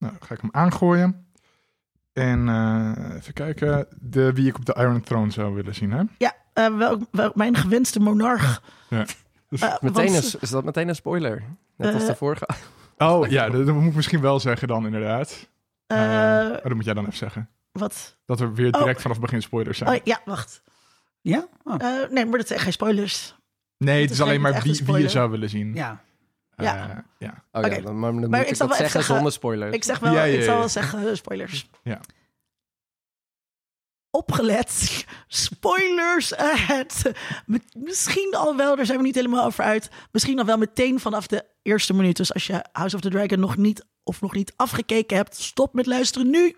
Nou, dan ga ik hem aangooien. En eh, even kijken, de, wie ik op de Iron Throne zou willen zien. Hè? Ja, eh, wel, wel, mijn gewenste monarch. Ja. Eh, Meteen want- een, is dat meteen een spoiler? Net als de vorige. Oh ja, dat, dat moet ik misschien wel zeggen dan inderdaad. oh, dat moet jij dan even zeggen. wat? Dat er weer direct vanaf het begin spoilers zijn. Oh, ja, wacht. Ja? Oh. Eh, nee, maar dat zijn geen spoilers. nee, het het is is alleen maar wie, wie je zou willen zien. ja. Ja. ja. Oh Oké. dan, maar dan Maar moet ik ik zal dat wel zeggen zeggen- zonder spoilers. Ik zeg wel, Ja, ja, ik zal wel zeggen eh, spoilers. Ja. Opgelet. Spoilers ahead. Misschien al wel, daar zijn we niet helemaal over uit. Misschien al wel meteen vanaf de eerste minuut. Dus als je House of the Dragon nog niet of nog niet afgekeken hebt, stop met luisteren nu.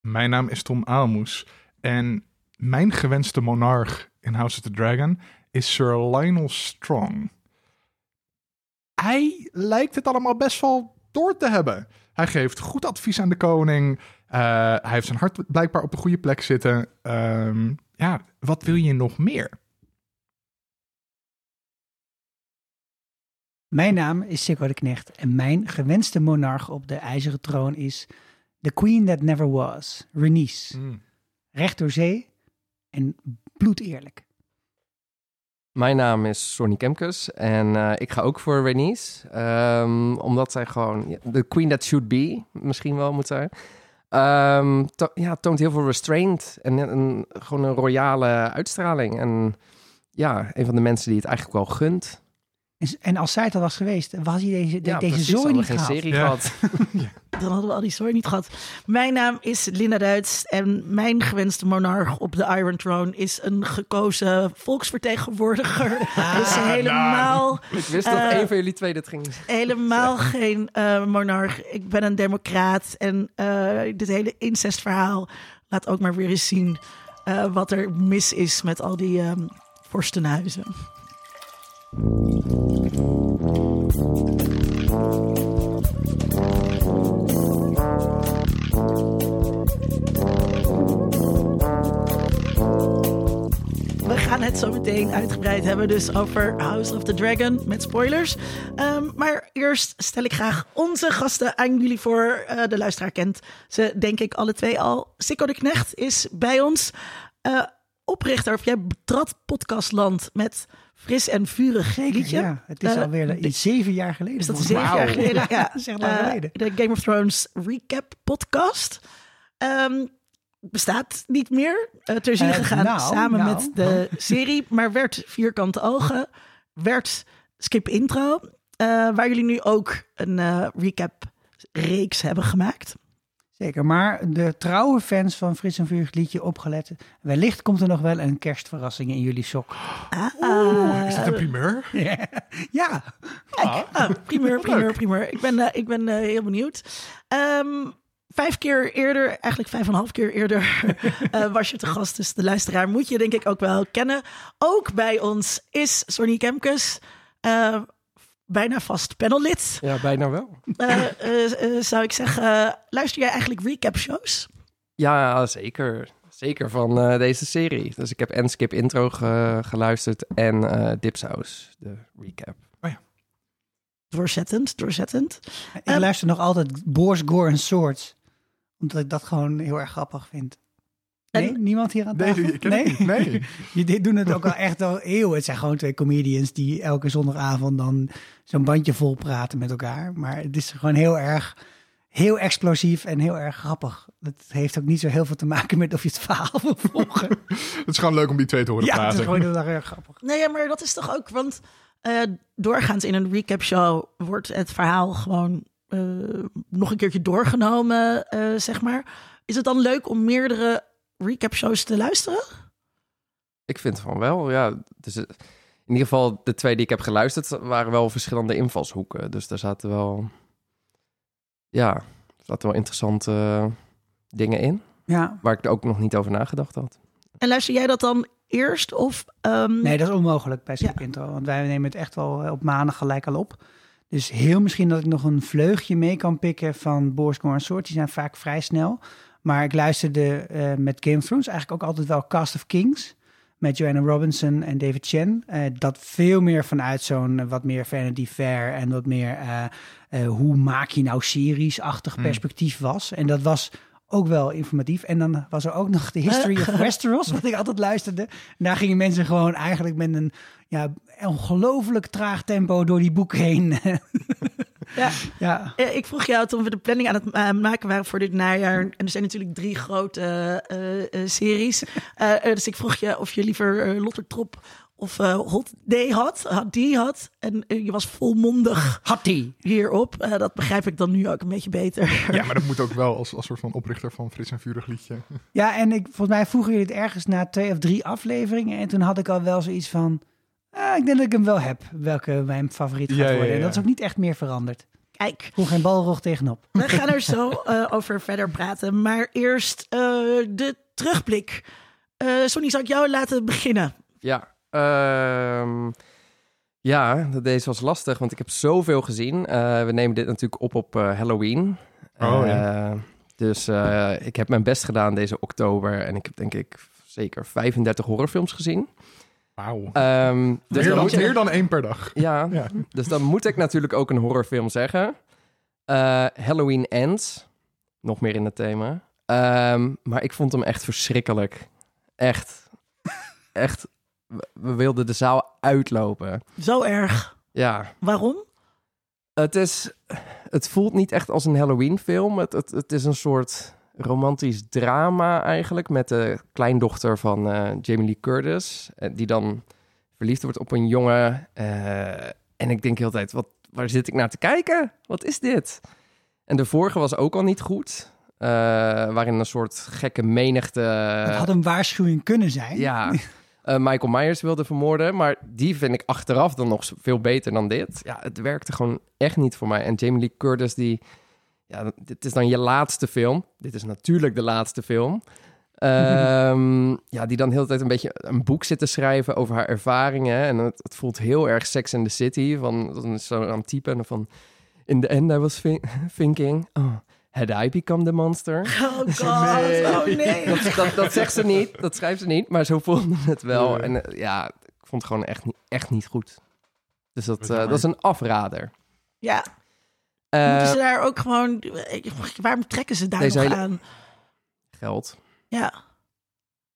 Mijn naam is Tom Aalmoes. En mijn gewenste monarch in House of the Dragon is Sir Lionel Strong. Hij lijkt het allemaal best wel door te hebben. Hij geeft goed advies aan de koning. Eh, hij heeft zijn hart blijkbaar op de goede plek zitten. Ehm, ja, wat wil je nog meer? Mijn naam is Sikko de Knecht en mijn gewenste monarch op de ijzeren troon is The Queen That Never Was, Renice. Recht door zee en bloedeerlijk. Mijn naam is Sonny Kemkes en eh, ik ga ook voor Renice. Ehm, omdat zij gewoon de queen that should be misschien wel moet zijn. Ehm, ja, toont heel veel restraint en een, gewoon een royale uitstraling. En ja, een van de mensen die het eigenlijk wel gunt. En, en als zij het al was geweest, was hij deze, de- Ja, deze precies, zooi niet geen gehad. serie Ja. gehad. Dan hadden we al die story niet gehad. Mijn naam is Linda Duits en mijn gewenste monarch op de Iron Throne is een gekozen volksvertegenwoordiger. dus helemaal, Ik wist dat Eh, een van jullie twee dit ging helemaal geen eh, monarch. Ik ben een democraat en eh, dit hele incestverhaal laat ook maar weer eens zien eh, wat er mis is met al die ehm vorstenhuizen. We gaan het zo meteen uitgebreid hebben, dus over House of the Dragon met spoilers. Ehm, maar eerst stel ik graag onze gasten aan jullie voor. Eh, de luisteraar kent ze, denk ik, alle twee al. Sikko de Knecht is bij ons. Eh, oprichter, of jij betrad podcastland met fris en vurig liedje. Ja, het is Eh, alweer de- iets zeven jaar geleden. is dat volgens zeven jaar geleden? Ja, lang Eh, geleden. de Game of Thrones recap podcast. Ehm, bestaat niet meer. Eh ter Eh, gegaan nou, samen nou. met de serie. Maar werd Vierkante Ogen. Werd Skip Intro. eh, waar jullie nu ook een eh, recap reeks hebben gemaakt. Zeker, maar de trouwe fans van Fris en Vurig liedje opgelet. Wellicht komt er nog wel een kerstverrassing in jullie sok. Ah, Is dit een primeur? ja, Ah, primeur, primeur, primeur. Ik ben, eh, ik ben eh, heel benieuwd. Ehm, vijf keer eerder, eigenlijk vijf en een half keer eerder, eh, was je te gast. Dus de luisteraar moet je denk ik ook wel kennen. Ook bij ons is Sonny Kemkes. Bijna vast panellid. Ja, bijna wel. Eh, eh, eh, zou ik zeggen, luister jij eigenlijk recap shows? Ja, zeker. Zeker van eh, deze serie. Dus ik heb en Skip Intro ge- geluisterd en eh Dipsaus, de recap. Doorzettend, doorzettend. ik Ehm, luister nog altijd Boors, Gore en Swords. Omdat ik dat gewoon heel erg grappig vind. Nee, niemand hier aan Nee, tafel? ik ken het niet. Nee. Je dit doen het ook al echt al eeuwen. Het zijn gewoon twee comedians die elke zondagavond dan zo'n bandje vol praten met elkaar. Maar het is gewoon heel erg, heel explosief en heel erg grappig. Het heeft ook niet zo heel veel te maken met of je het verhaal wil volgen. Het is gewoon leuk om die twee te horen ja, het praten. is gewoon heel erg grappig. Nee, ja, maar dat is toch ook, want eh, doorgaans in een recap show wordt het verhaal gewoon eh, nog een keertje doorgenomen, eh, zeg maar. Is het dan leuk om meerdere recap shows te luisteren? Ik vind van wel, ja. Dus, eh, in ieder geval, de twee die ik heb geluisterd waren wel verschillende invalshoeken. Dus daar zaten wel, ja, zaten wel interessante dingen in. Ja. Waar ik er ook nog niet over nagedacht had. En luister jij dat dan eerst of... ehm, Nee, dat is onmogelijk bij Skip Intro. Want wij nemen het echt wel eh, op maandag gelijk al op. Dus heel misschien dat ik nog een vleugje mee kan pikken van Boris Gore en Soort. Die zijn vaak vrij snel. Maar ik luisterde eh, met Game of Thrones eigenlijk ook altijd wel Cast of Kings. met Joanna Robinson en David Chen. eh, dat veel meer vanuit zo'n eh, wat meer Vanity Fair en wat meer hoe maak je nou series-achtig Hmm. perspectief was. En dat was ook wel informatief. En dan was er ook nog de History of Westeros, wat ik altijd luisterde. En daar gingen mensen gewoon eigenlijk met een ja, ongelooflijk traag tempo door die boek heen. Ja. ja. Eh, Ik vroeg jou toen we de planning aan het eh, maken waren voor dit najaar. En er zijn natuurlijk drie grote eh, eh, series. Dus ik vroeg je of je liever eh, Lottertrop of eh, Hot Day had. Had die had. En je was volmondig Had die. hierop. Dat begrijp ik dan nu ook een beetje beter. Ja, maar dat moet ook wel als, als soort van oprichter van Frits en Vurig liedje. Ja, en ik, volgens mij vroegen jullie het ergens na twee of drie afleveringen. En toen had ik al wel zoiets van... ah, ik denk dat ik hem wel heb, welke mijn favoriet gaat Ja, ja, worden. En dat is ook niet echt meer veranderd. Kijk, voel geen balrog tegenop. we gaan er zo eh, over verder praten. Maar eerst eh, de terugblik. Eh Sonny, zou ik jou laten beginnen? Ja, ehm, ja, deze was lastig, want ik heb zoveel gezien. Eh, we nemen dit natuurlijk op op eh, Halloween. Oh, ja. Eh, Dus eh, ik heb mijn best gedaan deze oktober. En ik heb denk ik zeker 35 horrorfilms gezien. Wauw. Ehm, dus meer, dan je- meer dan één per dag. ja, Ja. dus dan moet ik natuurlijk ook een horrorfilm zeggen. Eh, Halloween Ends. Nog meer in het thema. Ehm, maar ik vond hem echt verschrikkelijk. Echt. Echt. We- We wilden de zaal uitlopen. Zo erg. Ja. Waarom? Het is... Het voelt niet echt als een Halloween-film. Het, het, het is een soort romantisch drama eigenlijk... met de kleindochter van eh, Jamie Lee Curtis... eh, die dan verliefd wordt op een jongen. eh, en ik denk heel de tijd, wat, waar zit ik naar te kijken? Wat is dit? En de vorige was ook al niet goed... waarin een soort gekke menigte... Het had een waarschuwing kunnen zijn. Ja, Michael Myers wilde vermoorden. Maar die vind ik achteraf dan nog veel beter dan dit. Ja, het werkte gewoon echt niet voor mij. En Jamie Lee Curtis, die... Ja, dit is dan je laatste film. Dit is natuurlijk de laatste film. Ehm, ja, die dan de hele tijd een beetje een boek zit te schrijven over haar ervaringen. En het, het voelt heel erg Sex in the City. Van, dan is zo aan het typen van... In the end I was thi- thinking... Oh, had I become the monster? Oh god. Oh nee. Dat, dat, dat zegt ze niet, dat schrijft ze niet, maar zo voelde het wel. En eh, ja, ik vond het gewoon echt, niet- echt niet goed. Dus dat, eh, jammer. dat is een afrader. Ja, moeten ze daar ook gewoon... Waarom trekken ze daar nog hele- aan? Geld. Ja.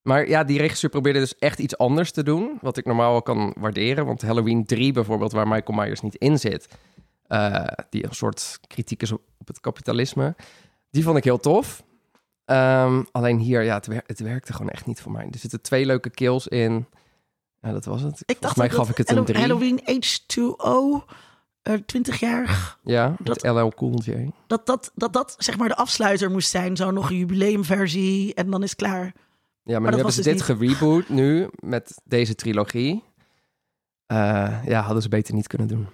Maar ja, die regisseur probeerde dus echt iets anders te doen. Wat ik normaal wel kan waarderen. Want Halloween 3 bijvoorbeeld, waar Michael Myers niet in zit. eh, die een soort kritiek is op, op het kapitalisme. Die vond ik heel tof. Ehm, alleen hier, ja, het, wer- het werkte gewoon echt niet voor mij. Er zitten twee leuke kills in. Ja, dat was het. Ik Volgens dacht mij dat gaf ik het een Hallo- 3. Halloween H2O, eh 20 jaar, Ja, Dat- LL Cool J. dat dat, dat dat zeg maar de afsluiter moest zijn. Zo nog een jubileumversie en dan is het klaar. Ja, maar, dat nu hebben ze dus dit gereboot nu met deze trilogie. Eh, ja, hadden ze beter niet kunnen doen.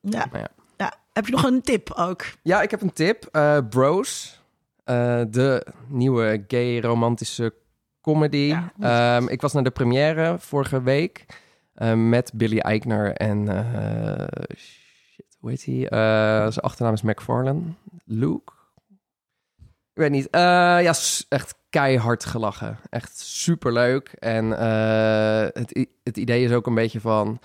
Ja. Maar ja. ja. Heb je nog een tip ook? Ja, ik heb een tip. Eh, Bros, de nieuwe gay romantische comedy. Ja. Ehm, ik was naar de première vorige week met Billy Eichner en hoe heet hij? Eh, zijn achternaam is McFarlane. Luke? Ik weet niet. Eh, ja, echt keihard gelachen. Echt superleuk. En eh, het, het idee is ook een beetje van...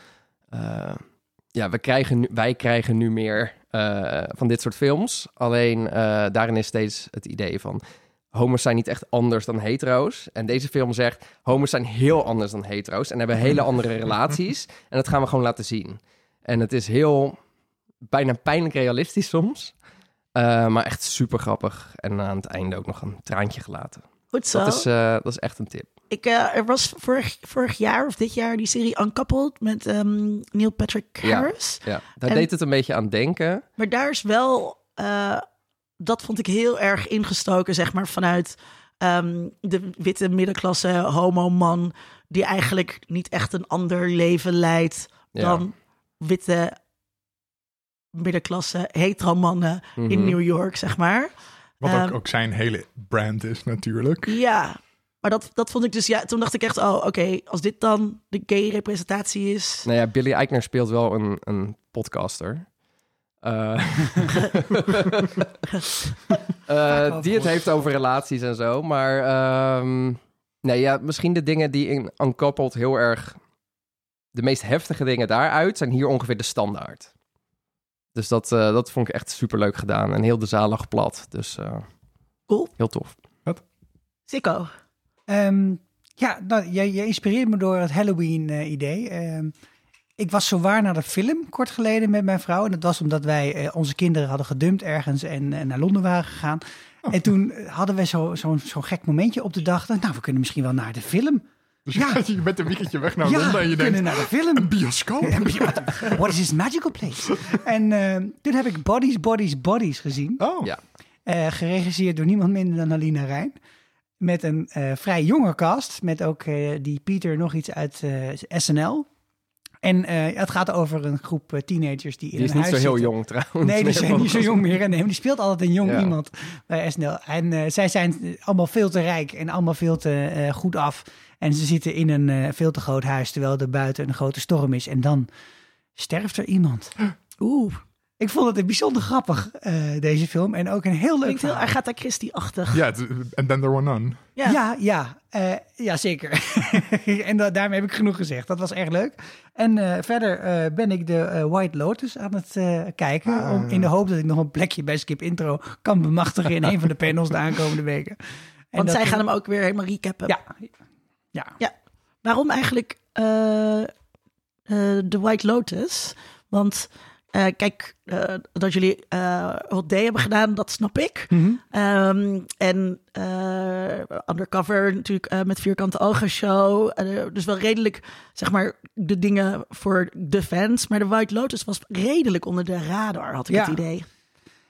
ja, we krijgen nu, wij krijgen nu meer van dit soort films. Alleen daarin is steeds het idee van... Homo's zijn niet echt anders dan hetero's. En deze film zegt... Homo's zijn heel anders dan hetero's. En hebben hele andere relaties. En dat gaan we gewoon laten zien. En het is heel... Bijna pijnlijk realistisch soms. Eh, maar echt super grappig. En aan het einde ook nog een traantje gelaten. Goed zo. Dat is, eh, dat is echt een tip. Ik, eh, er was vorig, vorig jaar of dit jaar die serie Uncoupled met ehm, Neil Patrick Ja. Harris. Ja, daar En- deed het een beetje aan denken. Maar daar is wel, dat vond ik heel erg ingestoken, zeg maar, vanuit ehm, de witte middenklasse homo-man, die eigenlijk niet echt een ander leven leidt Ja. dan witte middenklasse hetero-mannen in Mhm. New York, zeg maar. Wat Ehm, ook, ook zijn hele brand is natuurlijk. Ja, maar dat, dat vond ik dus, ja, toen dacht ik echt, oh, oké, als dit dan de gay representatie is. Nou ja, Billy Eichner speelt wel een, een podcaster. Eh, eh, die het heeft over relaties en zo. Maar ehm, Nee, ja, misschien de dingen die in Uncoupled heel erg... De meest heftige dingen daaruit zijn hier ongeveer de standaard. Dus dat, eh, dat vond ik echt super leuk gedaan. En heel de zaal lag plat. Dus eh, Cool. heel tof. Sikko. Ehm, ja, nou, je, je inspireert me door het Halloween-idee. Ehm, ik was zo waar naar de film kort geleden met mijn vrouw. En dat was omdat wij eh, onze kinderen hadden gedumpt ergens en, en naar Londen waren gegaan. En toen eh, hadden we zo'n zo, zo'n gek momentje op de dag. dat, Nou, we kunnen misschien wel naar de film. Dus je Ja. gaat hier met een weekendje weg naar ja, Londen en je denkt, naar de film. een bioscoop? What is this magical place? En ehm, toen heb ik Bodies, Bodies, Bodies gezien. Oh, Ja. Eh, geregisseerd door niemand minder dan Alina Rijn. Met een eh, vrij jonge cast. Met ook eh, die Pieter nog iets uit eh, SNL. En eh, het gaat over een groep eh, teenagers die in Die is een niet zo huis heel zitten. jong trouwens. Nee, die zijn niet zo jong meer. En nee, maar die speelt altijd een jong Ja. iemand bij SNL. En eh, zij zijn eh, allemaal veel te rijk en allemaal veel te eh, goed af. En ze zitten in een eh, veel te groot huis, terwijl er buiten een grote storm is. En dan sterft er iemand. Oeh, Ik vond het een bijzonder grappig, eh, deze film. En ook een heel leuk klinkt heel verhaal. Agatha Christie-achtig. ja, het- and then there were none. Ja. Ja, ja, eh, ja zeker. en da- daarmee heb ik genoeg gezegd. Dat was echt leuk. En eh, verder eh, ben ik de White Lotus aan het eh, kijken. Ah. Om, in de hoop dat ik nog een plekje bij Skip Intro kan bemachtigen in een van de panels de aankomende weken. En Want zij gaan hem ook weer helemaal recappen. Ja, ja. Waarom eigenlijk eh, eh, The White Lotus? Want eh, kijk, dat jullie eh Hot Day hebben gedaan, dat snap ik. Mhm. Ehm, en Undercover natuurlijk met Vierkante Ogen show. Dus wel redelijk, zeg maar, de dingen voor de fans. Maar The White Lotus was redelijk onder de radar, had ik Ja. het idee.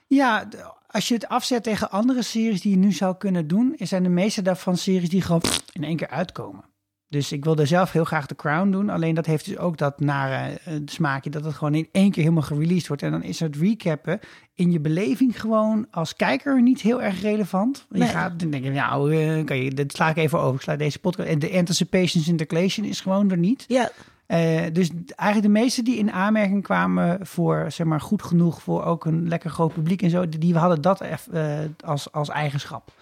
Ja, als je het afzet tegen andere series die je nu zou kunnen doen, zijn de meeste daarvan series die gewoon in één keer uitkomen. Dus ik wilde zelf heel graag The Crown doen. Alleen dat heeft dus ook dat nare eh, smaakje dat het gewoon in één keer helemaal gereleased wordt. En dan is het recappen in je beleving gewoon als kijker niet heel erg relevant. Je Nee. gaat dan denk je, nou, eh, kan je, dat sla ik even over. Ik sla deze podcast. En de anticipation intercalation is gewoon er niet. Ja, Eh, dus eigenlijk de meeste die in aanmerking kwamen voor zeg maar goed genoeg voor ook een lekker groot publiek en zo, die, die hadden dat eh, als, als eigenschap.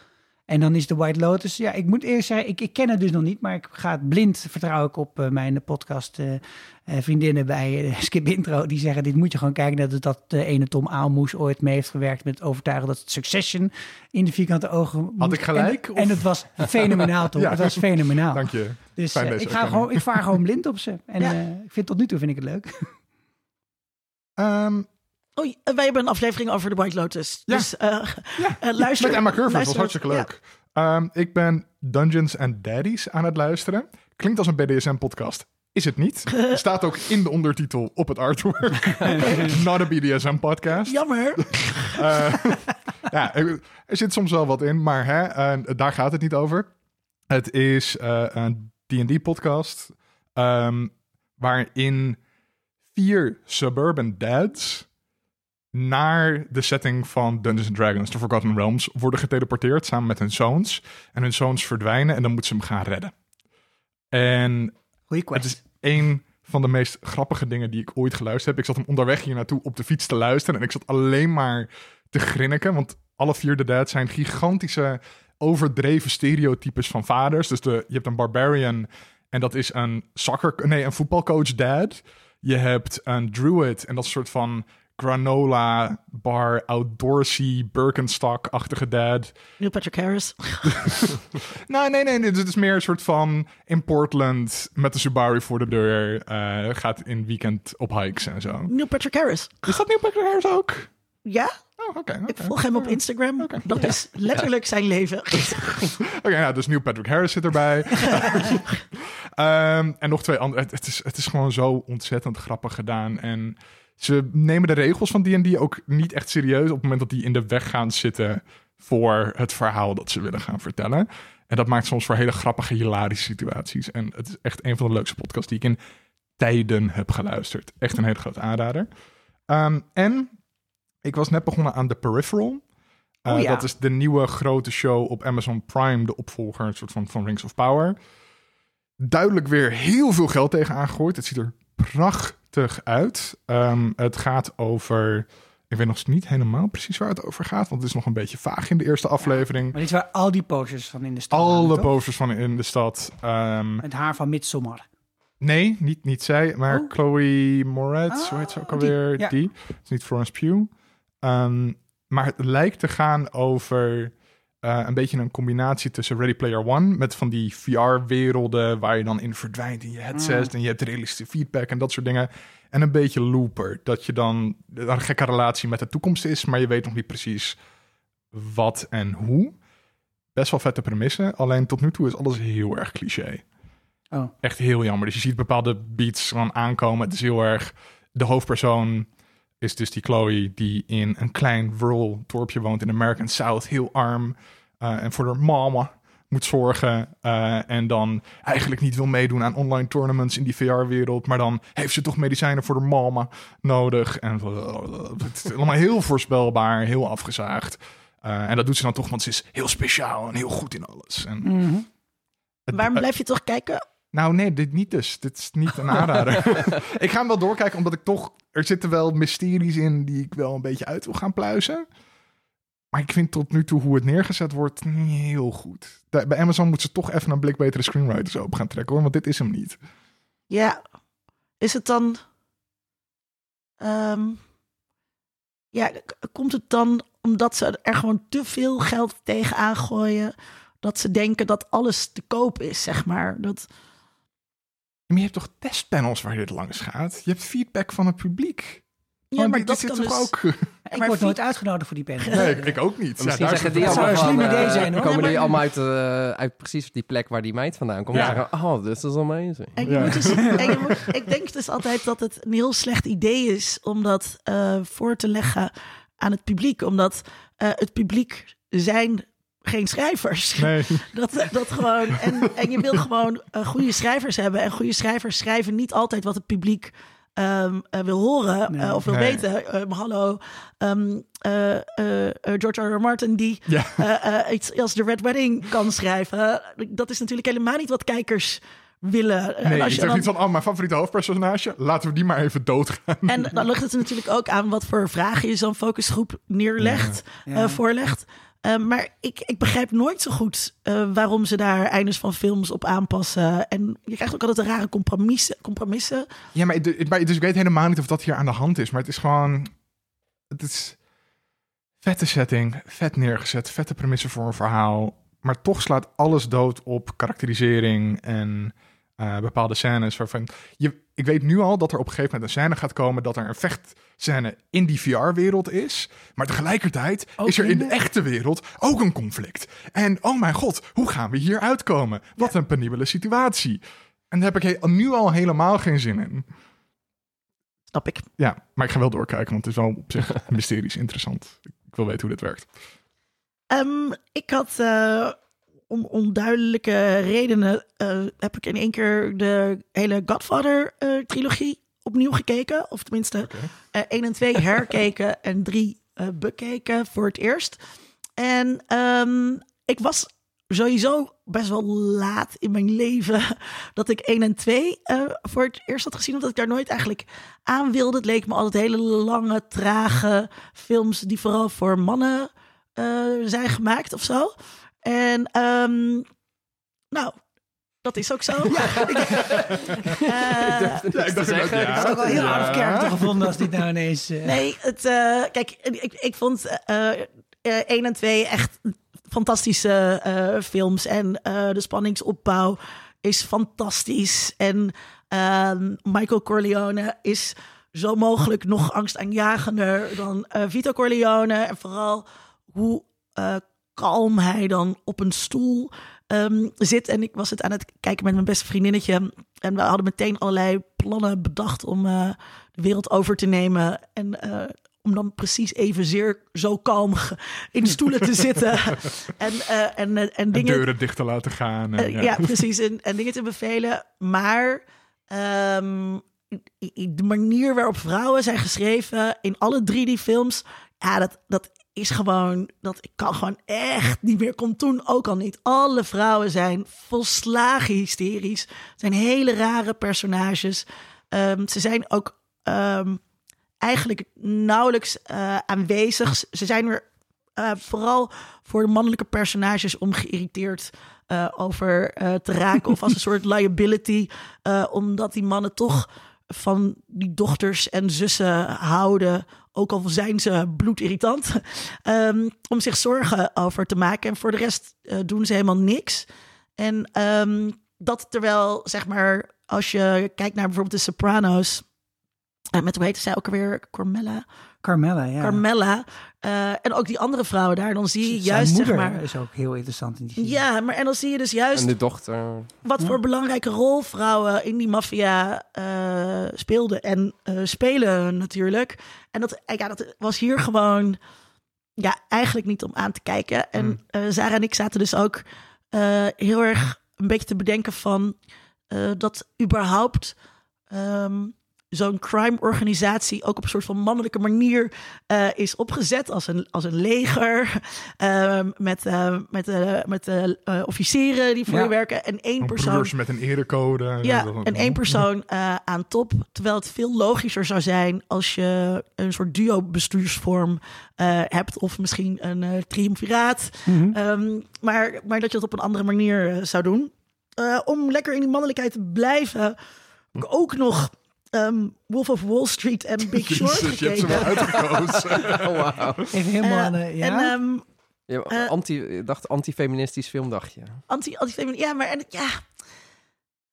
En dan is de White Lotus, ja, ik moet eerst zeggen, ik, ik ken het dus nog niet, maar ik ga het blind vertrouwen ik op eh, mijn podcast eh, eh, vriendinnen bij Skip Intro, die zeggen, dit moet je gewoon kijken, dat het dat de ene Tom Aalmoes ooit mee heeft gewerkt met het overtuigen dat het Succession in de vierkante ogen moet. ik gelijk, En, of? en het was fenomenaal, toch? Ja. Het was fenomenaal. Dank je. Dus ik, ga gewoon, ik vaar gewoon blind op ze. En Ja. eh, ik vind tot nu toe vind ik het leuk. Ehm, Oei, eh, wij hebben een aflevering over The White Lotus. Ja. Dus ja, eh, luister. met Emma Curvis, was luister- hartstikke ja. leuk. Ehm, ik ben Dungeons and Daddies aan het luisteren. Klinkt als een BDSM-podcast. Is het niet. Staat ook in de ondertitel op het artwork. Not a BDSM-podcast. Jammer. Ja, er zit soms wel wat in, maar hè, daar gaat het niet over. Het is een D&D-podcast ehm, waarin vier suburban dads naar de setting van Dungeons Dragons, The Forgotten Realms, worden geteleporteerd samen met hun zoons. En hun zoons verdwijnen en dan moeten ze hem gaan redden. En het is een van de meest grappige dingen die ik ooit geluisterd heb. Ik zat hem onderweg hier naartoe op de fiets te luisteren. En ik zat alleen maar te grinniken. Want alle vier de dads zijn gigantische, overdreven stereotypes van vaders. Dus de, je hebt een barbarian. En dat is een soccer, nee, een voetbalcoach dad. Je hebt een druid. En dat is een soort van granola bar, outdoorsy, Birkenstock-achtige dad. Neil Patrick Harris. Nou, nee, nee, nee. Het is meer een soort van in Portland met de Subaru voor de deur. eh, gaat in weekend op hikes en zo. Neil Patrick Harris. Is dat Neil Patrick Harris ook? Ja, Oh, oké. oké. ik volg hem op Instagram. Dat is letterlijk zijn leven. Oké, ja, dus Neil Patrick Harris zit erbij. Ehm, en nog twee andere. Het, het, is, het is gewoon zo ontzettend grappig gedaan. En ze nemen de regels van D&D ook niet echt serieus... op het moment dat die in de weg gaan zitten... voor het verhaal dat ze willen gaan vertellen. En dat maakt soms voor hele grappige, hilarische situaties. En het is echt een van de leukste podcasts die ik in tijden heb geluisterd. Echt een hele grote aanrader. Ehm, en ik was net begonnen aan The Peripheral... Uh, Oh ja. Dat is de nieuwe grote show op Amazon Prime, de opvolger een soort van, van Rings of Power. Duidelijk weer heel veel geld tegen aangegooid. Het ziet er prachtig uit. Ehm, het gaat over Ik weet nog niet helemaal precies waar het over gaat, want het is nog een beetje vaag in de eerste aflevering. Maar dit is waar al die posters van in de stad Alle hangen, posters van in de stad. Ehm, Het haar van Midsommar. nee, niet, niet zij, maar Oh. Chloe Moretz, Ah, hoe heet ze ook die, alweer? ja. Die. Het is niet Florence Pugh. Ehm, maar het lijkt te gaan over eh, een beetje een combinatie tussen Ready Player One... met van die VR-werelden waar je dan in verdwijnt in je headset... en je hebt realistische feedback en dat soort dingen. En een beetje Looper, dat je dan een gekke relatie met de toekomst is... maar je weet nog niet precies wat en hoe. Best wel vette premisse, alleen tot nu toe is alles heel erg cliché. Oh. Echt heel jammer. Dus je ziet bepaalde beats gewoon aankomen. Het is heel erg... De hoofdpersoon is dus die Chloe die in een klein rural dorpje woont in American South. Heel arm. eh, en voor haar mama moet zorgen. eh, en dan eigenlijk niet wil meedoen aan online tournaments in die VR-wereld. Maar dan heeft ze toch medicijnen voor haar mama nodig. En het is allemaal heel voorspelbaar, heel afgezaagd. Eh, en dat doet ze dan toch, want ze is heel speciaal en heel goed in alles. En Mhm. het- Waarom eh, blijf je toch kijken? Nou, nee, dit niet dus. Dit is niet een aanrader. ik ga hem wel doorkijken, omdat ik toch... Er zitten wel mysteries in die ik wel een beetje uit wil gaan pluizen. Maar ik vind tot nu toe hoe het neergezet wordt niet heel goed. Bij Amazon moet ze toch even een blik betere screenwriters open gaan trekken, hoor. Want dit is hem niet. Ja, is het dan. ehm, ja, komt het dan omdat ze er gewoon te veel geld tegenaan gooien? Dat ze denken dat alles te koop is, zeg maar. Dat, Maar je hebt toch testpanels waar dit langs gaat? Je hebt feedback van het publiek. ja, Oh, maar dit- dat dit zit dus... toch ook... Ik maar word nooit uitgenodigd voor die panel. Nee, ik, ik ook niet. Ja, Misschien zeggen die allemaal een van, slim idee eh, zijn, hoor. komen die maar- allemaal uit, eh, uit precies die plek waar die meid vandaan komt. Ja. En zeggen, oh, this is amazing. En je Ja. moet dus, en je moet- ik denk dus altijd dat het een heel slecht idee is om dat eh, voor te leggen aan het publiek. Omdat eh, het publiek zijn geen schrijvers. Nee. Dat, dat gewoon, en, en je wil gewoon eh, goede schrijvers hebben. En goede schrijvers schrijven niet altijd wat het publiek ehm, eh, wil horen Nee. eh, of wil Nee. weten. Hallo, ehm, eh, eh, eh, George R. R. Martin die Ja. iets als The Red Wedding kan schrijven. Dat is natuurlijk helemaal niet wat kijkers willen. Nee, als je zegt dan- niet van, oh, mijn favoriete hoofdpersonage, laten we die maar even doodgaan. en dan ligt het er natuurlijk ook aan wat voor vragen je zo'n focusgroep neerlegt, Ja. eh, voorlegt. Eh, maar ik, ik begrijp nooit zo goed eh, waarom ze daar eindes van films op aanpassen. En je krijgt ook altijd rare compromissen. compromissen. Ja, maar, dus ik weet helemaal niet of dat hier aan de hand is. Maar het is gewoon... Het is vette setting, vet neergezet, vette premisse voor een verhaal. Maar toch slaat alles dood op karakterisering en eh, bepaalde scènes waarvan... Je, ik weet nu al dat er op een gegeven moment een scène gaat komen... dat er een vechtscène in die VR-wereld is. Maar tegelijkertijd Ook is er in de echte wereld ook een conflict. En oh mijn god, hoe gaan we hier uitkomen? Wat een penibele situatie. En daar heb ik nu al helemaal geen zin in. Snap ik. Ja, maar ik ga wel doorkijken, want het is wel op zich mysterisch interessant. Ik wil weten hoe dit werkt. Ehm, ik had eh, om onduidelijke redenen... eh, heb ik in één keer de hele Godfather-trilogie opnieuw gekeken. Of tenminste eh 1 en 2 herkeken en 3 eh, bekeken voor het eerst. En ehm, ik was sowieso best wel laat in mijn leven dat ik 1 en 2 eh, voor het eerst had gezien. Omdat ik daar nooit eigenlijk aan wilde. Het leek me altijd hele lange, trage films die vooral voor mannen eh, zijn gemaakt of zo. En ehm, nou, dat is ook zo. Eh, Ja, ik ik Ik had ook wel heel Ja. out of character gevonden als dit nou ineens... eh, Nee, het, eh, kijk, ik, ik vond eh eh, 1 en 2 echt fantastische eh, films. En eh, de spanningsopbouw is fantastisch. En ehm, Michael Corleone is zo mogelijk nog angstaanjagender dan eh, Vito Corleone. En vooral hoe eh, kalm hij dan op een stoel ehm, zit. En ik was het aan het kijken met mijn beste vriendinnetje. En we hadden meteen allerlei plannen bedacht om eh, de wereld over te nemen. En eh, om dan precies evenzeer zo kalm in stoelen te zitten. en, eh, en, en En dingen. deuren dicht te laten gaan. En, ja. ja. precies. En, en dingen te bevelen. Maar i- de manier waarop vrouwen zijn geschreven in alle drie die films. Ja, dat, dat is gewoon. Dat ik kan gewoon echt niet meer. Kon toen ook al niet. Alle vrouwen zijn volslagen hysterisch. Zijn hele rare personages. Ehm, ze zijn ook. ehm, eigenlijk nauwelijks eh, aanwezig. Ze zijn er eh, vooral voor de mannelijke personages om geïrriteerd eh, over te raken. of als een soort liability. omdat die mannen toch van die dochters en zussen houden. Ook al zijn ze bloedirritant. ehm, om zich zorgen over te maken. En voor de rest eh, doen ze helemaal niks. En ehm, dat terwijl, zeg maar, als je kijkt naar bijvoorbeeld de Sopranos. eh, met hoe heette zij ook alweer? Carmella. Carmella, ja. Carmella. eh, en ook die andere vrouwen daar. Dan zie je Zijn juist, zeg maar. is ook heel interessant in die serie. Ja, maar en dan zie je dus juist En de dochter. wat voor belangrijke rol vrouwen in die maffia eh, speelden en eh, spelen natuurlijk. En dat, ja, dat was hier gewoon ja, eigenlijk niet om aan te kijken. En Mm. eh Sarah en ik zaten dus ook eh, heel erg een beetje te bedenken van eh, dat überhaupt ehm, zo'n crime-organisatie ook op een soort van mannelijke manier eh, is opgezet als een, als een leger ehm, met, eh, met, eh, met officieren die voor Ja. je werken en één persoon. Met een erecode. Ja, en één persoon eh, aan top. Terwijl het veel logischer zou zijn als je een soort duo-bestuursvorm eh, hebt. Of misschien een eh triumviraat. Mhm. Ehm, maar, maar dat je het op een andere manier zou doen. Eh, om lekker in die mannelijkheid te blijven. ook nog ehm, Wolf of Wall Street en Big Short Jezus, je hebt ze gekeken. wel uitgekozen. Oh, wauw. Even helemaal Eh, de... En Ja? ehm, Ja, Eh, anti, dacht anti-feministisch film, dacht je. anti anti Ja, maar en, ja.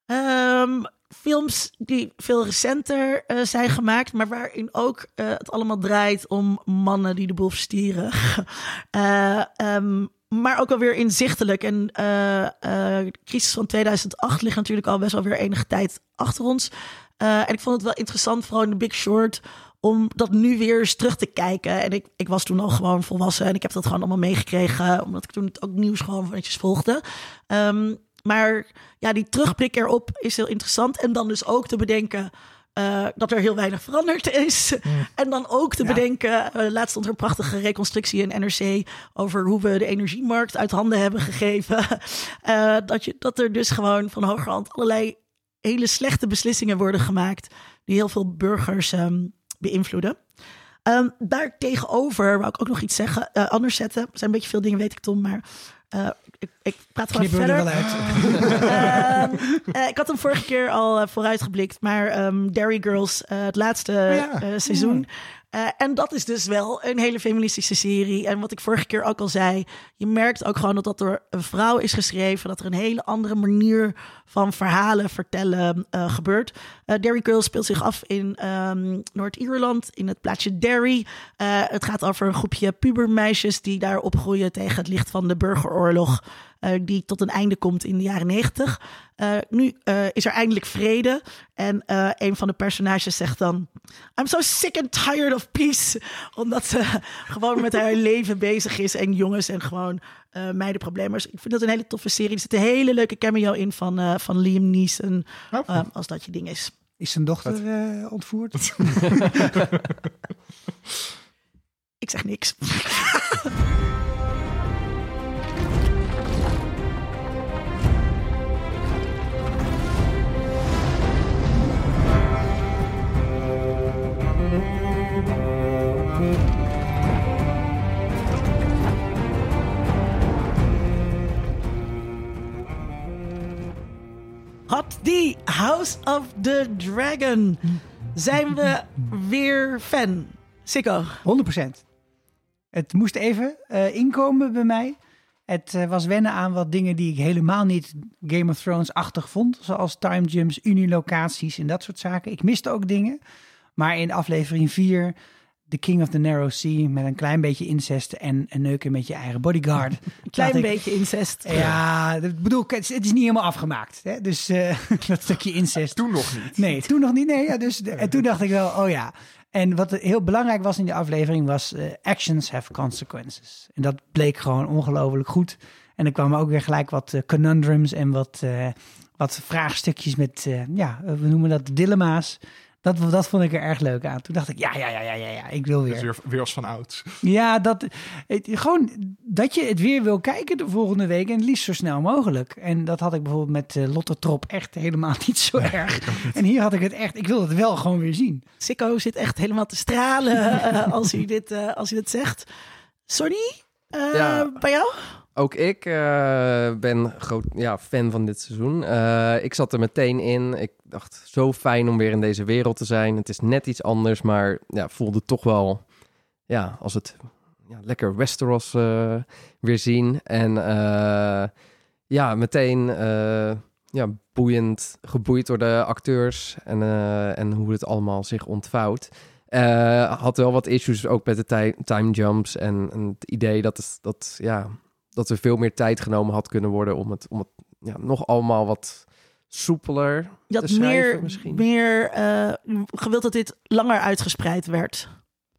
Ehm, films die veel recenter eh, zijn gemaakt, maar waarin ook eh, het allemaal draait om mannen die de boel verstieren. Eh, ehm, maar ook alweer inzichtelijk. En eh, eh, de crisis van 2008 ligt natuurlijk al best wel weer enige tijd achter ons. Eh, en ik vond het wel interessant, vooral in The Big Short, om dat nu weer eens terug te kijken. En ik, ik was toen al gewoon volwassen en ik heb dat gewoon allemaal meegekregen, omdat ik toen het ook nieuws gewoon netjes volgde. Ehm, maar ja, die terugblik erop is heel interessant. En dan dus ook te bedenken eh, dat er heel weinig veranderd is. En dan ook te Ja. bedenken, eh, laatst stond er een prachtige reconstructie in NRC over hoe we de energiemarkt uit handen hebben gegeven. Dat, je, dat er dus gewoon van hogerhand allerlei hele slechte beslissingen worden gemaakt die heel veel burgers ehm, beïnvloeden. Ehm daar tegenover wou ik ook nog iets zeggen, eh, anders zetten. Er zijn een beetje veel dingen, weet ik Tom, maar eh, ik, ik praat gewoon verder. er wel uit. Ehm, eh, ik had hem vorige keer al vooruitgeblikt, maar ehm Dairy Girls, het laatste ja. uh, seizoen. Uh, en dat is dus wel een hele feministische serie. En wat ik vorige keer ook al zei, je merkt ook gewoon dat dat door een vrouw is geschreven, dat er een hele andere manier van verhalen vertellen uh, gebeurt. Dairy Girls speelt zich af in um, Noord-Ierland, in het plaatsje Derry. het gaat over een groepje pubermeisjes die daar opgroeien tegen het licht van de burgeroorlog. Uh, die tot een einde komt in de jaren negentig. Uh, nu uh, is er eindelijk vrede. En een van de personages zegt dan... I'm so sick and tired of peace. Omdat ze gewoon met haar leven bezig is. En jongens en gewoon meidenproblemen. Ik vind dat een hele toffe serie. Er zit een hele leuke cameo in van, van Liam Neeson. Oh. als dat je ding is. Is zijn dochter ontvoerd? Ik zeg niks. Had die House of the Dragon. Zijn we weer fan? Sikko. 100%. Het moest even uh, inkomen bij mij. Het uh, was wennen aan wat dingen die ik helemaal niet Game of Thrones-achtig vond. Zoals time jumps, unilocaties en dat soort zaken. Ik miste ook dingen. Maar in aflevering 4, The King of the Narrow Sea... met een klein beetje incest en een neuken met je eigen bodyguard. Een klein beetje ik, incest. Ja, dat bedoel ik, het, het is niet helemaal afgemaakt. Hè? Dus uh, dat stukje incest. Toen nog niet. Nee, toen nog niet. Nee, ja, dus, en toen dacht ik wel, oh ja... En wat heel belangrijk was in die aflevering was uh, actions have consequences. En dat bleek gewoon ongelooflijk goed. En er kwamen ook weer gelijk wat uh, conundrums en wat, uh, wat vraagstukjes met, ja, we noemen dat dilemma's. Dat, dat vond ik er erg leuk aan. Toen dacht ik, ja, ja, ja, ja, ja, ja ik wil weer. weer, als van ouds. Ja, dat, het, gewoon dat je het weer wil kijken de volgende week en het liefst zo snel mogelijk. En dat had ik bijvoorbeeld met eh, Lotte Trop echt helemaal niet zo erg. En hier had ik het echt, ik wil het wel gewoon weer zien. Sikko zit echt helemaal te stralen eh, als, hij dit, eh, als hij dit zegt. Eh, Ja. bij jou? Ook ik eh, ben groot ja, fan van dit seizoen. Eh, ik zat er meteen in. Ik dacht, zo fijn om weer in deze wereld te zijn. Het is net iets anders, maar ja, voelde toch wel ja, als het ja, lekker Westeros eh, weer zien. En ja, meteen ja, boeiend, geboeid door de acteurs en, en hoe het allemaal zich ontvouwt. Had wel wat issues ook met de ti- time jumps en, en het idee dat, het, dat, ja, dat er veel meer tijd genomen had kunnen worden om het, om het ja, nog allemaal wat soepeler Je had te schrijven meer, misschien. meer eh, gewild dat dit langer uitgespreid werd.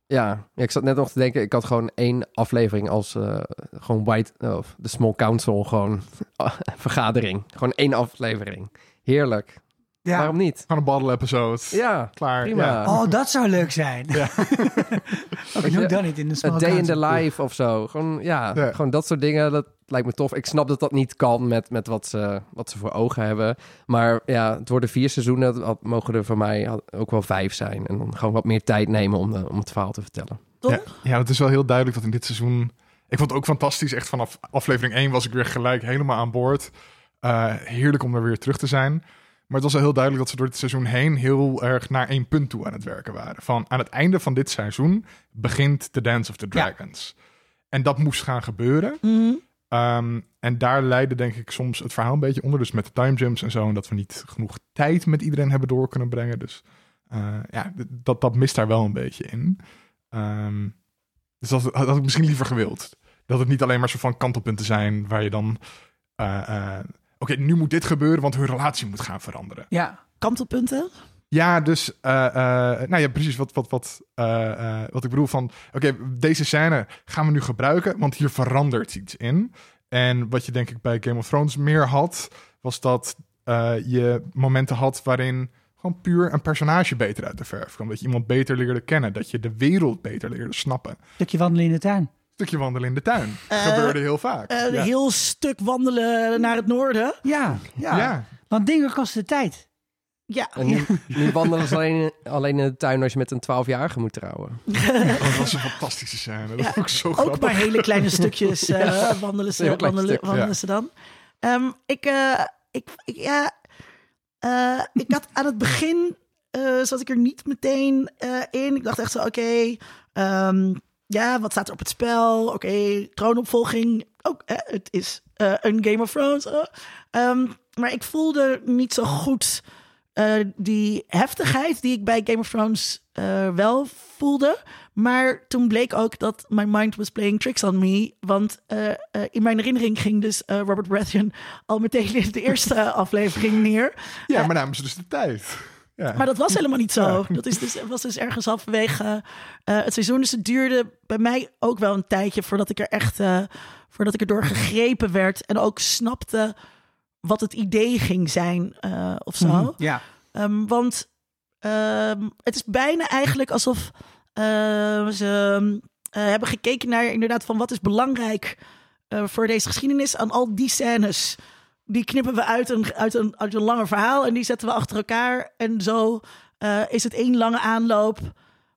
Ja, ik zat net nog te denken, ik had gewoon één aflevering als eh, gewoon White, of de Small Council, gewoon vergadering. Gewoon één aflevering. Heerlijk. Ja. Waarom niet? Gewoon een bottle episode. Ja, Klaar. prima. Ja. Oh, dat zou leuk zijn. Ja. Oké, je, doe dan niet in de A small day in the life of zo. Gewoon, ja, Ja. gewoon dat soort dingen. Dat lijkt me tof. Ik snap dat dat niet kan met, met wat, ze, wat ze voor ogen hebben. Maar ja, het worden vier seizoenen. Dat mogen er voor mij ook wel vijf zijn. En dan gewoon wat meer tijd nemen om, de, om het verhaal te vertellen. Ja, ja, het is wel heel duidelijk dat in dit seizoen... Ik vond het ook fantastisch. Echt vanaf aflevering 1 was ik weer gelijk helemaal aan boord. Eh, heerlijk om er weer terug te zijn. Maar het was wel heel duidelijk dat ze door dit seizoen heen heel erg naar één punt toe aan het werken waren. Van aan het einde van dit seizoen begint The Dance of the Ja. Dragons. En dat moest gaan gebeuren. Mhm. Ehm, en daar leidde denk ik soms het verhaal een beetje onder. Dus met de time jumps en zo. En dat we niet genoeg tijd met iedereen hebben door kunnen brengen. Dus eh, ja, dat, dat mist daar wel een beetje in. Ehm, dus dat had had ik misschien liever gewild. Dat het niet alleen maar zo van kantelpunten zijn waar je dan... eh, eh, Oké, nu moet dit gebeuren, want hun relatie moet gaan veranderen. Ja, Kantelpunten? Ja, dus, eh, eh, nou ja, precies wat, wat, wat, eh, wat ik bedoel van, oké, deze scène gaan we nu gebruiken, want hier verandert iets in. En wat je denk ik bij Game of Thrones meer had, was dat je momenten had waarin gewoon puur een personage beter uit de verf kwam. Dat je iemand beter leerde kennen, dat je de wereld beter leerde snappen. stukje wandelen in de tuin. Stukje wandelen in de tuin. Eh, Gebeurde heel vaak. Een ja. heel stuk wandelen naar het noorden. Ja, ja. ja. Want dingen kosten tijd. Ja, En nu, nu wandelen ze alleen, alleen in de tuin als je met een 12-jarige moet trouwen. Oh, dat was een fantastische scène. Dat Ja, vond ik zo ook grappig. maar hele kleine stukjes eh, wandelen, ze, wandelen, stuk, wandelen ja. ze dan. Ehm, ik, eh, ik, ik, ja, eh, ik had aan het begin, eh, zat ik er niet meteen eh, in. Ik dacht echt zo, oké, ehm, ja, wat staat er op het spel? Oké, troonopvolging, ook, het is eh, een Game of Thrones. eh. Ehm, maar ik voelde niet zo goed eh, die heftigheid die ik bij Game of Thrones wel voelde. Maar toen bleek ook dat my mind was playing tricks on me. Want in mijn herinnering ging dus Robert Baratheon al meteen in de eerste aflevering neer. Ja, maar namen ze dus de tijd. Ja. Maar dat was helemaal niet zo. Dat is dus, was dus ergens halverwege eh, het seizoen. Dus het duurde bij mij ook wel een tijdje voordat ik er echt eh, voordat ik erdoor gegrepen werd. En ook snapte wat het idee ging zijn eh, of zo. Mhm. Ja. Ehm, want ehm, het is bijna eigenlijk alsof eh, ze hebben gekeken naar inderdaad van wat is belangrijk eh, voor deze geschiedenis. Aan al die scènes, die knippen we uit een, uit, een, uit een langer verhaal en die zetten we achter elkaar. En zo eh, is het één lange aanloop.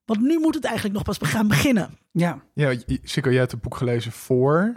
Want nu moet het eigenlijk nog pas gaan beginnen. Ja, Ja, Sikko, jij hebt het boek gelezen voor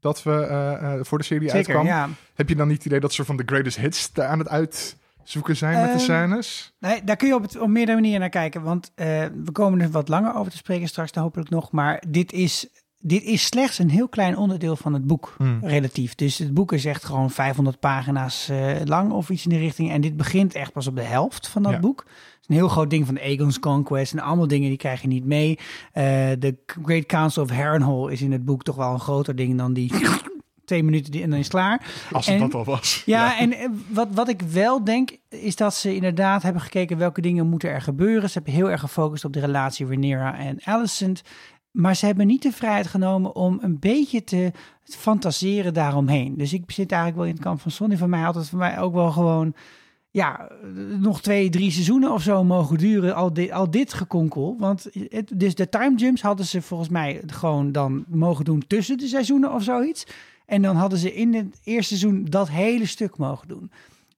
dat we eh, eh, voor de serie zeker. uitkwam. Ja. Heb je dan niet het idee dat ze van de greatest hits daar aan het uitzoeken zijn met de Ehm, scènes? Nee, daar kun je op, het, op meerdere manieren naar kijken. Want eh, we komen er wat langer over te spreken straks, dan hopelijk nog. Maar dit is, dit is slechts een heel klein onderdeel van het boek, Hmm. relatief. Dus het boek is echt gewoon 500 pagina's eh, lang of iets in die richting. En dit begint echt pas op de helft van dat Ja. boek. Het is een heel groot ding van de Aegon's Conquest. En allemaal dingen die krijg je niet mee. Eh, De Great Council of Harrenhal is in het boek toch wel een groter ding dan die... Twee minuten die, en dan is het klaar. Als het en- dat al was. Ja, en eh, wat, wat ik wel denk, is dat ze inderdaad hebben gekeken welke dingen moeten er gebeuren. Ze hebben heel erg gefocust op de relatie Rhaenyra en Alicent. Maar ze hebben niet de vrijheid genomen om een beetje te fantaseren daaromheen. Dus ik zit eigenlijk wel in het kamp van Sonny. Van mij had het voor mij ook wel gewoon... ja, nog twee, drie seizoenen of zo mogen duren, al, dit al dit gekonkel. Want het, dus de time jumps hadden ze volgens mij gewoon dan mogen doen tussen de seizoenen of zoiets. En dan hadden ze in het eerste seizoen dat hele stuk mogen doen.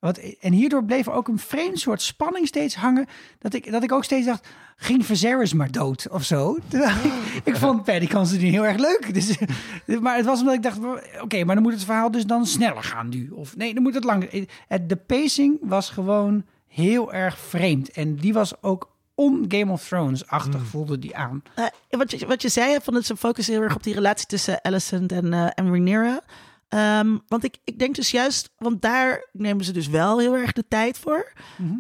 Wat, en hierdoor bleef er ook een vreemd soort spanning steeds hangen. Dat ik, dat ik ook steeds dacht, ging Viserys maar dood of zo? Terwijl ik, ik vond Paddy Considine heel erg leuk. Dus, maar het was omdat ik dacht, oké, maar dan moet het verhaal dus dan sneller gaan nu. Of nee, dan moet het langer. Het- De pacing was gewoon heel erg vreemd. En die was ook on Game of Thrones-achtig, voelde die aan. Eh, wat, je, wat je zei, van dat ze focussen heel erg op die relatie tussen Alicent en, eh en Rhaenyra. Ehm, want ik, ik denk dus juist, want daar nemen ze dus wel heel erg de tijd voor.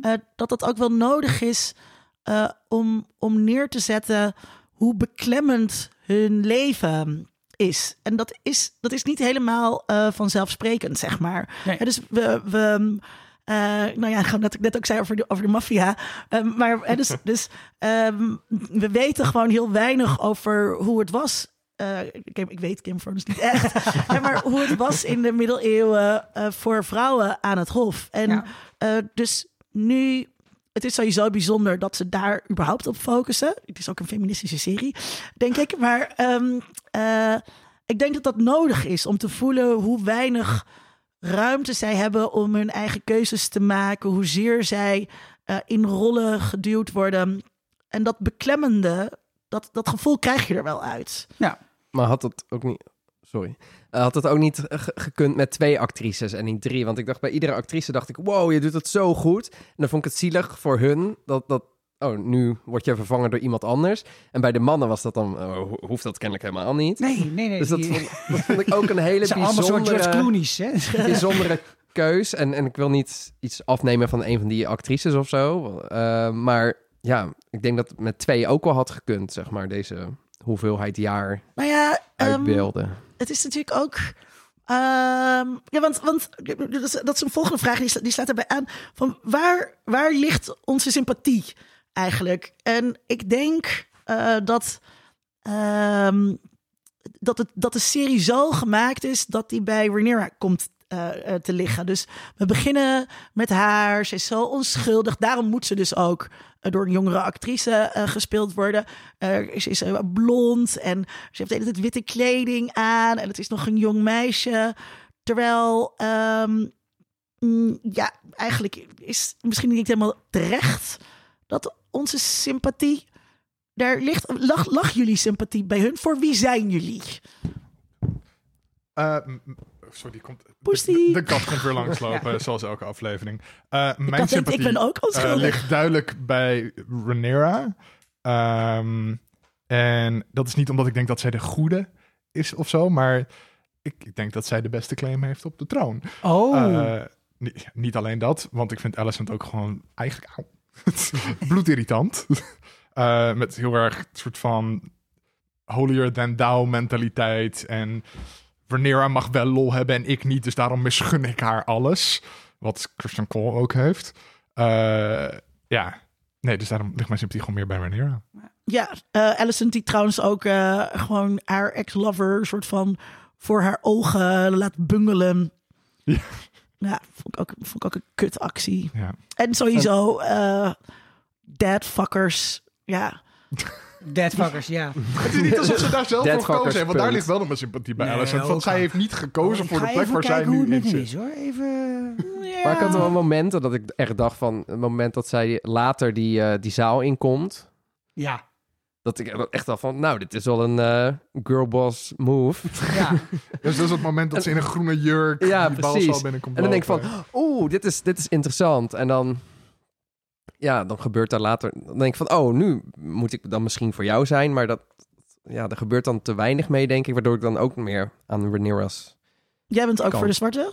eh, dat dat ook wel nodig is eh, om, om neer te zetten hoe beklemmend hun leven is. En dat is, dat is niet helemaal eh, vanzelfsprekend, zeg maar. Nee. Dus we... we eh, nou ja, gewoon wat ik net ook zei over de, over de maffia. Ehm, maar dus, dus ehm, we weten gewoon heel weinig over hoe het was. Eh, ik, ik weet of Thrones niet echt. Hè, maar hoe het was in de middeleeuwen eh, voor vrouwen aan het hof. En Ja. eh, dus nu, het is sowieso bijzonder dat ze daar überhaupt op focussen. Het is ook een feministische serie, denk ik. Maar ehm, eh, ik denk dat dat nodig is om te voelen hoe weinig ruimte zij hebben om hun eigen keuzes te maken. Hoezeer zij in rollen geduwd worden. En dat beklemmende, dat, dat gevoel krijg je er wel uit. Ja, Maar had het ook niet... Sorry. Eh, had het ook niet ge- gekund met twee actrices en niet drie? Want ik dacht bij iedere actrice dacht ik... Wow, je doet het zo goed. En dan vond ik het zielig voor hun dat... dat oh, nu word je vervangen door iemand anders. En bij de mannen was dat dan... oh, ho- hoeft dat kennelijk helemaal niet. nee, nee, nee. Dus dat die- vond, dat vond ik ook een hele zijn allemaal soort George bijzondere, Clooney's, hè? bijzondere keus. En, en ik wil niet iets afnemen van een van die actrices of zo. Eh, maar ja, ik denk dat het met twee ook wel had gekund, zeg maar. Deze hoeveelheid jaar Nou ja, ehm, uitbeelden. het is natuurlijk ook. ehm, ja, want, want dat is, een volgende vraag, die, die slaat erbij aan. Van waar, waar ligt onze sympathie eigenlijk? En ik denk eh, dat, ehm, dat, het, dat de serie zo gemaakt is dat die bij Rhaenyra komt eh, eh, te liggen. Dus we beginnen met haar. Ze is zo onschuldig. Daarom moet ze dus ook eh, door een jongere actrice gespeeld worden. Ze is blond en ze heeft de hele tijd witte kleding aan. En het is nog een jong meisje. Terwijl, ehm, mm, ja, eigenlijk is misschien niet helemaal terecht dat onze sympathie daar ligt. Lag jullie sympathie bij hun? Voor wie zijn jullie? Sorry, die komt. De, de kat komt weer langslopen, zoals elke aflevering. Eh, mijn denkt, sympathie ik ben ook eh, ligt duidelijk bij Rhaenyra. Ehm, en dat is niet omdat ik denk dat zij de goede is of zo, maar ik, ik denk dat zij de beste claim heeft op de troon. Oh, Eh, niet, niet alleen dat, want ik vind Alicent ook gewoon eigenlijk auw, bloedirritant. Met heel erg een soort van holier than thou mentaliteit. En Rhaenyra mag wel lol hebben en ik niet, dus daarom misgun ik haar alles. Wat Christian Cole ook heeft. Eh, ja, nee, dus daarom ligt mijn sympathie gewoon meer bij Rhaenyra. Ja, eh Alicent die trouwens ook eh, gewoon haar ex-lover soort van voor haar ogen laat bungelen. Ja. Ja, vond ik ook, vond ik ook een kutactie. Ja. En sowieso eh deadfuckers. Ja, deadfuckers, ja. Het is niet alsof ze daar zelf voor gekozen heeft, want daar ligt wel nog mijn sympathie bij Nee, Want zij al. heeft niet gekozen voor de plek waar zij nu het in zit. is, hoor. Even... Maar ik had wel momenten dat ik echt dacht van... Het moment dat zij later die, eh, die zaal inkomt... Ja, Dat ik echt dacht van... Nou, dit is wel een eh, girlboss move. ja. Dus dat is het moment dat ze in een groene jurk Ja, die precies. balzaal binnenkomt En dan denk ik van, oeh, dit is, dit is interessant. En dan, ja, dan gebeurt daar later, dan denk ik van, oh, nu moet ik dan misschien voor jou zijn. Maar dat, ja, er gebeurt dan te weinig mee, denk ik, waardoor ik dan ook meer aan Rhaenyra's. jij bent ook voor de zwarte?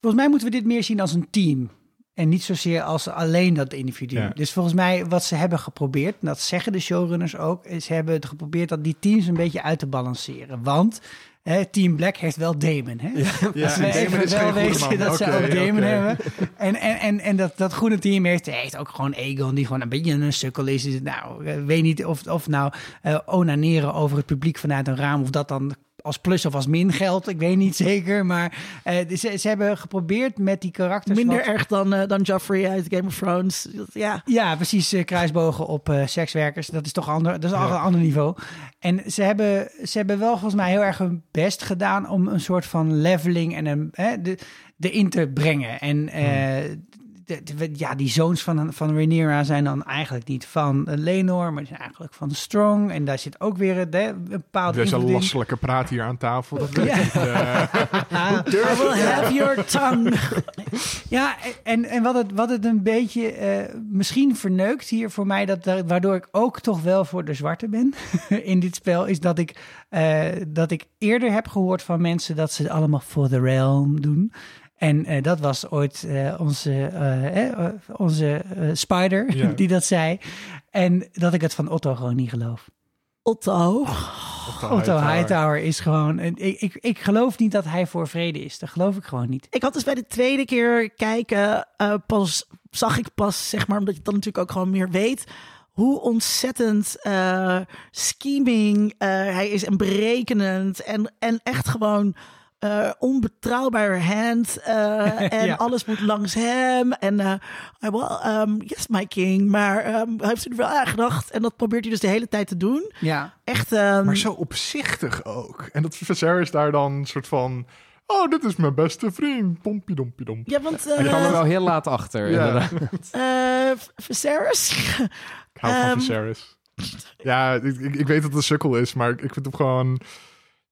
Volgens mij moeten we dit meer zien als een team. En niet zozeer als alleen dat individu. Ja. Dus volgens mij wat ze hebben geprobeerd, en dat zeggen de showrunners ook, is ze hebben het geprobeerd dat die teams een beetje uit te balanceren. Want hè, Team Black heeft wel Damon. Hè? Ja, we en Damon is wel weten dat ze ook Damon hebben. En, en, en, en dat, dat groene team heeft, heeft ook gewoon Egon, die gewoon een beetje een sukkel is. Dus, nou, ik weet niet of, of nou eh, onaneren over het publiek vanuit een raam, of dat dan als plus of als min geld. Ik weet niet zeker. Maar eh, ze, ze hebben geprobeerd met die karakters. Minder wat- erg dan, eh, dan Joffrey uit Game of Thrones. Ja. Ja, precies. eh, kruisbogen op sekswerkers. Dat is toch ander, dat is Ja. een ander niveau. En ze hebben, ze hebben wel volgens mij heel erg hun best gedaan om een soort van leveling en een, hè, de, erin te brengen. En de- ja, die zoons van, van Rhaenyra zijn dan eigenlijk niet van Lenor, maar die zijn eigenlijk van Strong. En daar zit ook weer een, een bepaald Deze in. lastelijke praat hier aan tafel. Dat weet Ja. ik. Eh, I will have your tongue. Ja, en, en wat, het, wat het een beetje eh, misschien verneukt hier voor mij, dat, waardoor ik ook toch wel voor de zwarte ben in dit spel, is dat ik, eh, dat ik eerder heb gehoord van mensen dat ze het allemaal voor the realm doen. En eh, dat was ooit eh, onze, eh, onze eh, Spider Ja. die dat zei. En dat ik het van Otto gewoon niet geloof. Otto. Otto Hightower is gewoon... Ik, ik, ik geloof niet dat hij voor vrede is. Dat geloof ik gewoon niet. Ik had dus bij de tweede keer kijken, eh, pas zag ik pas, zeg maar, omdat je dan natuurlijk ook gewoon meer weet, hoe ontzettend eh, scheming eh, hij is en berekenend en, en echt gewoon eh, onbetrouwbaar hand eh, en Ja. alles moet langs hem en eh, I will, um, yes my king, maar ehm, hij heeft er wel aan gedacht en dat probeert hij dus de hele tijd te doen. Ja. Echt, ehm, Maar zo opzichtig ook. En dat Viserys daar dan een soort van... Oh, dit is mijn beste vriend. Pompie dompie domp. ja, want Ik kwam er wel heel laat achter, Ja. inderdaad. eh, Viserys, Ik hou van Ehm, Viserys. Ja, ik, ik, ik weet dat het een sukkel is, maar ik vind hem gewoon...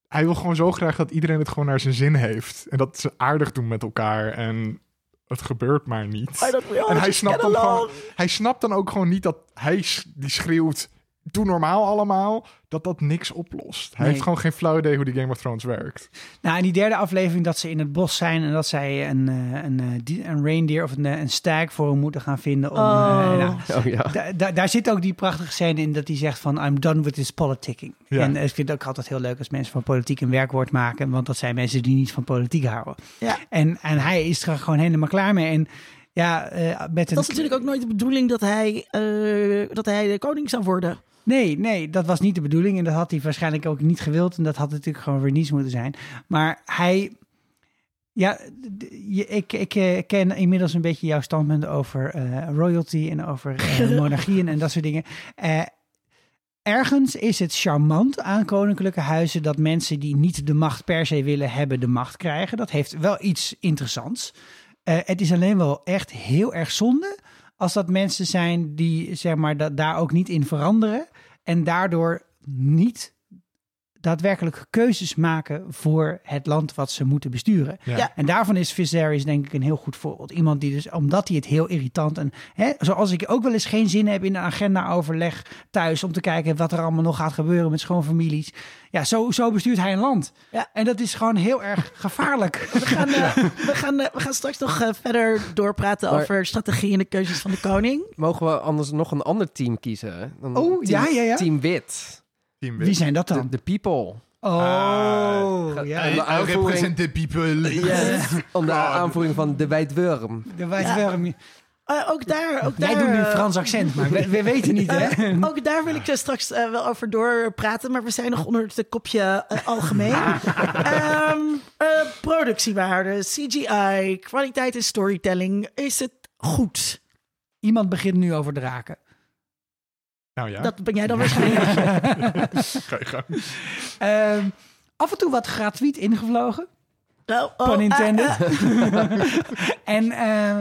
Hij wil gewoon zo graag dat iedereen het gewoon naar zijn zin heeft. En dat ze aardig doen met elkaar. En het gebeurt maar niet. En hij snapt, dan gewoon, hij snapt dan ook gewoon niet dat hij die schreeuwt... Doe normaal allemaal, dat dat niks oplost. Hij Nee. heeft gewoon geen flauw idee hoe die Game of Thrones werkt. Nou, in die derde aflevering dat ze in het bos zijn en dat zij een, eh, een, eh, die- een reindeer of een, eh, een stag voor hem moeten gaan vinden. Om, Oh. nou, Oh ja. da- da- daar zit ook die prachtige scène in dat hij zegt van I'm done with this politicking. Ja. En ik vind het ook altijd heel leuk als mensen van politiek een werkwoord maken, want dat zijn mensen die niet van politiek houden. Ja. En, en hij is er gewoon helemaal klaar mee. En ja, eh, met een... Dat is natuurlijk ook nooit de bedoeling dat hij, eh, dat hij de koning zou worden. Nee, nee, dat was niet de bedoeling. En dat had hij waarschijnlijk ook niet gewild. En dat had natuurlijk gewoon Renice moeten zijn. Maar hij... Ja, ik, ik eh, ken inmiddels een beetje jouw standpunt over eh, royalty en over eh, monarchieën en dat soort dingen. Ergens is het charmant aan koninklijke huizen dat mensen die niet de macht per se willen hebben, de macht krijgen. Dat heeft wel iets interessants. Het is alleen wel echt heel erg zonde als dat mensen zijn die zeg maar dat daar ook niet in veranderen en daardoor niet daadwerkelijk keuzes maken voor het land wat ze moeten besturen. Ja. Ja. En daarvan is Viserys denk ik een heel goed voorbeeld. Iemand die dus, omdat hij het heel irritant en hè, zoals ik ook wel eens geen zin heb in een agenda-overleg thuis om te kijken wat er allemaal nog gaat gebeuren met schoonfamilies. Ja, zo, zo bestuurt hij een land. Ja. En dat is gewoon heel erg gevaarlijk. We gaan, eh, we gaan, eh, we gaan straks nog eh, verder doorpraten Maar- over strategie en de keuzes van de koning. Mogen we anders nog een ander team kiezen? Dan Oh, team, ja, ja, ja. Team Wit. Team Wie zijn dat dan? de people. Oh, Ah, ja. de aanvoering- the people. Onder God. aanvoering van de Wijdwurm. De wijswerm. Eh, ook daar, ook daar, Jij doet nu een eh, Frans accent, maar we, we weten niet, hè? ook daar wil ik er straks eh, wel over doorpraten, maar we zijn nog onder het kopje algemeen. Ehm, eh, productiewaarde, CGI, kwaliteit en storytelling. Is het goed? Iemand begint nu over draken. Nou ja, Dat ben jij dan waarschijnlijk. ga je gang. Ehm, af en toe wat gratuit ingevlogen. Oh, oh, Pun intended. ah. en eh,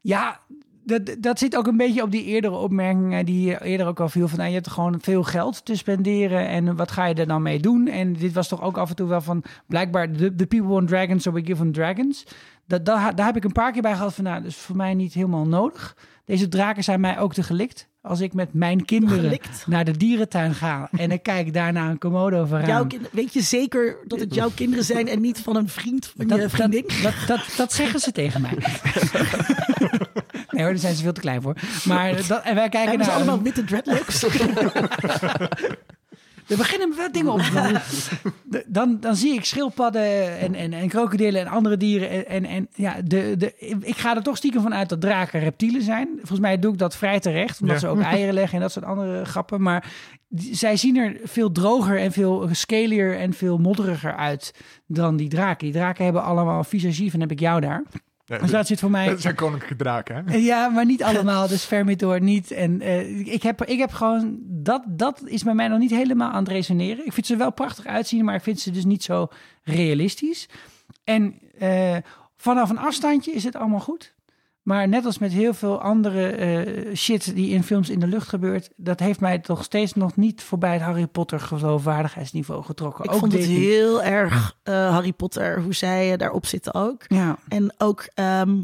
ja, dat, dat zit ook een beetje op die eerdere opmerkingen die je eerder ook al viel. Van, nou, je hebt gewoon veel geld te spenderen en wat ga je er dan mee doen? En dit was toch ook af en toe wel van, blijkbaar, the, the people want dragons, so we give them dragons. Dat, dat, daar heb ik een paar keer bij gehad van, nou, dat is voor mij niet helemaal nodig. Deze draken zijn mij ook te gelikt. Als ik met mijn kinderen Gelikt? naar de dierentuin ga en ik kijk daarna een komodo kind- weet je zeker dat het jouw kinderen zijn en niet van een vriend van je vriendin? Dat, dat, dat zeggen ze tegen mij. nee hoor, daar zijn ze veel te klein voor. Maar dat, en wij kijken naar... allemaal witte dreadlocks? Er beginnen me wel dingen op te dan, dan zie ik schildpadden en, en, en krokodillen en andere dieren. En, en, en ja, de, de, ik ga er toch stiekem van uit dat draken reptielen zijn. Volgens mij doe ik dat vrij terecht, omdat Ja. ze ook eieren leggen en dat soort andere grappen. Maar zij zien er veel droger en veel scalier en veel modderiger uit dan die draken. Die draken hebben allemaal visagie, en heb ik jou daar. Ja, Dus dat zit voor mij... dat zijn koninklijke draken, hè? Ja, maar niet allemaal. Dus Vermithor niet. En eh, ik, heb, ik heb gewoon... Dat, dat is bij mij nog niet helemaal aan het resoneren. Ik vind ze wel prachtig uitzien, maar ik vind ze dus niet zo realistisch. En eh, vanaf een afstandje is het allemaal goed. Maar net als met heel veel andere eh, shit die in films in de lucht gebeurt... dat heeft mij toch steeds nog niet voorbij het Harry Potter geloofwaardigheidsniveau getrokken. Ik Ook vond het heel erg eh, Harry Potter, hoe zij eh, daarop zitten ook. Ja, En ook, ehm,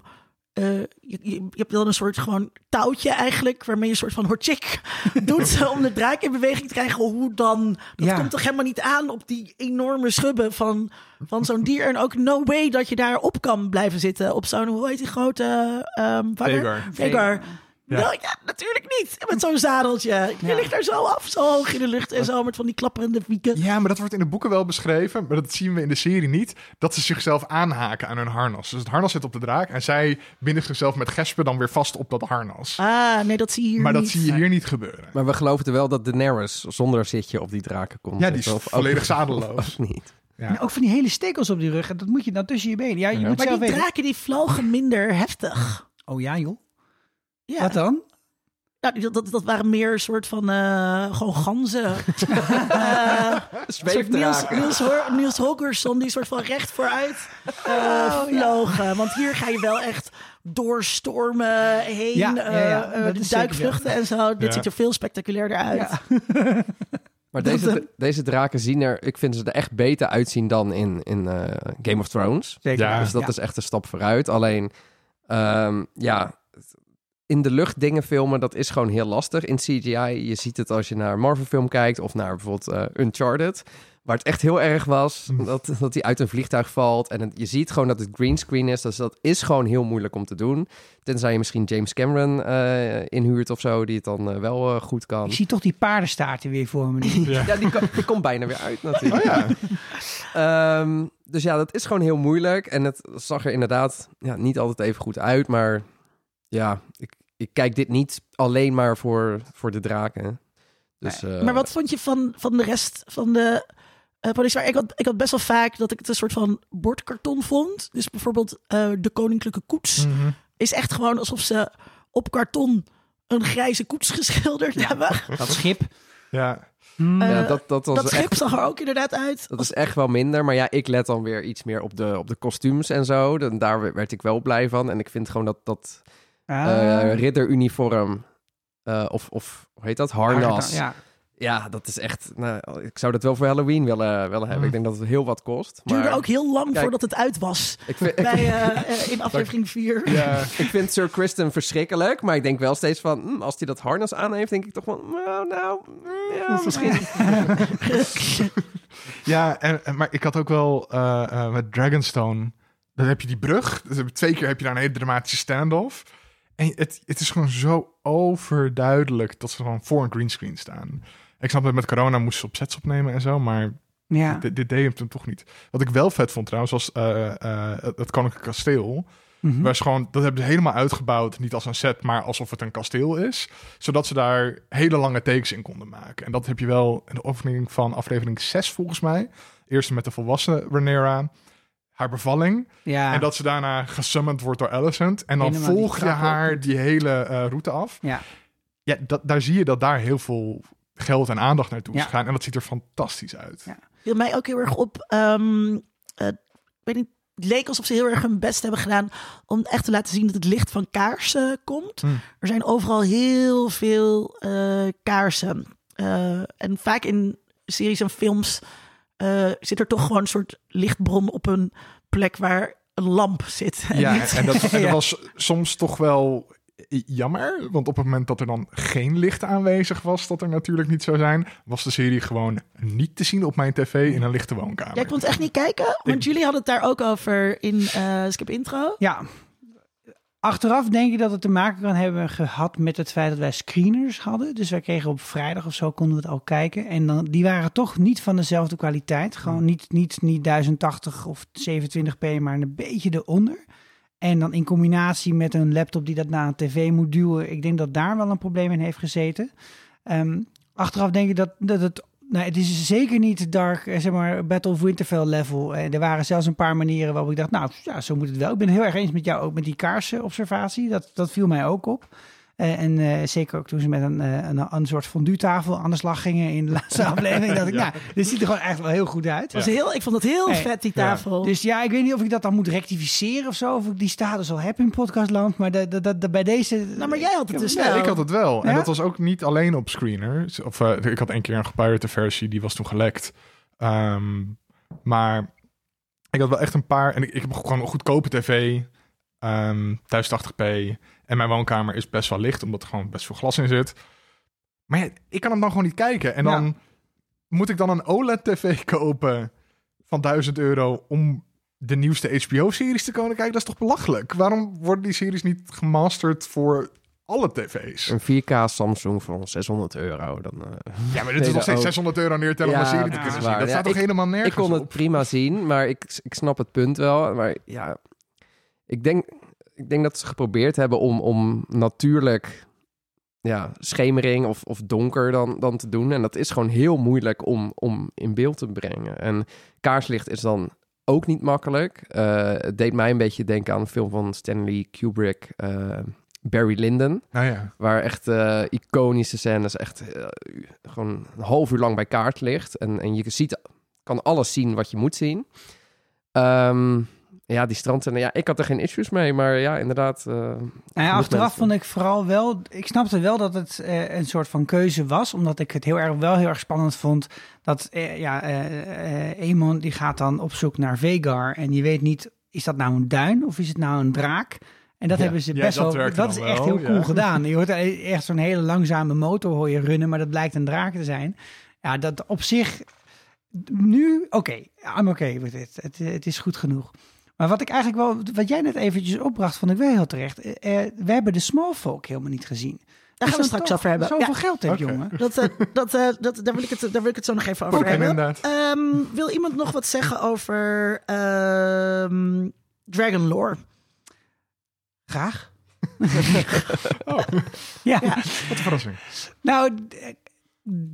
eh, je, je, je hebt dan een soort gewoon touwtje eigenlijk, waarmee je een soort van horchik doet om de draak in beweging te krijgen. Hoe dan? Dat Ja. komt toch helemaal niet aan op die enorme schubben van, van zo'n dier. En ook no way dat je daar op kan blijven zitten op zo'n, hoe heet die grote ehm? Vegar. Vegar. Ja. Nou ja, natuurlijk niet. Met zo'n zadeltje. Je Ja. ligt daar zo af, zo hoog in de lucht en zo met van die klapperende wieken. Ja, maar dat wordt in de boeken wel beschreven, maar dat zien we in de serie niet. Dat ze zichzelf aanhaken aan hun harnas. Dus het harnas zit op de draak en zij binden zichzelf met gespen dan weer vast op dat harnas. Ah, nee, dat zie je hier maar dat niet. zie je hier niet gebeuren. Maar we geloofden wel dat Daenerys zonder zitje op die draken komt. Ja, die is Of- volledig of- zadeloos. Of niet. Ja. En ook van die hele stekels op die rug. En dat moet je dan tussen je benen. Ja, je Ja. moet Maar zelf die weten. draken die vlogen minder heftig. Oh ja, joh. Ja. Wat dan? Nou, dat, dat, dat waren meer een soort van eh, gewoon ganzen. Eh, soort Niels. Niels, Hor- Niels Holgersson die soort van recht vooruit eh Oh, vlogen. Want hier ga je wel echt doorstormen heen. Ja, ja, eh, eh, duikvluchten en zo. Dit ziet er veel spectaculairder uit. Ja. Maar deze, deze draken zien er, ik vind ze er echt beter uitzien dan in, in eh, Game of Thrones. Zeker. Ja. Dus dat is echt een stap vooruit. Alleen, ehm, ja, in de lucht dingen filmen, dat is gewoon heel lastig in CGI. Je ziet het als je naar een Marvel film kijkt of naar bijvoorbeeld eh, Uncharted. Waar het echt heel erg was dat, dat hij uit een vliegtuig valt. En het- je ziet gewoon dat het greenscreen is. Dus dat is gewoon heel moeilijk om te doen. Tenzij je misschien James Cameron eh, inhuurt of zo, die het dan eh, wel goed kan. Ik zie toch die paardenstaarten weer voor me. Ja. Ja, die, ko- die komt bijna weer uit natuurlijk. Oh ja. Ehm, dus ja, dat is gewoon heel moeilijk. En het zag er inderdaad ja, niet altijd even goed uit. Maar ja, ik, ik kijk dit niet alleen maar voor, voor de draken. Dus, eh, Maar wat vond je van, van de rest van de eh politie? Ik had, ik had best wel vaak dat ik het een soort van bordkarton vond. Dus bijvoorbeeld eh, de koninklijke koets Mhm. is echt gewoon alsof ze op karton een grijze koets geschilderd hebben. Dat schip. Ja. Eh, ja, dat, dat, was Dat schip echt, zag er ook inderdaad uit. dat is echt wel minder. Maar ja, ik let dan weer iets meer op de, op de kostuums en zo. Dan, daar werd ik wel blij van. En ik vind gewoon dat, dat Ah. eh, ridderuniform... eh, of, of hoe heet dat? Harnas. Ja. Ja, dat is echt. Nou, ik zou dat wel voor Halloween willen, willen hebben. Ik denk dat het heel wat kost. Maar duurde ook heel lang Kijk. voordat het uit was. ik, vind, Bij, eh, in aflevering 4. Ja. ik vind Sir Kristen verschrikkelijk. Maar ik denk wel steeds van. hm, als hij dat harnas aan heeft, denk ik toch van. Nou, nou ja, misschien. Ja, en, en- maar ik had ook wel eh, eh, met Dragonstone. Dan heb je die brug. Dus twee keer heb je daar een hele dramatische standoff. En het, het is gewoon zo overduidelijk dat ze gewoon voor een greenscreen staan. Ik snap dat met corona moesten ze op sets opnemen en zo, maar Ja. dit, dit deed hem toen toch niet. Wat ik wel vet vond trouwens, was eh, eh, het, het Koninklijk Kasteel. Mhm. Was gewoon, dat hebben ze helemaal uitgebouwd, niet als een set, maar alsof het een kasteel is. Zodat ze daar hele lange takes in konden maken. En dat heb je wel in de oefening van aflevering 6 volgens mij. Eerst met de volwassen Rhaenyra, haar bevalling. ja. En dat ze daarna gesummoned wordt door Alicent. En dan Helemaal volg je op. haar die hele eh, route af. Ja. Ja, dat, daar zie je dat daar heel veel geld en aandacht naartoe is Ja. gegaan. En dat ziet er fantastisch uit. Ja. viel mij ook heel erg op. eh, ik weet niet, het leek alsof ze heel erg hun best hebben gedaan om echt te laten zien dat het licht van kaarsen komt. Hmm. Er zijn overal heel veel eh, kaarsen. En vaak in series en films eh, zit er toch gewoon een soort lichtbron op een plek waar een lamp zit. En Ja, niet- en dat, en dat Ja. was soms toch wel jammer. Want op het moment dat er dan geen licht aanwezig was, dat er natuurlijk niet zou zijn, was de serie gewoon niet te zien op mijn tv in een lichte woonkamer. Ja, ik kon het echt niet kijken, want Ik- jullie hadden het daar ook over in eh Skip Intro. Ja. Achteraf denk ik dat het te maken kan hebben gehad met het feit dat wij screeners hadden. Dus wij kregen op vrijdag of zo konden we het al kijken. En dan, die waren toch niet van dezelfde kwaliteit. Gewoon niet, niet, niet 1080 of 27p, maar een beetje eronder. En dan in combinatie met een laptop die dat naar een tv moet duwen. Ik denk dat daar wel een probleem in heeft gezeten. Ehm, achteraf denk ik dat, dat het Nee, het is zeker niet dark, eh, zeg maar, Battle of Winterfell level. En er waren zelfs een paar manieren waarop ik dacht, nou, ja, zo moet het wel. Ik ben heel erg eens met jou ook met die kaarsenobservatie. Dat, dat viel mij ook op. Uh, en uh, zeker ook toen ze met een, uh, een, een soort fondue-tafel aan de slag gingen in de laatste aflevering. dacht ik, ja. nou, dit ziet er gewoon echt wel heel goed uit. Was heel, ik vond het heel hey, vet, die tafel. Ja. Dus ja, ik weet niet of ik dat dan moet rectificeren of zo. Of ik die status al heb in podcastland. Maar de, de, de, de, bij deze... Nou, maar jij had het dus ja, wel. ik had het wel. En dat was ook niet alleen op screener. Of, ik had een keer een gepirate versie, die was toen gelekt. Um, maar ik had wel echt een paar... En ik, ik heb gewoon een goedkope tv... Um, 1080p. En mijn woonkamer is best wel licht, omdat er gewoon best veel glas in zit. Maar ja, ik kan hem dan gewoon niet kijken. En dan ja. moet ik dan een OLED-tv kopen van 1000 euro om de nieuwste HBO-series te kunnen kijken. Dat is toch belachelijk? Waarom worden die series niet gemasterd voor alle tv's? Een 4K Samsung voor 600 euro. Dan, uh... Ja, maar dit is nog steeds 600 euro neertellen ja, om een serie te kunnen zien. Dat staat toch ik, helemaal nergens Ik kon het op? prima zien, maar ik, ik snap het punt wel. Maar ja, ik denk ik denk dat ze geprobeerd hebben om, om natuurlijk ja, schemering of, of donker dan, dan te doen. En dat is gewoon heel moeilijk om, om in beeld te brengen. En kaarslicht is dan ook niet makkelijk. Uh, het deed mij een beetje denken aan een film van Stanley Kubrick, uh, Barry Lyndon. Ah, ja. Waar echt uh, iconische scènes echt gewoon een half uur lang bij kaart ligt. En, en je ziet, kan alles zien wat je moet zien. Um, ja, die strandscène, ja, ik had er geen issues mee, maar ja, inderdaad. Uh, nou ja, achteraf mensen. vond ik vooral wel, ik snapte wel dat het uh, een soort van keuze was, omdat ik het heel erg, wel heel erg spannend vond dat, uh, ja, Emon die gaat dan op zoek naar Vegar en je weet niet, is dat nou een duin of is het nou een draak? En dat ja, hebben ze ja, best dat wel, werkt dat is echt wel, heel cool ja. gedaan. Je hoort echt zo'n hele langzame motor hoor je runnen, maar dat blijkt een draak te zijn. Ja, dat op zich, nu, oké, okay, I'm oké okay with it. Het, het is goed genoeg. Maar wat ik eigenlijk wel, wat jij net eventjes opbracht, vond ik wel heel terecht. Uh, we hebben de small folk helemaal niet gezien. Daar gaan we straks over hebben. Zoveel Ja. geld heb, jongen. Dat, uh, dat, uh, dat, daar, wil ik het, daar wil ik het zo nog even over Oké, hebben. inderdaad. Ehm, wil iemand nog wat zeggen over ehm Dragon Lore? Graag. Oh, Ja. Ja. wat een verrassing. Nou,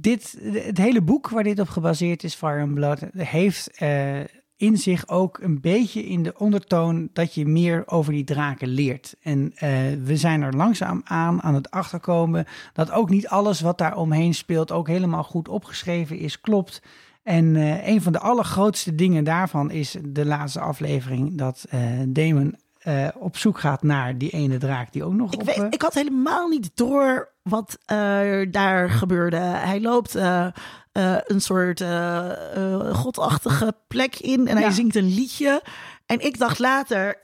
dit, het hele boek waar dit op gebaseerd is, Fire and Blood, heeft eh, in zich ook een beetje in de ondertoon dat je meer over die draken leert. En eh, we zijn er langzaam aan aan het achterkomen dat ook niet alles wat daar omheen speelt ook helemaal goed opgeschreven is, klopt. En eh, een van de allergrootste dingen daarvan is de laatste aflevering dat eh Damon op zoek gaat naar die ene draak die ook nog Ik, op... weet, ik had helemaal niet door wat daar gebeurde. Hij loopt eh, een soort eh, eh, godachtige plek in en hij Ja. zingt een liedje. En ik dacht later,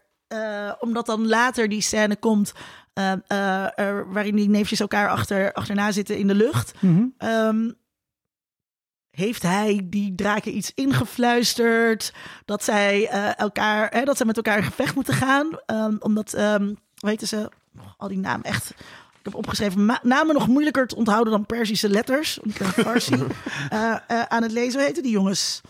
omdat dan later die scène komt... waarin die neefjes elkaar achter, achterna zitten in de lucht... mhm. Ehm, heeft hij die draken iets ingefluisterd? Dat zij elkaar, hè, dat zij met elkaar in gevecht moeten gaan. Ehm, omdat, ehm weten ze, oh, al die namen echt. Ik heb opgeschreven namen nog moeilijker te onthouden dan Persische letters. Want ik ben Farsi eh, eh, aan het lezen. Hoe heten die jongens?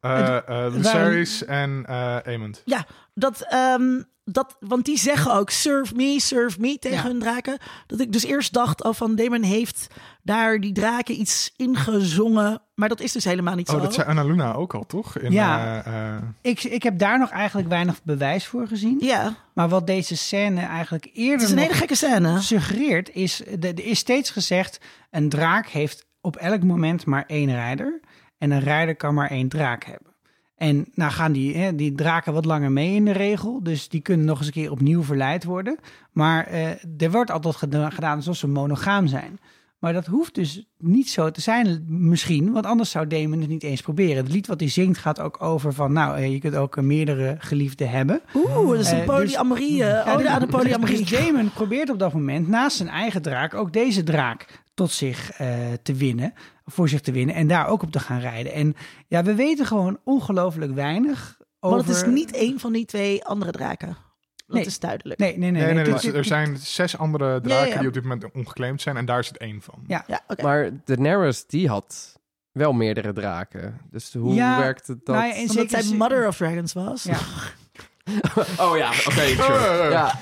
Eh eh Lucerys en eh Aemond. Ja, dat, ehm, dat, want die zeggen ook serve me, serve me tegen Ja. hun draken. Dat ik dus eerst dacht, oh, van Damon heeft daar die draken iets ingezongen. Maar dat is dus helemaal niet zo. Oh, dat zei Anna Luna ook al, toch? In, Ja. eh, eh, ik, ik heb daar nog eigenlijk weinig bewijs voor gezien. Ja, Maar wat deze scène eigenlijk eerder het is een hele gekke scène. suggereert, is er er is steeds gezegd: een draak heeft op elk moment maar één rijder. En een rijder kan maar één draak hebben. En nou gaan die, hè, die draken wat langer mee in de regel. Dus die kunnen nog eens een keer opnieuw verleid worden. Maar eh, er wordt altijd geda- gedaan alsof ze monogaam zijn. Maar dat hoeft dus niet zo te zijn misschien. Want anders zou Damon het niet eens proberen. Het lied wat hij zingt gaat ook over van... nou, eh, je kunt ook eh, meerdere geliefden hebben. Oeh, dat is een Eh, dus- polyamorie. ode aan de polyamorie. Dus Damon probeert op dat moment naast zijn eigen draak ook deze draak tot zich eh, te winnen, voor zich te winnen en daar ook op te gaan rijden. En ja, we weten gewoon ongelooflijk weinig over. Want het is niet één van die twee andere draken. Dat Nee. is duidelijk. Nee, nee, nee. Nee, nee, dus er zijn zes andere draken ja. die op dit moment ongeclaimd zijn. En daar is het één van. Ja. Ja, oké. Maar Daenerys, die had wel meerdere draken. Dus hoe Ja, werkt het dat? nou ja, in Omdat zij zin- Mother of Dragons was. Ja. Oh ja, oké, sure. Ja,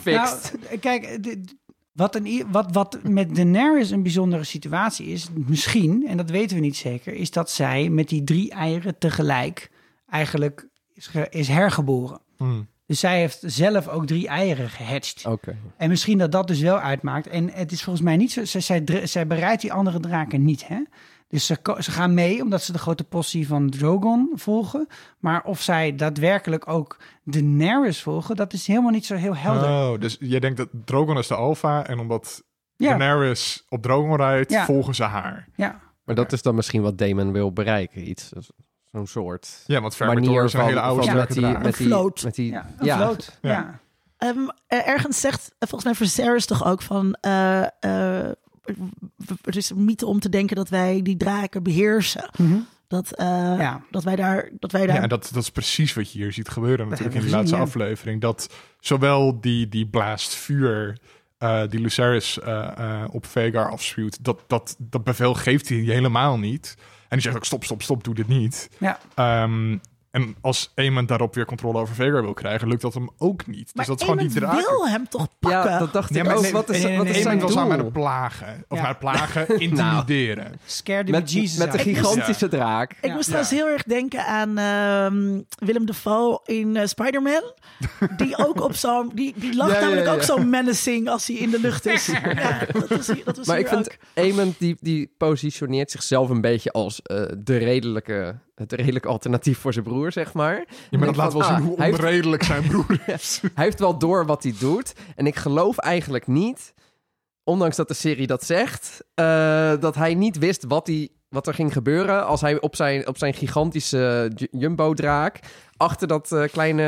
fixed. Nou, kijk, dit- wat, een, wat, wat met Daenerys een bijzondere situatie is, misschien, en dat weten we niet zeker, is dat zij met die drie eieren tegelijk eigenlijk is, is hergeboren. Hmm. Dus zij heeft zelf ook drie eieren gehatcht. Oké. En misschien dat dat dus wel uitmaakt. En het is volgens mij niet zo. Zij, zij, zij bereidt die andere draken niet. Hè? Dus ze, ze gaan mee omdat ze de grote postie van Drogon volgen. Maar of zij daadwerkelijk ook Daenerys volgen, dat is helemaal niet zo heel helder. Oh, dus jij denkt dat Drogon is de alfa. En omdat ja, Daenerys op Drogon rijdt, Ja. volgen ze haar. ja, Maar dat is dan misschien wat Damon wil bereiken. Iets, zo'n soort Ja, want Vermitor is een hele oude van sterke met die, met die. Met die, ja, een vloot. Ja. Ja. Ehm, er- ergens zegt eh, volgens mij Viserys toch ook van... eh, eh, het is een mythe om te denken dat wij die draken beheersen. Mhm. Dat, eh, Ja. dat wij daar... Dat wij daar Ja, en dat, dat is precies wat je hier ziet gebeuren natuurlijk in we laatste aflevering. Dat zowel die, die blaast vuur eh, die Lucerys eh, eh, op Vegar afspuwt, dat, dat, dat bevel geeft hij helemaal niet. En die zegt ook stop, stop, stop, doe dit niet. Ja. Ehm, en als Aemon daarop weer controle over Vegar wil krijgen, lukt dat hem ook niet. maar dus dat is gewoon die draak. wil hem toch pakken? Ja, dat dacht Ja, ik ook. nee, wat is, nee, nee, wat is nee, zijn Aemon was aan doel? met het plagen. Of Ja. het plagen, intimideren. Scare the Met, bejesus met de out. gigantische draak. Ik moest Ja. trouwens heel erg denken aan ehm, Willem Dafoe in eh, Spider-Man. Die ook op zo'n... Die, die lacht Ja, ja, namelijk ja. ook zo menacing als hij in de lucht is. Ja, dat was, hier- dat was Maar ik vind, ook. Aemon die, die positioneert zichzelf een beetje als eh, de redelijke, het redelijke alternatief voor zijn broer, zeg maar. Ja, maar dat laat wel zien ah, hoe heeft- onredelijk zijn broer is. Hij heeft wel door wat hij doet. En ik geloof eigenlijk niet, ondanks dat de serie dat zegt, eh, dat hij niet wist wat, hij, wat er ging gebeuren als hij op zijn, op zijn gigantische jumbo-draak achter dat eh, kleine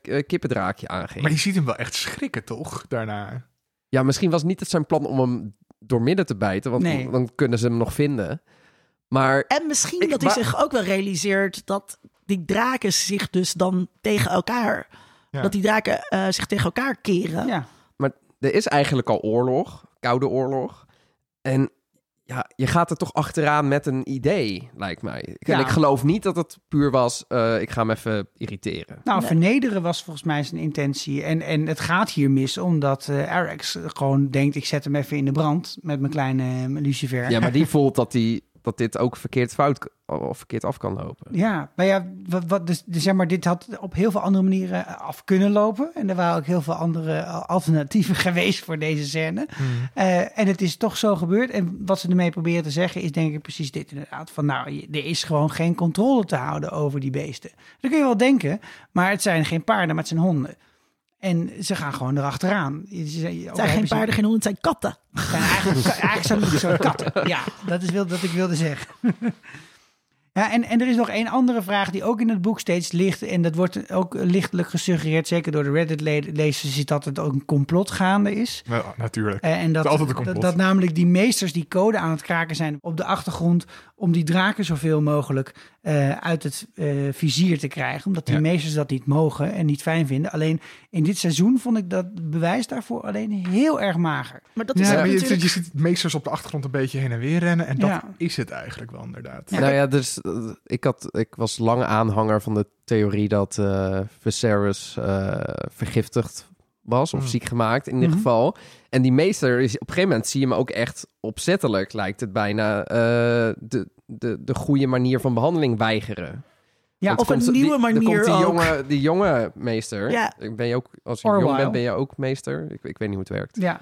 eh, eh, kippendraakje aanging. Maar je ziet hem wel echt schrikken, toch? Daarna. Ja, misschien was niet het zijn plan om hem door midden te bijten, want Nee. dan kunnen ze hem nog vinden. Maar En misschien Ik- dat hij maar- zich ook wel realiseert dat die draken zich dus dan tegen elkaar... Ja. Dat die draken eh, zich tegen elkaar keren. Ja. er is eigenlijk al oorlog, koude oorlog. En ja, je gaat er toch achteraan met een idee, lijkt mij. Ik- En Ja. ik geloof niet dat het puur was, eh, ik ga hem even irriteren. Nou, Nee. vernederen was volgens mij zijn intentie. En, en het gaat hier mis, omdat eh Arax gewoon denkt... ik zet hem even in de brand met mijn kleine lucifer. Ja, maar die voelt dat, die, dat dit ook verkeerd fout of verkeerd af kan lopen. Ja, maar ja, wat, wat, dus, dus zeg maar, dit had op heel veel andere manieren af kunnen lopen. En er waren ook heel veel andere alternatieven geweest voor deze scène. Eh, en het is toch zo gebeurd. En wat ze ermee proberen te zeggen is denk ik precies dit inderdaad. Van nou, er is gewoon geen controle te houden over die beesten. Dat kun je wel denken, maar het zijn geen paarden, maar het zijn honden. En ze gaan gewoon erachteraan. Ze- Het zijn geen ze- paarden, geen honden, het zijn katten. zijn eigenlijk, eigenlijk zijn het soort katten. Ja, dat is wat ik wilde zeggen. Ja, en, en er is nog één andere vraag die ook in het boek steeds ligt. En dat wordt ook lichtelijk gesuggereerd, zeker door de Reddit-lezers, is dat het ook een complot gaande is. Nou, natuurlijk. Eh, En dat, Het is altijd een complot. dat, dat namelijk die meesters die code aan het kraken zijn op de achtergrond om die draken zoveel mogelijk eh, uit het eh, vizier te krijgen. Omdat die Ja. meesters dat niet mogen en niet fijn vinden. Alleen in dit seizoen vond ik dat bewijs daarvoor alleen heel erg mager. Maar dat Ja, is maar je, natuurlijk... je ziet meesters op de achtergrond een beetje heen en weer rennen. En dat Ja. is het eigenlijk wel, inderdaad. Ja. nou ja, dus eh, ik, had, ik was lang aanhanger van de theorie dat eh Viserys eh, vergiftigd was of Mm. ziek gemaakt in ieder Mhm. geval. En die meester is op een gegeven moment zie je hem ook echt opzettelijk, lijkt het bijna, eh, de, de, de goede manier van behandeling weigeren. Ja, Want of een komt- nieuwe manier komt die ook. jonge, die jonge meester. Ja. Ben je ook, als je jong bent, ben je ook meester. Ik, ik weet niet hoe het werkt. Ja,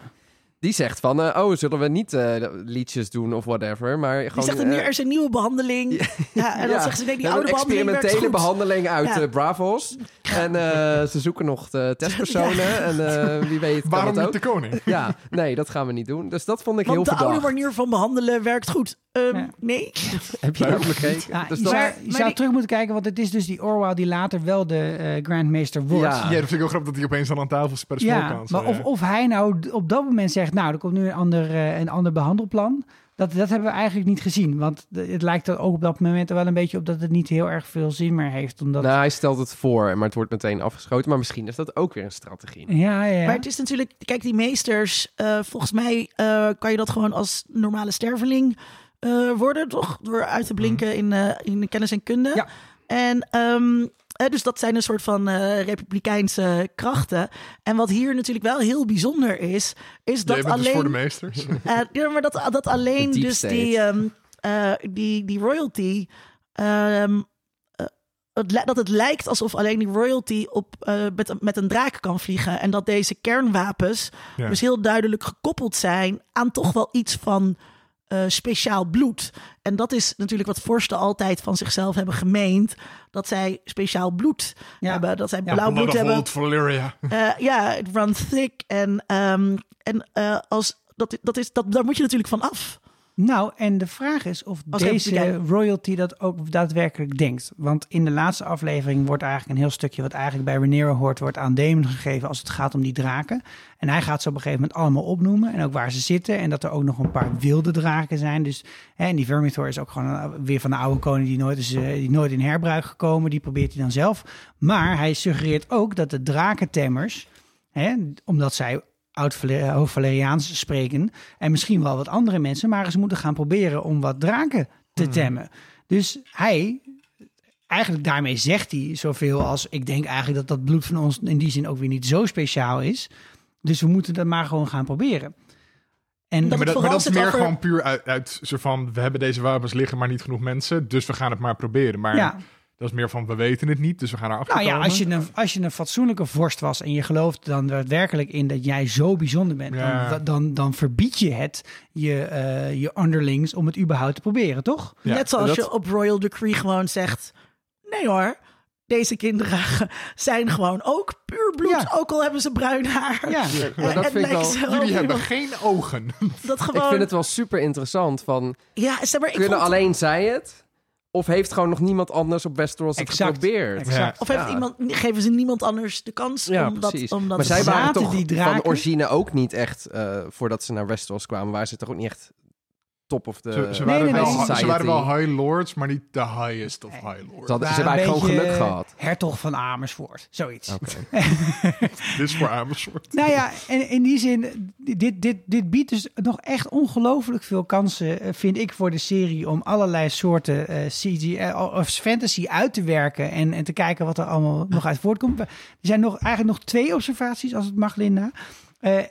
Die zegt van, eh, oh, zullen we niet eh, liedjes doen of whatever, maar Die gewoon... zegt er, nu, eh, er is een nieuwe behandeling. Ja, en dan Ja. zeggen ze, nee, die oude behandeling experimentele behandeling uit Ja. Bravos. En eh, ze zoeken nog de testpersonen. En eh, wie weet Waarom niet ook. de koning? Ja, nee, dat gaan we niet doen. Dus dat vond ik Want heel de oude verdacht. manier van behandelen werkt goed. Ehm, Ja. Nee. Heb je Nee, ook bekeken? Ja, dus je dat, zou, Maar- je zou die- terug moeten kijken, want het is dus die Orwell die later wel de eh Grandmeester wordt. Ja. Ja, dat vind ik heel grappig dat hij opeens dan aan tafel per Ja, maar of, of hij nou op dat moment zegt, nou, er komt nu een ander, eh, een ander behandelplan. Dat, dat hebben we eigenlijk niet gezien. Want het lijkt er ook op dat moment er wel een beetje op dat het niet heel erg veel zin meer heeft. Omdat... Nou, hij stelt het voor, maar het wordt meteen afgeschoten. Maar misschien is dat ook weer een strategie. ja, ja. Maar het is natuurlijk, kijk, die meesters, eh, volgens mij eh, kan je dat gewoon als normale sterveling eh, worden, toch? Door uit te blinken in, eh, in de kennis en kunde. Ja. En um, dus dat zijn een soort van eh, republikeinse krachten. En wat hier natuurlijk wel heel bijzonder is, is dat bent alleen. dus voor de meesters. Eh, ja, maar dat, dat alleen dus state. die, ehm, eh, die, die royalty. ehm, eh, dat het lijkt alsof alleen die royalty op, eh, met, met een draak kan vliegen. En dat deze kernwapens Ja. dus heel duidelijk gekoppeld zijn aan toch wel iets van eh, speciaal bloed. En dat is natuurlijk wat vorsten altijd van zichzelf hebben gemeend. Dat zij speciaal bloed Ja. hebben. Dat zij Ja, blauw bloed hebben. Eh, ja, het runs thick. En, ehm, en eh, als, dat, dat is, dat, daar moet je natuurlijk van af. Nou, en de vraag is of Als deze royalty dat ook daadwerkelijk denkt. Want in de laatste aflevering wordt eigenlijk een heel stukje wat eigenlijk bij Rhaenyra hoort, wordt aan Damon gegeven als het gaat om die draken. En hij gaat ze op een gegeven moment allemaal opnoemen en ook waar ze zitten. En dat er ook nog een paar wilde draken zijn. Dus, hè, en die Vermithor is ook gewoon weer van de oude koning die nooit, is, eh, die nooit in herbruik gekomen. Die probeert hij dan zelf. Maar hij suggereert ook dat de drakentemmers, hè, omdat zij oud-Valeriaans spreken. En misschien wel wat andere mensen, maar ze moeten gaan proberen om wat draken te temmen. Dus hij, eigenlijk daarmee zegt hij zoveel als: Ik denk eigenlijk dat dat bloed van ons in die zin ook weer niet zo speciaal is. Dus we moeten dat maar gewoon gaan proberen. En Ja, maar, dat, maar dat is meer over- gewoon puur uit, uit zo van... we hebben deze wapens liggen, maar niet genoeg mensen... dus we gaan het maar proberen. Maar ja, dat is meer van, we weten het niet, dus we gaan erachter nou ja, komen. als je, een, als je een fatsoenlijke vorst was en je gelooft dan daadwerkelijk in dat jij zo bijzonder bent, Ja. dan, dan, dan verbied je het je, eh, je underlings om het überhaupt te proberen, toch? Ja, Net zoals dat- je op Royal Decree gewoon zegt... Nee hoor, deze kinderen zijn gewoon ook puur bloed. Ja. Ook al hebben ze bruin haar. Ja. Maar dat En vind ik wel- Jullie hebben geen ogen. Dat gewoon... Ik vind het wel super interessant van, Ja, zeg maar, ik kunnen vond- alleen zij het? Of heeft gewoon nog niemand anders op Westeros het Exact. geprobeerd? Exact. Of heeft Ja. iemand, geven ze niemand anders de kans Ja, om dat, precies. om dat maar zij waren toch die van origine ook niet echt, eh, voordat ze naar Westeros kwamen, waren ze toch ook niet echt top of de Ze, waren nee, wel, nee. ze waren wel high lords, maar niet de highest of high lords. Ze hadden, ze hebben eigenlijk gewoon geluk gehad. Hertog van Amersfoort, zoiets. Dit is voor Amersfoort. Nou ja, en in die zin, dit, dit, dit biedt dus nog echt ongelooflijk veel kansen, eh, vind ik, voor de serie om allerlei soorten eh, CG eh, of fantasy uit te werken en, en te kijken wat er allemaal nog uit voortkomt. Er zijn nog, eigenlijk nog twee observaties, als het mag, Linda.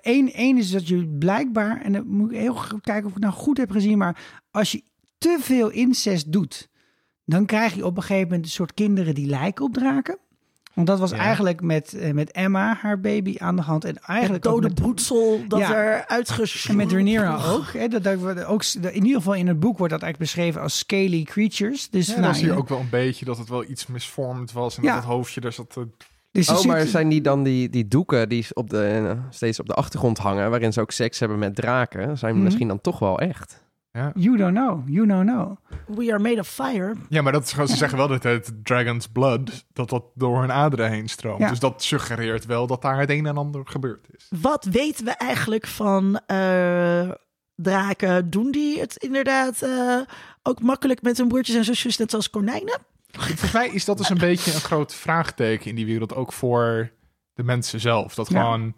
Eén één is dat je blijkbaar, en dan moet ik heel goed kijken of ik het nou goed heb gezien, maar als je te veel incest doet, dan krijg je op een gegeven moment een soort kinderen die lijken op draken. Want dat was Ja. eigenlijk met, eh, met Emma, haar baby, aan de hand. En Het eigenlijk ook dode met, broedsel dat Ja. er uitgeschoten en met Rhaenyra ook, hè, dat, ook. In ieder geval in het boek wordt dat eigenlijk beschreven als scaly creatures. Dus, Ja, nou, dan zie je ook wel een beetje dat het wel iets misvormd was. En Ja. dat het hoofdje daar zat... te- Dus Oh, maar zijn die dan die, die doeken die op de, eh, steeds op de achtergrond hangen, waarin ze ook seks hebben met draken, zijn Mhm. misschien dan toch wel echt? Ja. You don't know, you don't know. We are made of fire. ja, maar dat is gewoon, ze zeggen wel dat het Dragon's Blood, dat dat door hun aderen heen stroomt. Ja. Dus dat suggereert wel dat daar het een en ander gebeurd is. Wat weten we eigenlijk van eh, draken? Doen die het inderdaad eh, ook makkelijk met hun broertjes en zusjes, net zoals konijnen? Volgens mij is dat dus een beetje een groot vraagteken in die wereld, ook voor de mensen zelf. Dat gewoon,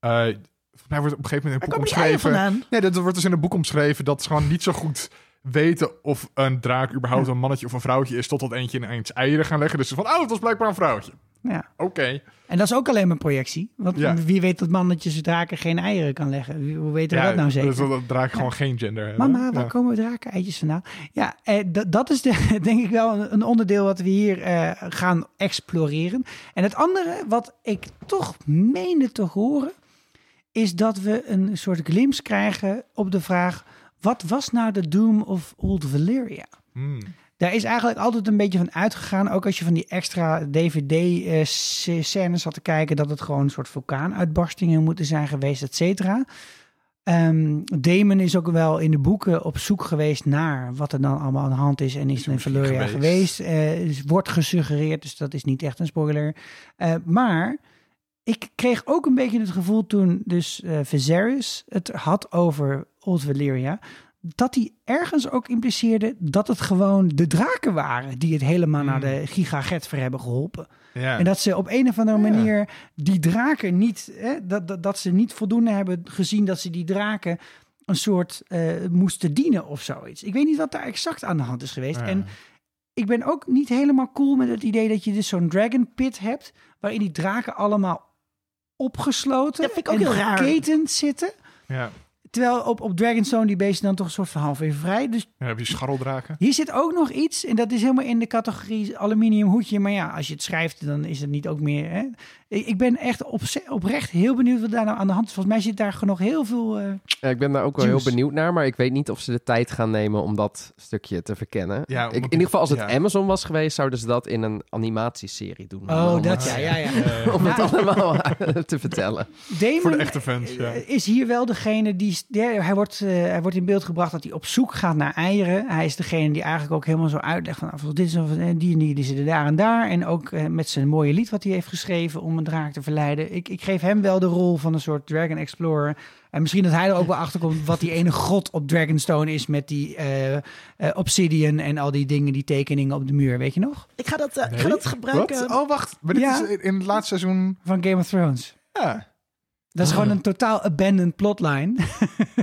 eh, volgens mij wordt op een gegeven moment in een boek omschreven. Nee, dat wordt dus in een boek omschreven dat ze gewoon niet zo goed weten of een draak überhaupt een mannetje of een vrouwtje is, totdat eentje ineens eieren gaan leggen. Dus ze van, oh, het was blijkbaar een vrouwtje. Ja. Oké. En dat is ook alleen maar projectie. Want Ja. wie weet dat mannetjes draken geen eieren kan leggen? Wie- Hoe weten we dat nou zeker? Dus dat draak gewoon geen gender hebben. Mama, waar komen draken eitjes vandaan? Ja, eh, dat is de, denk ik wel een, een onderdeel wat we hier eh, gaan exploreren. En het andere wat ik toch meende te horen, is dat we een soort glimps krijgen op de vraag: wat was nou de Doom of Old Valyria? Hmm. Daar is eigenlijk altijd een beetje van uitgegaan, ook als je van die extra DVD-scènes had te kijken, dat het gewoon een soort vulkaanuitbarstingen moeten zijn geweest, et cetera. Ehm, Damon is ook wel in de boeken op zoek geweest naar wat er dan allemaal aan de hand is en is Is in Valoria geweest. geweest. Eh, is- wordt gesuggereerd, dus dat is niet echt een spoiler. Eh, maar ik kreeg ook een beetje het gevoel toen dus eh Viserys het had over Old Valyria, dat hij ergens ook impliceerde dat het gewoon de draken waren die het helemaal naar de gigagetver hebben geholpen. Ja. En dat ze op een of andere Ja. manier die draken niet, hè, dat, dat, dat ze niet voldoende hebben gezien dat ze die draken een soort eh, moesten dienen of zoiets. Ik weet niet wat daar exact aan de hand is geweest. Ja. En ik ben ook niet helemaal cool met het idee dat je dus zo'n dragon pit hebt, waarin die draken allemaal opgesloten Dat vind ik ook en heel raar. geketend zitten. ja. Terwijl op, op Dragonstone die beesten dan toch een soort van half even vrij. Dus Dan heb je scharreldraken. hier zit ook nog iets, en dat is helemaal in de categorie aluminium hoedje. Maar ja, als je het schrijft, dan is het niet ook meer. Hè? Ik, ik ben echt op, oprecht heel benieuwd wat daar nou aan de hand is. Volgens mij zit daar nog heel veel. eh, Ja, ik ben daar ook wel heel benieuwd naar, maar ik weet niet of ze de tijd gaan nemen om dat stukje te verkennen. Ja, ik, in ieder geval, als het ja. Amazon was geweest, zouden ze dat in een animatieserie doen. Oh, Om dat het- ja, ja, ja. Om het allemaal te vertellen. Damon Voor de echte fans, ja. is hier wel degene die. Ja, hij, wordt, eh, hij wordt in beeld gebracht dat hij op zoek gaat naar eieren. Hij is degene die eigenlijk ook helemaal zo uitlegt van. ah, dit is of eh, die en die, die zitten daar en daar. En ook eh, met zijn mooie lied wat hij heeft geschreven om een draak te verleiden. Ik, ik geef hem wel de rol van een soort Dragon Explorer. En misschien dat hij er ook wel achter komt wat die ene god op Dragonstone is met die eh, eh, obsidian en al die dingen, die tekeningen op de muur. Weet je nog? Ik ga dat, ik ga dat gebruiken. Wat? Oh, wacht. Maar dit Ja. is in het laatste seizoen... Van Game of Thrones. Ja. Dat is gewoon een totaal abandoned plotline.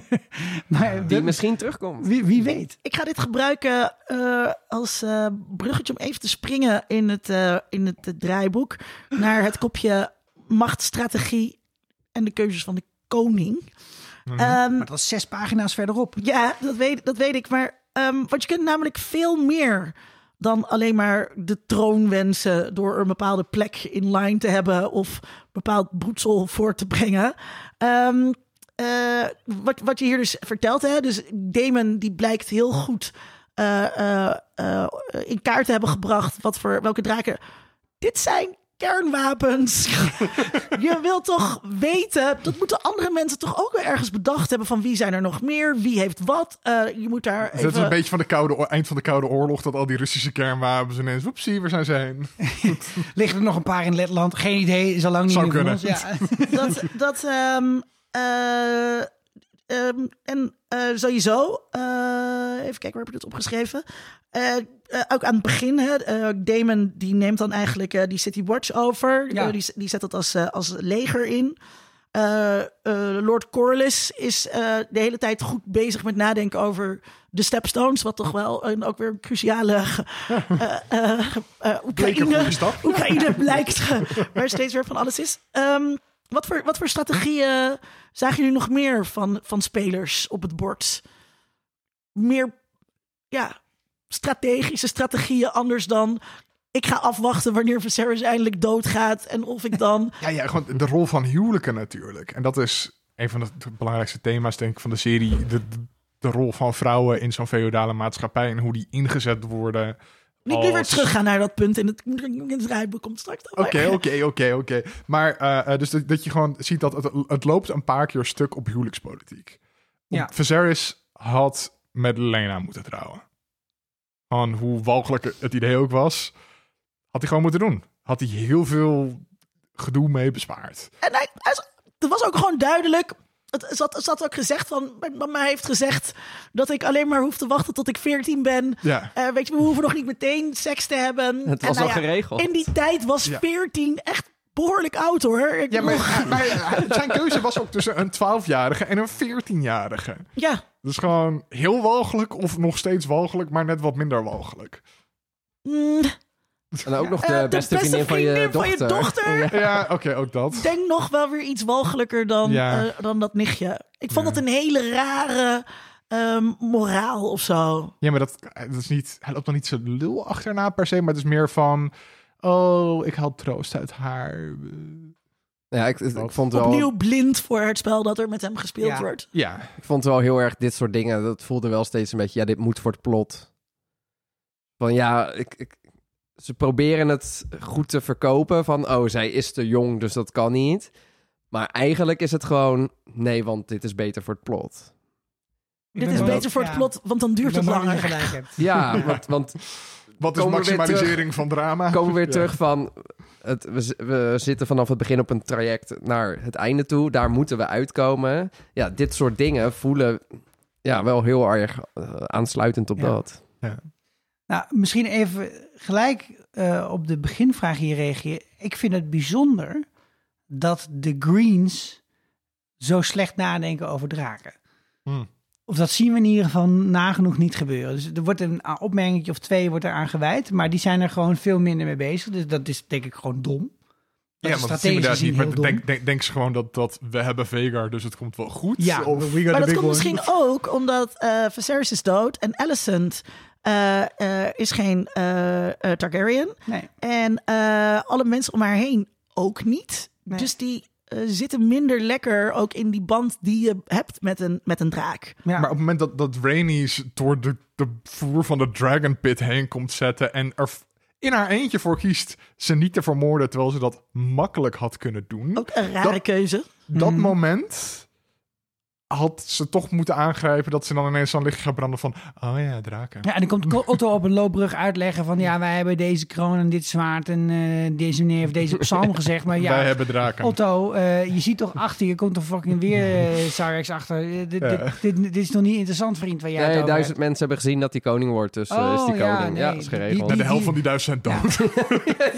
maar Die misschien terugkomt. wie, wie weet. Ik ga dit gebruiken eh, als eh, bruggetje om even te springen in het, eh, in het draaiboek naar het kopje macht, strategie en de keuzes van de koning. Ehm, Maar dat is zes pagina's verderop. ja, dat weet, dat weet ik. Maar ehm, want je kunt namelijk veel meer dan alleen maar de troon wensen door een bepaalde plek in line te hebben of bepaald broedsel voor te brengen. Ehm, eh, wat, wat je hier dus vertelt, hè, dus Damon die blijkt heel goed eh, eh, in kaart te hebben gebracht wat voor welke draken. Dit zijn kernwapens. je wilt toch weten, dat moeten andere mensen toch ook weer ergens bedacht hebben van wie zijn er nog meer, wie heeft wat. Eh, je moet daar Dus dat is even... een beetje van de koude, oor- eind van de Koude Oorlog... dat al die Russische kernwapens ineens... Woepsie, waar zijn ze heen? Liggen er nog een paar in Letland? Geen idee, is al lang niet Zou kunnen. ons. Ja. dat, dat ehm, eh, ehm, en eh, sowieso, eh, even kijken, waar heb ik dit opgeschreven? Eh, ook aan het begin, hè, eh, Damon die neemt dan eigenlijk eh, die City Watch over. Ja. Die, die zet dat als, als leger in. Lord Corlys is de hele tijd goed bezig met nadenken over de Stepstones, wat toch wel een, ook weer een cruciale Oekraïne. Oekraïne blijkt waar steeds weer van alles is. Ehm, wat, voor, wat voor strategieën zagen jullie nog meer van, van spelers op het bord? Meer ja, strategische strategieën anders dan... Ik ga afwachten wanneer Viserys eindelijk doodgaat. En of ik dan... Ja, ja, gewoon de rol van huwelijken natuurlijk. En dat is een van de belangrijkste thema's, denk ik, van de serie. De, de, rol van vrouwen in zo'n feodale maatschappij en hoe die ingezet worden. Niet liever als- teruggaan naar dat punt in het, in het rijboek. Komt straks dan Oké, weer. oké, oké, oké. Maar eh, eh, dus dat, dat je gewoon ziet dat het, het loopt een paar keer stuk op huwelijkspolitiek. Ja. Viserys had met Lena moeten trouwen. Gewoon hoe walgelijk het idee ook was, had hij gewoon moeten doen. Had hij heel veel gedoe mee bespaard. En hij, het was ook gewoon duidelijk. Het zat, het zat ook gezegd van. Mijn mama heeft gezegd dat ik alleen maar hoef te wachten tot ik 14 ben. Ja. Eh, weet je, we hoeven nog niet meteen seks te hebben. Het En was nou al ja, geregeld. In die tijd was Ja. 14 echt behoorlijk oud hoor. Ik Ja, maar, zijn keuze was ook tussen een 12-jarige en een 14-jarige. ja. Dus gewoon heel walgelijk of nog steeds walgelijk, maar net wat minder walgelijk. Mm, En ook nog de, eh, beste, vriendin, van je dochter. dochter. Ja. Ja, oké, ook dat. Ik denk nog wel weer iets walgelijker dan, Ja. eh, dan dat nichtje. Ik vond Ja. het een hele rare ehm, moraal of zo. Ja, maar dat, dat is niet, hij loopt dan niet zijn lul achterna per se, maar het is meer van, oh, ik haal troost uit haar. Ja, ik, ik, vond wel, Opnieuw blind voor het spel dat er met hem gespeeld Ja. wordt. Ja, ik vond wel heel erg dit soort dingen. Dat voelde wel steeds een beetje, ja, dit moet voor het plot. Van ja, ik, ik, ze proberen het goed te verkopen. Van, oh, zij is te jong, dus dat kan niet. Maar eigenlijk is het gewoon, nee, want dit is beter voor het plot. Dit is beter voor het plot, want dan duurt het langer. gelijk. Ja, want, want wat is Komen we weer maximalisering van drama? komen we weer Ja. terug van... Het, we, zitten vanaf het begin op een traject naar het einde toe. Daar moeten we uitkomen. Ja, dit soort dingen voelen ja, wel heel erg eh, aansluitend op Ja. dat. Nou, misschien even gelijk eh, op de beginvraag hier reageren. Ik vind het bijzonder dat de Greens zo slecht nadenken over draken. Hmm. Of dat zien we in ieder geval nagenoeg niet gebeuren. Dus er wordt een opmerking of twee wordt eraan gewijd. Maar die zijn er gewoon veel minder mee bezig. Dus dat is denk ik gewoon dom. Dat Ja, maar dat zien we niet. Maar denk, denk, denk ze gewoon dat, dat we hebben Vegar, dus het komt wel goed? Ja, of, we Maar dat komt one. misschien ook omdat eh Viserys is dood en Alicent eh, eh, is geen Targaryen. Nee. En eh, alle mensen om haar heen ook niet. Nee. Dus die eh, zitten minder lekker ook in die band die je hebt met een, met een draak. Ja. Maar op het moment dat, dat Rhaenys door de, de vloer van de Dragon Pit heen komt zetten en er in haar eentje voor kiest ze niet te vermoorden, terwijl ze dat makkelijk had kunnen doen. Ook een rare Dat- keuze. Dat Mhm. moment had ze toch moeten aangrijpen dat ze dan ineens zo'n lichtje gaat branden van, oh ja, draken. Ja, en dan komt Otto op een loopbrug uitleggen van... ja, wij hebben deze kroon en dit zwaard en eh, deze meneer heeft deze psalm gezegd. Maar ja, Wij hebben draken. Otto, eh, je ziet toch achter je, komt toch fucking weer uh, achter. Dit, Ja. dit, dit, dit is nog niet interessant, vriend, waar jij Nee, duizend mensen hebben gezien dat hij koning wordt, dus is Oh, die ja, koning. Ja, nee, is die- geregeld. Nou, de die- helft van die duizend zijn dood.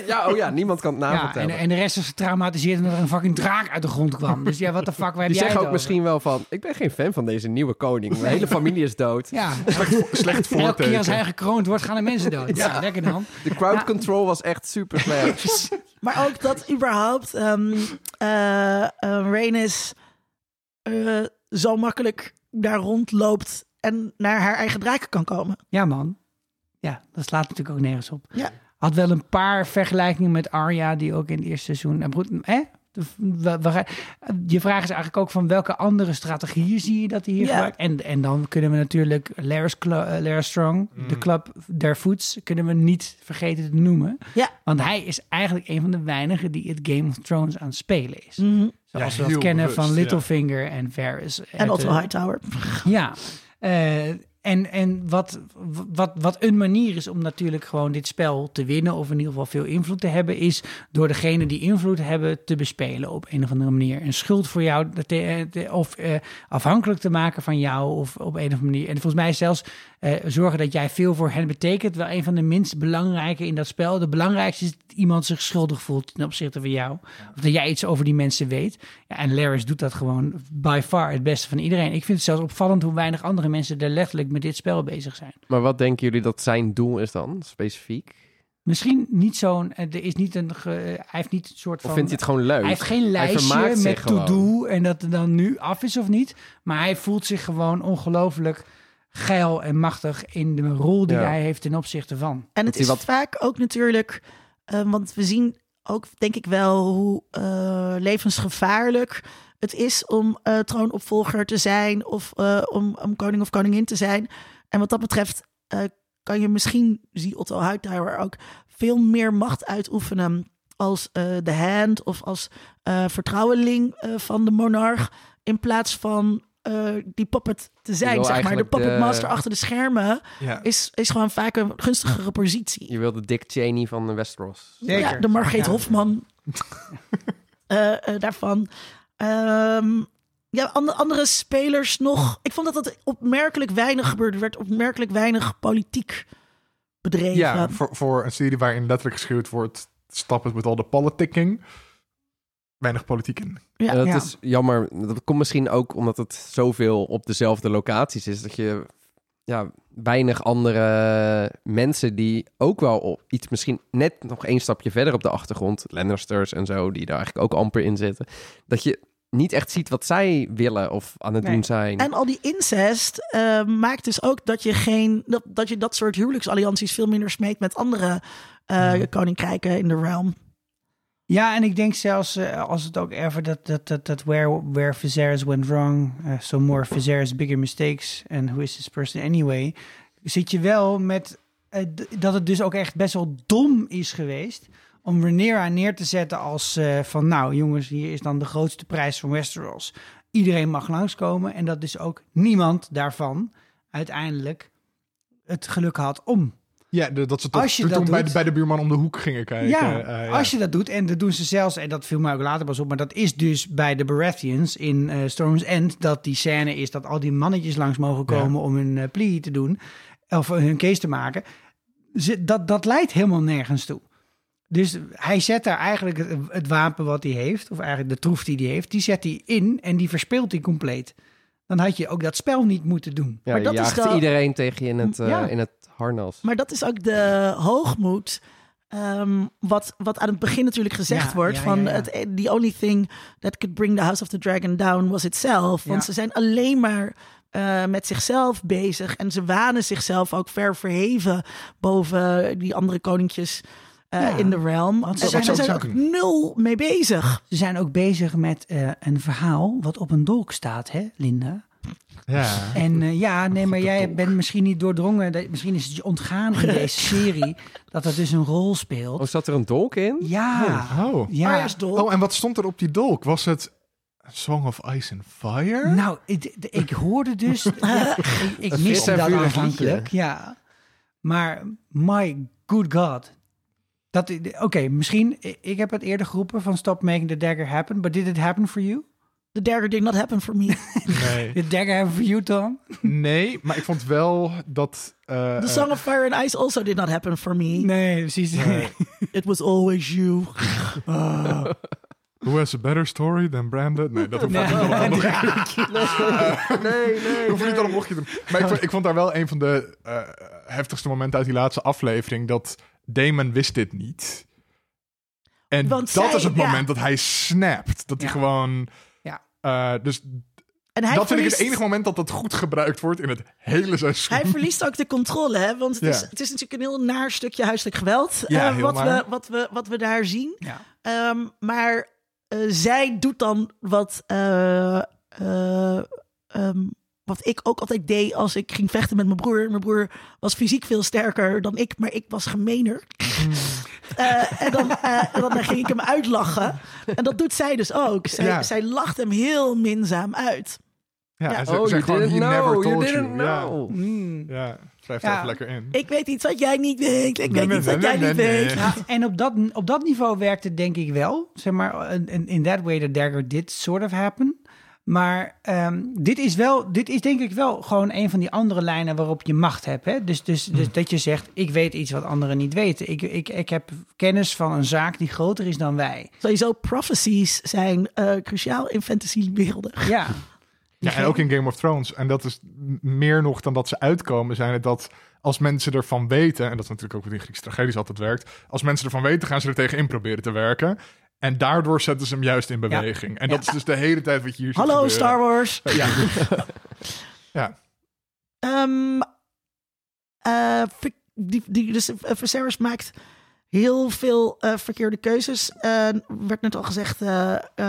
ja, oh ja, niemand kan het hebt. Ja, navertellen. en, en de rest is getraumatiseerd omdat er een fucking draak uit de grond kwam. Dus ja, wat de fuck, waar heb die jij zeggen ook over? misschien wel van, ik ben geen fan van deze nieuwe koning. Mijn hele familie is dood. Ja, Slecht elke keer als voorteken. hij gekroond wordt, gaan de mensen dood. Ja, lekker dan. De crowd Ja. control was echt super slecht. Maar ook dat überhaupt ehm eh, eh, Rhaenys eh, zo makkelijk daar rondloopt en naar haar eigen draken kan komen. Ja, man. Ja, dat slaat natuurlijk ook nergens op. Ja. Had wel een paar vergelijkingen met Arya, die ook in het eerste seizoen... En hè? Je vraag is eigenlijk ook van welke andere strategieën zie je dat hij hier Ja. gebruikt. En, en dan kunnen we natuurlijk Laris, Cl- eh, Strong, de club der Foots, kunnen we niet vergeten te noemen. Ja. Want hij is eigenlijk een van de weinigen die het Game of Thrones aan het spelen is. Mhm. Zoals Ja, we dat kennen bewust, van ja. Littlefinger en Varys. En Otto Hightower. ja, eh, en, en wat, wat, wat een manier is om natuurlijk gewoon dit spel te winnen, of in ieder geval veel invloed te hebben, is door degene die invloed hebben te bespelen op een of andere manier. Een schuld voor jou, te- te- of eh, afhankelijk te maken van jou, of op een of andere manier. En volgens mij zelfs eh, zorgen dat jij veel voor hen betekent, wel een van de minst belangrijke in dat spel. De belangrijkste is dat iemand zich schuldig voelt ten opzichte van jou. Of dat jij iets over die mensen weet. Ja, en Laris doet dat gewoon by far het beste van iedereen. Ik vind het zelfs opvallend hoe weinig andere mensen er letterlijk met dit spel bezig zijn. Maar wat denken jullie dat zijn doel is dan, specifiek? Misschien niet zo'n. eh, Er is niet een. ge- eh, hij heeft niet een soort van. Of vindt hij het gewoon leuk? hij heeft geen lijstje met to-do en dat het dan nu af is of niet. Maar hij voelt zich gewoon ongelooflijk geil en machtig in de rol die Ja. hij heeft ten opzichte van. En het is wat- vaak ook natuurlijk, eh, want we zien ook denk ik wel hoe eh, levensgevaarlijk het is om eh, troonopvolger te zijn of eh, om, om koning of koningin te zijn. En wat dat betreft eh, kan je misschien, zie Otto Hightower ook, veel meer macht uitoefenen als eh, de hand of als eh, vertrouweling eh, van de monarch in plaats van eh, die puppet te zijn, wil zeg maar. De eigenlijk puppet de- master achter de schermen Ja. is, is gewoon vaak een gunstigere positie. Je wilde Dick Cheney van de Westeros. Ja, de Margreet Ja. Hofman eh, eh, daarvan. Ehm, ja, andere, andere spelers nog. Ik vond dat dat opmerkelijk weinig gebeurde. Er werd opmerkelijk weinig politiek bedreven. Ja, voor, voor een serie waarin letterlijk geschreeuwd wordt, stop it with all the politicking. Weinig politiek in. Ja, Ja, dat ja. is jammer. Dat komt misschien ook omdat het zoveel op dezelfde locaties is. Dat je ja, weinig andere mensen die ook wel op iets misschien net nog één stapje verder op de achtergrond, Lannisters en zo, die daar eigenlijk ook amper in zitten, dat je niet echt ziet wat zij willen of aan het Nee. doen zijn. En al die incest eh, maakt dus ook dat je geen dat, dat je dat soort huwelijksallianties veel minder smeekt met andere eh, koninkrijken in de realm. Ja, en ik denk zelfs eh, als het ook even dat, dat, dat, dat where, where Viserys went wrong, so more Viserys bigger mistakes, and who is this person anyway, zit je wel met dat het dus ook echt best wel dom is geweest om Rhaenyra neer te zetten als eh, van nou jongens, hier is dan de grootste prijs van Westeros. Iedereen mag langskomen en dat dus ook niemand daarvan uiteindelijk het geluk had om Ja, dat ze toch Als je dat bij, de, doet- bij de buurman om de hoek gingen kijken. Ja, eh, ja. als je dat doet, en dat doen ze zelfs, en dat viel mij ook later pas op, maar dat is dus bij de Baratheons in eh, Storm's End, dat die scène is dat al die mannetjes langs mogen komen om hun uh, plea te doen, of hun case te maken. Ze, dat, dat leidt helemaal nergens toe. Dus hij zet daar eigenlijk het, het wapen wat hij heeft, of eigenlijk de troef die hij heeft, die zet hij in en die verspeelt hij compleet. Dan had je ook dat spel niet moeten doen. Ja, Maar je dat is de- iedereen tegen je in het, eh, Ja. in het harnas. Maar dat is ook de hoogmoed. ehm, wat, wat aan het begin natuurlijk gezegd Ja, wordt: ja, van ja, ja. Het, the only thing that could bring the House of the Dragon down was itself. Want Ja. ze zijn alleen maar eh, met zichzelf bezig. En ze wanen zichzelf ook ver verheven boven die andere koninkjes eh, Ja, in de realm. want ze zijn ze ook zijn ook zo- nul mee bezig. Ze zijn ook bezig met eh, een verhaal wat op een dolk staat, hè, Linda? ja. En eh, ja, nee, maar jij dolk. bent misschien niet doordrongen. dat- Misschien is het je ontgaan in deze serie dat het dus een rol speelt. Oh, zat er een dolk in? Ja, Oh. ja. Arya's dolk. oh, en wat stond er op die dolk? Was het Song of Ice and Fire? Nou, ik, ik hoorde dus. ja, ik ik miste dat aanvankelijk. Ja, maar my good god. Dat, Oké, misschien. Ik heb het eerder geroepen van stop making the dagger happen. But did it happen for you? The dagger did not happen for me. Nee. Did dagger happen for you, Tom? nee, maar ik vond wel dat... eh, The Song of Fire and Ice also did not happen for me. Nee, precies. Nee. It was always you. Who has a better story than Brandon? Nee, dat hoeft Nee. niet allemaal nog. Nee, nee. Hoef niet allemaal. Maar ik vond, ik vond daar wel een van de eh, heftigste momenten uit die laatste aflevering. Dat Damon wist dit niet. En Want dat zij- is het ja. moment dat hij snapt. Dat hij gewoon... Ja. eh, dus En hij dat vind ik het enige moment dat dat goed gebruikt wordt in het hele seizoen. Hij verliest ook de controle, hè? Want het, Ja. is, het is natuurlijk een heel naar stukje huiselijk geweld. Ja, eh, wat, we, wat, we, wat we daar zien. Ja. Ehm, maar eh, zij doet dan wat, eh, eh, ehm, wat ik ook altijd deed als ik ging vechten met mijn broer. Mijn broer was fysiek veel sterker dan ik, maar ik was gemener. Eh, en dan, eh, en dan ging ik hem uitlachen. En dat doet zij dus ook. Zij, Ja. zij lacht hem heel minzaam uit. ja, ze Oh, you zegt gewoon, didn't he never know. You told didn't you. Ja. know. Mm. Ja, schrijf Ja. er even lekker in. Ik weet iets wat jij niet weet. Ik Nee, weet iets nee, wat jij nee, niet nee, weet. Ja, en op dat, op dat niveau werkt het denk ik wel. Zeg maar, in, in that way the dagger did sort of happen. Maar ehm, dit is wel, dit is denk ik wel gewoon een van die andere lijnen waarop je macht hebt. Hè? Dus, dus, dus dat je zegt, ik weet iets wat anderen niet weten. Ik, ik, ik heb kennis van een zaak die groter is dan wij. Sowieso prophecies zijn eh, cruciaal in fantasywerelden. Ja, Ja, en ook in Game of Thrones. En dat is meer nog dan dat ze uitkomen, zijn het dat als mensen ervan weten, en dat is natuurlijk ook wat in Griekse tragedies altijd werkt, als mensen ervan weten, gaan ze er tegenin proberen te werken. En daardoor zetten ze hem juist in beweging. En dat is dus de hele tijd wat je hier ziet Hallo gebeuren. Star Wars. Ja. ja. Ehm eh, die, die, dus eh, Viserys maakt heel veel eh, verkeerde keuzes. Werd net al gezegd,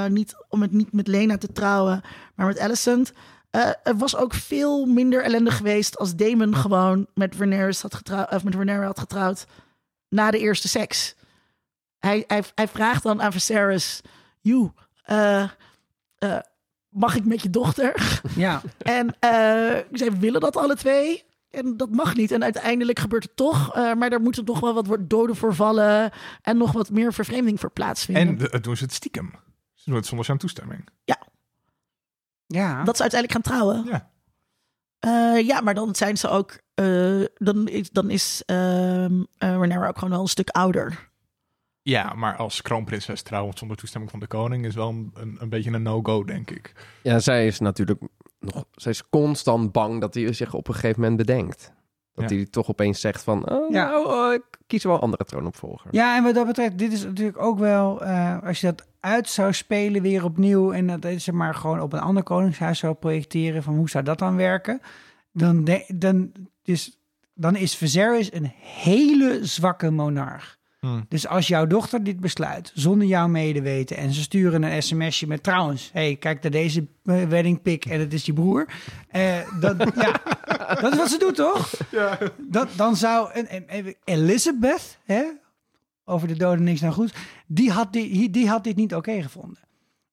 niet, om het niet met Lena te trouwen, maar met Alicent. Er was ook veel minder ellendig geweest als Damon gewoon met Rhaenyra had getrouwd, of met Rhaenyra had getrouwd na de eerste seks. Hij, hij, hij vraagt dan aan Viserys, "You, eh, eh, mag ik met je dochter?" ja. En eh zij willen dat alle twee. En dat mag niet. En uiteindelijk gebeurt het toch. eh, maar daar moeten nog wel wat doden voor vallen. En nog wat meer vervreemding voor plaatsvinden. En de- het doen ze het stiekem. Ze doen het zonder zijn toestemming. ja. dat ze uiteindelijk gaan trouwen. Ja. Eh, ja, maar dan zijn ze ook. eh, dan is, dan is ehm eh, Rhaenyra ook gewoon wel een stuk ouder. Ja, maar als kroonprinses trouwen zonder toestemming van de koning is wel een, een, een beetje een no-go, denk ik. Ja, zij is natuurlijk nog... Zij is constant bang dat hij zich op een gegeven moment bedenkt. Dat Ja. hij toch opeens zegt van... Oh, Ja. nou, oh, ik kies wel een andere troonopvolger. Ja, en wat dat betreft, dit is natuurlijk ook wel, eh, als je dat uit zou spelen weer opnieuw en dat is maar gewoon op een ander koningshuis zou projecteren, van hoe zou dat dan werken? Dan, de- dan, is, dan is Viserys een hele zwakke monarch. Hm. Dus als jouw dochter dit besluit, zonder jouw medeweten, en ze sturen een sms'je met trouwens, hey, kijk naar deze eh, wedding pic en het is je broer. Eh, dat, ja, dat is wat ze doet, toch? Ja. Dat, dan zou een, Elizabeth, hè, over de doden niks naar goed, die had, die, die had dit niet oké gevonden.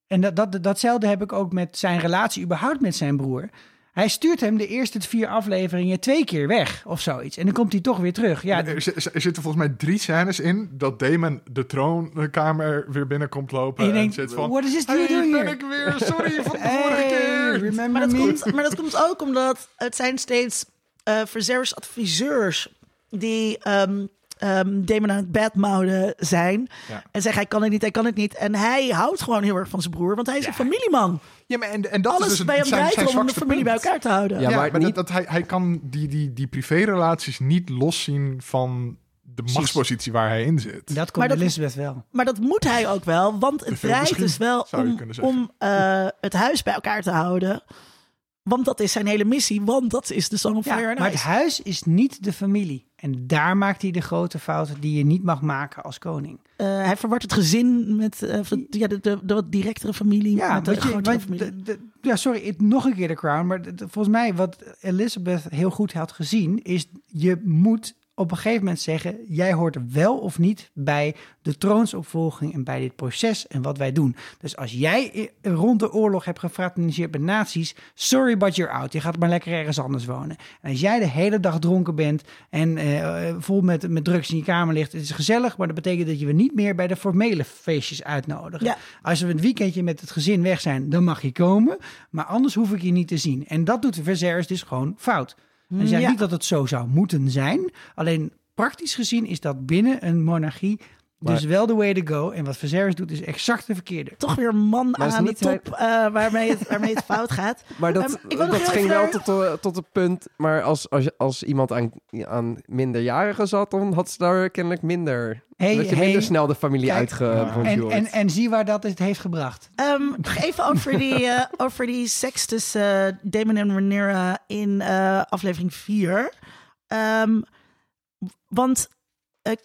En dat, dat, datzelfde heb ik ook met zijn relatie überhaupt met zijn broer. Hij stuurt hem de eerste vier afleveringen twee keer weg of zoiets. En dan komt hij toch weer terug. Ja, er, zi- er zitten volgens mij drie scènes in dat Damon de troonkamer weer binnenkomt lopen. En je en denkt, zit van, what is this hey, doing ben here? ik weer, sorry van de Hey, vorige keer. remember Maar dat, me? komt, maar dat komt ook omdat het zijn steeds eh Viserys adviseurs die ehm ehm Damon aan het badmouden zijn. Ja. En zeggen hij kan het niet, hij kan het niet. En hij houdt gewoon heel erg van zijn broer, want hij is een familieman. Ja, maar en, en dat Alles is dus bij hem draait om de familie bij elkaar te houden. Ja, Ja, maar maar, niet- dat, dat hij, hij kan die, die, die privérelaties niet loszien van de machtspositie waar hij in zit. Dat komt Maar dat- Elizabeth wel. Maar dat moet hij ook wel, want het draait dus wel om, om eh, het huis bij elkaar te houden. Want dat is zijn hele missie, want dat is de Song of Ja, Fire and maar het huis is niet de familie. En daar maakt hij de grote fout die je niet mag maken als koning. Eh, hij verwart het gezin met eh, ja, de, de, de wat directere familie. Ja, met de je, grotere familie. de- ja sorry, het- nog een keer de crown. Maar volgens mij wat Elizabeth heel goed had gezien... is je moet op een gegeven moment zeggen... jij hoort wel of niet bij de troonsopvolging... en bij dit proces en wat wij doen. Dus als jij rond de oorlog hebt gefraterniseerd met nazi's... sorry, but you're out. Je gaat maar lekker ergens anders wonen. En als jij de hele dag dronken bent... en eh, vol met, met drugs in je kamer ligt... het is gezellig, maar dat betekent dat je we niet meer... bij de formele feestjes uitnodigen. Ja. Als we een weekendje met het gezin weg zijn, dan mag je komen. Maar anders hoef ik je niet te zien. En dat doet de Viserys dus gewoon fout. En zeg Ja. niet dat het zo zou moeten zijn. Alleen praktisch gezien is dat binnen een monarchie dus wel de way to go. En wat Viserys doet is exact de verkeerde. Toch weer een man Maar aan de top eh, waarmee, het, waarmee het fout gaat. Maar dat, heel ging wel tot, de- tot het punt. Maar als, als, als iemand aan, aan minderjarigen zat, dan had ze daar kennelijk minder. Hey, dat je hey, minder snel de familie kijk, uitgebonjourd. En, en, en zie waar dat het heeft gebracht. Ehm, even over die, eh, over die seks tussen eh, Damon en Rhaenyra in eh, aflevering 4. Ehm, want eh,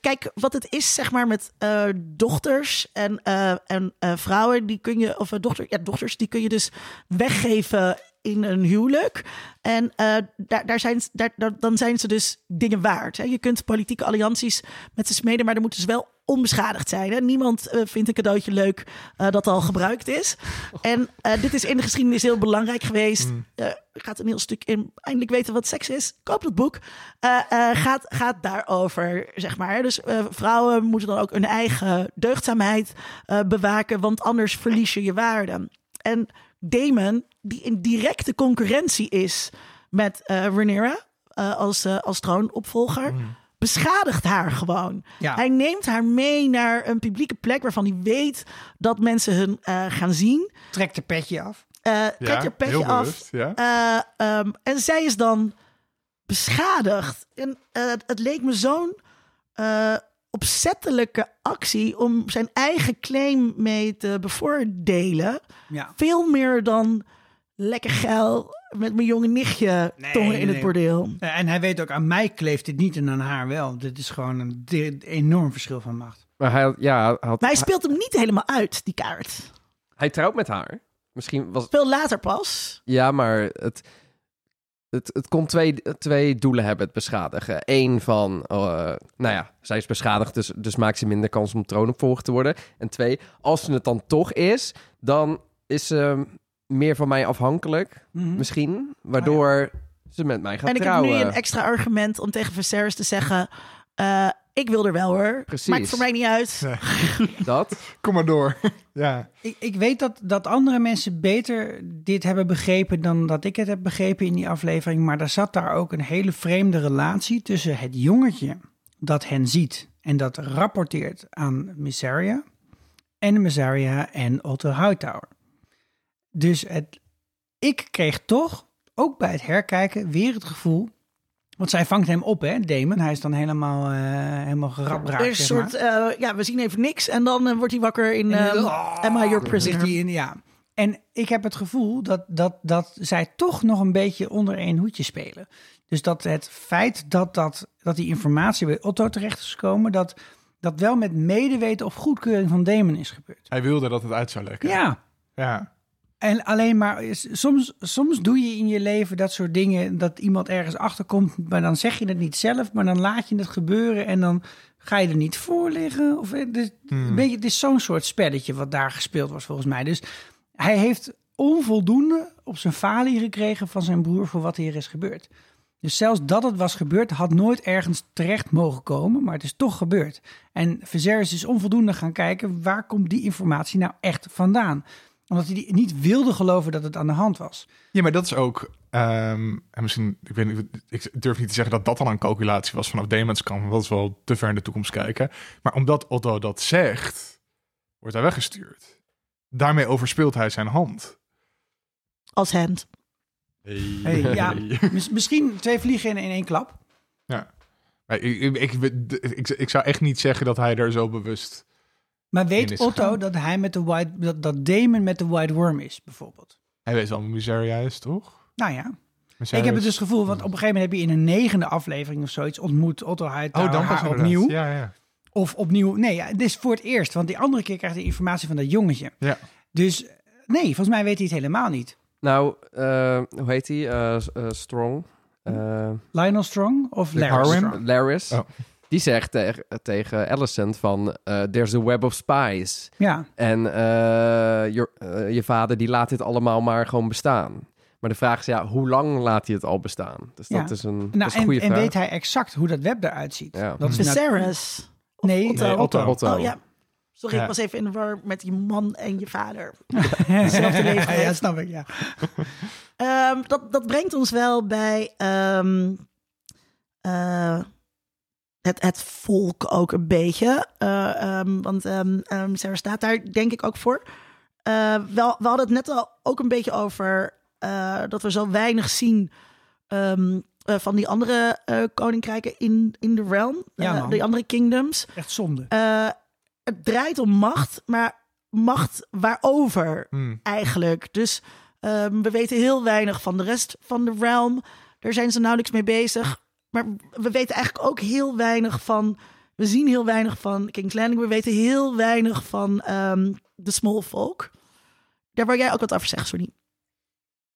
kijk, wat het is, zeg maar, met eh, dochters en, eh, en eh, vrouwen, die kun je, of eh, dochter, ja, dochters, die kun je dus weggeven in een huwelijk. En eh, daar, daar zijn, daar, daar- dan zijn ze dus dingen waard. Hè? Je kunt politieke allianties met ze smeden, maar dan moeten ze wel onbeschadigd zijn. Hè? Niemand eh, vindt een cadeautje leuk eh, dat al gebruikt is. En dit is in de geschiedenis heel belangrijk geweest. Eh, gaat een heel stuk in eindelijk weten wat seks is. Koop dat boek. Gaat, gaat daarover, zeg maar. Dus vrouwen moeten dan ook hun eigen deugdzaamheid bewaken, want anders verlies je je waarde. En Damon, die in directe concurrentie is met eh Rhaenyra eh, als, eh, als troonopvolger, beschadigt haar gewoon. Ja. Hij neemt haar mee naar een publieke plek waarvan hij weet dat mensen hun eh, gaan zien. Trek de petje af. Eh trekt haar petje heel af. bewust, ja. Eh, ehm, en zij is dan beschadigd. En eh, het- leek me zo'n eh, opzettelijke actie om zijn eigen claim mee te bevoordelen. Ja. Veel meer dan lekker geil met mijn jonge nichtje Nee, tongen in nee. het bordeel. En hij weet ook, aan mij kleeft dit niet en aan haar wel. Dit is gewoon een enorm verschil van macht. Maar hij, ja, had, Maar hij speelt hem niet helemaal uit, die kaart. hij trouwt met haar. Misschien was Veel later pas. Ja, maar het, het, het kon twee, twee doelen hebben, het beschadigen. Eén van, eh, nou ja, zij is beschadigd, dus, dus maakt ze minder kans om troonopvolger te worden. En twee, als ze het dan toch is, dan is ze meer van mij afhankelijk, Mhm. misschien. Waardoor ze met mij gaat en ik trouwen. heb nu een extra argument om tegen Viserys te zeggen... eh, ik wil er wel hoor. Precies. Maakt voor mij niet uit. Dat. Kom maar door. ja. Ik, ik weet dat, dat andere mensen beter dit hebben begrepen dan dat ik het heb begrepen in die aflevering. Maar er zat daar ook een hele vreemde relatie tussen het jongetje dat hen ziet en dat rapporteert aan Missaria. En Missaria en Otto Hightower. Dus het, ik kreeg toch, ook bij het herkijken, weer het gevoel... Want zij vangt hem op, hè, Damon. Hij is dan helemaal, eh helemaal geradbraakt, Er is een zeg maar. soort, eh, ja, we zien even niks. En dan eh, wordt hij wakker in ehm, oh, Emma, Your zit Prisoner. hij in, ja. En ik heb het gevoel dat, dat, dat zij toch nog een beetje onder één hoedje spelen. Dus dat het feit dat, dat, dat die informatie bij Otto terecht is gekomen... dat dat wel met medeweten of goedkeuring van Damon is gebeurd. Hij wilde dat het uit zou lekken. Ja, Ja. En alleen maar... Soms, soms doe je in je leven dat soort dingen... dat iemand ergens achterkomt, maar dan zeg je het niet zelf... maar dan laat je het gebeuren en dan ga je er niet voor liggen. Of, eh, dus, Hmm. een beetje, het is zo'n soort spelletje wat daar gespeeld was volgens mij. Dus hij heeft onvoldoende op zijn falie gekregen van zijn broer voor wat hier is gebeurd. Dus zelfs dat het was gebeurd, had nooit ergens terecht mogen komen, maar het is toch gebeurd. En Viserys is onvoldoende gaan kijken, waar komt die informatie nou echt vandaan? Omdat hij die niet wilde geloven dat het aan de hand was. Ja, maar dat is ook. ehm, en misschien, ik, weet niet, ik durf niet te zeggen dat dat dan een calculatie was vanaf Damon's kant. want Dat is wel te ver in de toekomst kijken. Maar omdat Otto dat zegt, wordt hij weggestuurd. Daarmee overspeelt hij zijn hand. Als hand. Hey, ja. Mis- misschien twee vliegen in, in één klap. Maar ik, ik, ik, ik, ik zou echt niet zeggen dat hij er zo bewust. Maar weet Otto dat hij met de white, dat, dat Damon met de White Worm is, bijvoorbeeld? Hij weet wel wie Miseria is, toch? Nou ja, Miseria ik heb het dus gevoel, want op een gegeven moment heb je in een negende aflevering of zoiets ontmoet Otto Hightower Oh, dan pas opnieuw. Ja, ja. Of opnieuw, nee, ja, dit is voor het eerst, want die andere keer krijgt hij informatie van dat jongetje. Ja. Dus nee, volgens mij weet hij het helemaal niet. Nou, eh, hoe heet hij? Eh, eh, Strong. Eh, Lionel Strong of Larry? Strong? Oh. Die zegt tegen, tegen Alicent van... eh, There's a web of spies. Ja, En eh, je, eh, je vader die laat dit allemaal maar gewoon bestaan. Maar de vraag is, ja, hoe lang laat hij het al bestaan? Dus Ja. dat is een, dat nou, is een en, goede en vraag. weet hij exact hoe dat web eruit ziet? Ja. Dat is Viserys. Nee, Otto. Nee, Otto. Otto. Oh ja. Sorry, Ja. ik was even in de war met die man en je vader. Hetzelfde leeftijd. ja, snap ik, ja. Ehm, dat, dat brengt ons wel bij ehm, eh, het, het volk ook een beetje. Eh, ehm, want ehm ehm, Sarah staat daar denk ik ook voor. Eh, wel, we hadden het net al ook een beetje over eh, dat we zo weinig zien ehm, eh, van die andere eh, koninkrijken in, in de realm. Ja, die andere kingdoms. Echt zonde. Eh, het draait om macht, maar macht waarover Hmm. eigenlijk. Dus ehm, we weten heel weinig van de rest van de realm. Daar zijn ze nauwelijks mee bezig. Maar we weten eigenlijk ook heel weinig van. We zien heel weinig van King's Landing. We weten heel weinig van ehm, de Small Folk. Daar wil jij ook wat over zeggen, Sonny.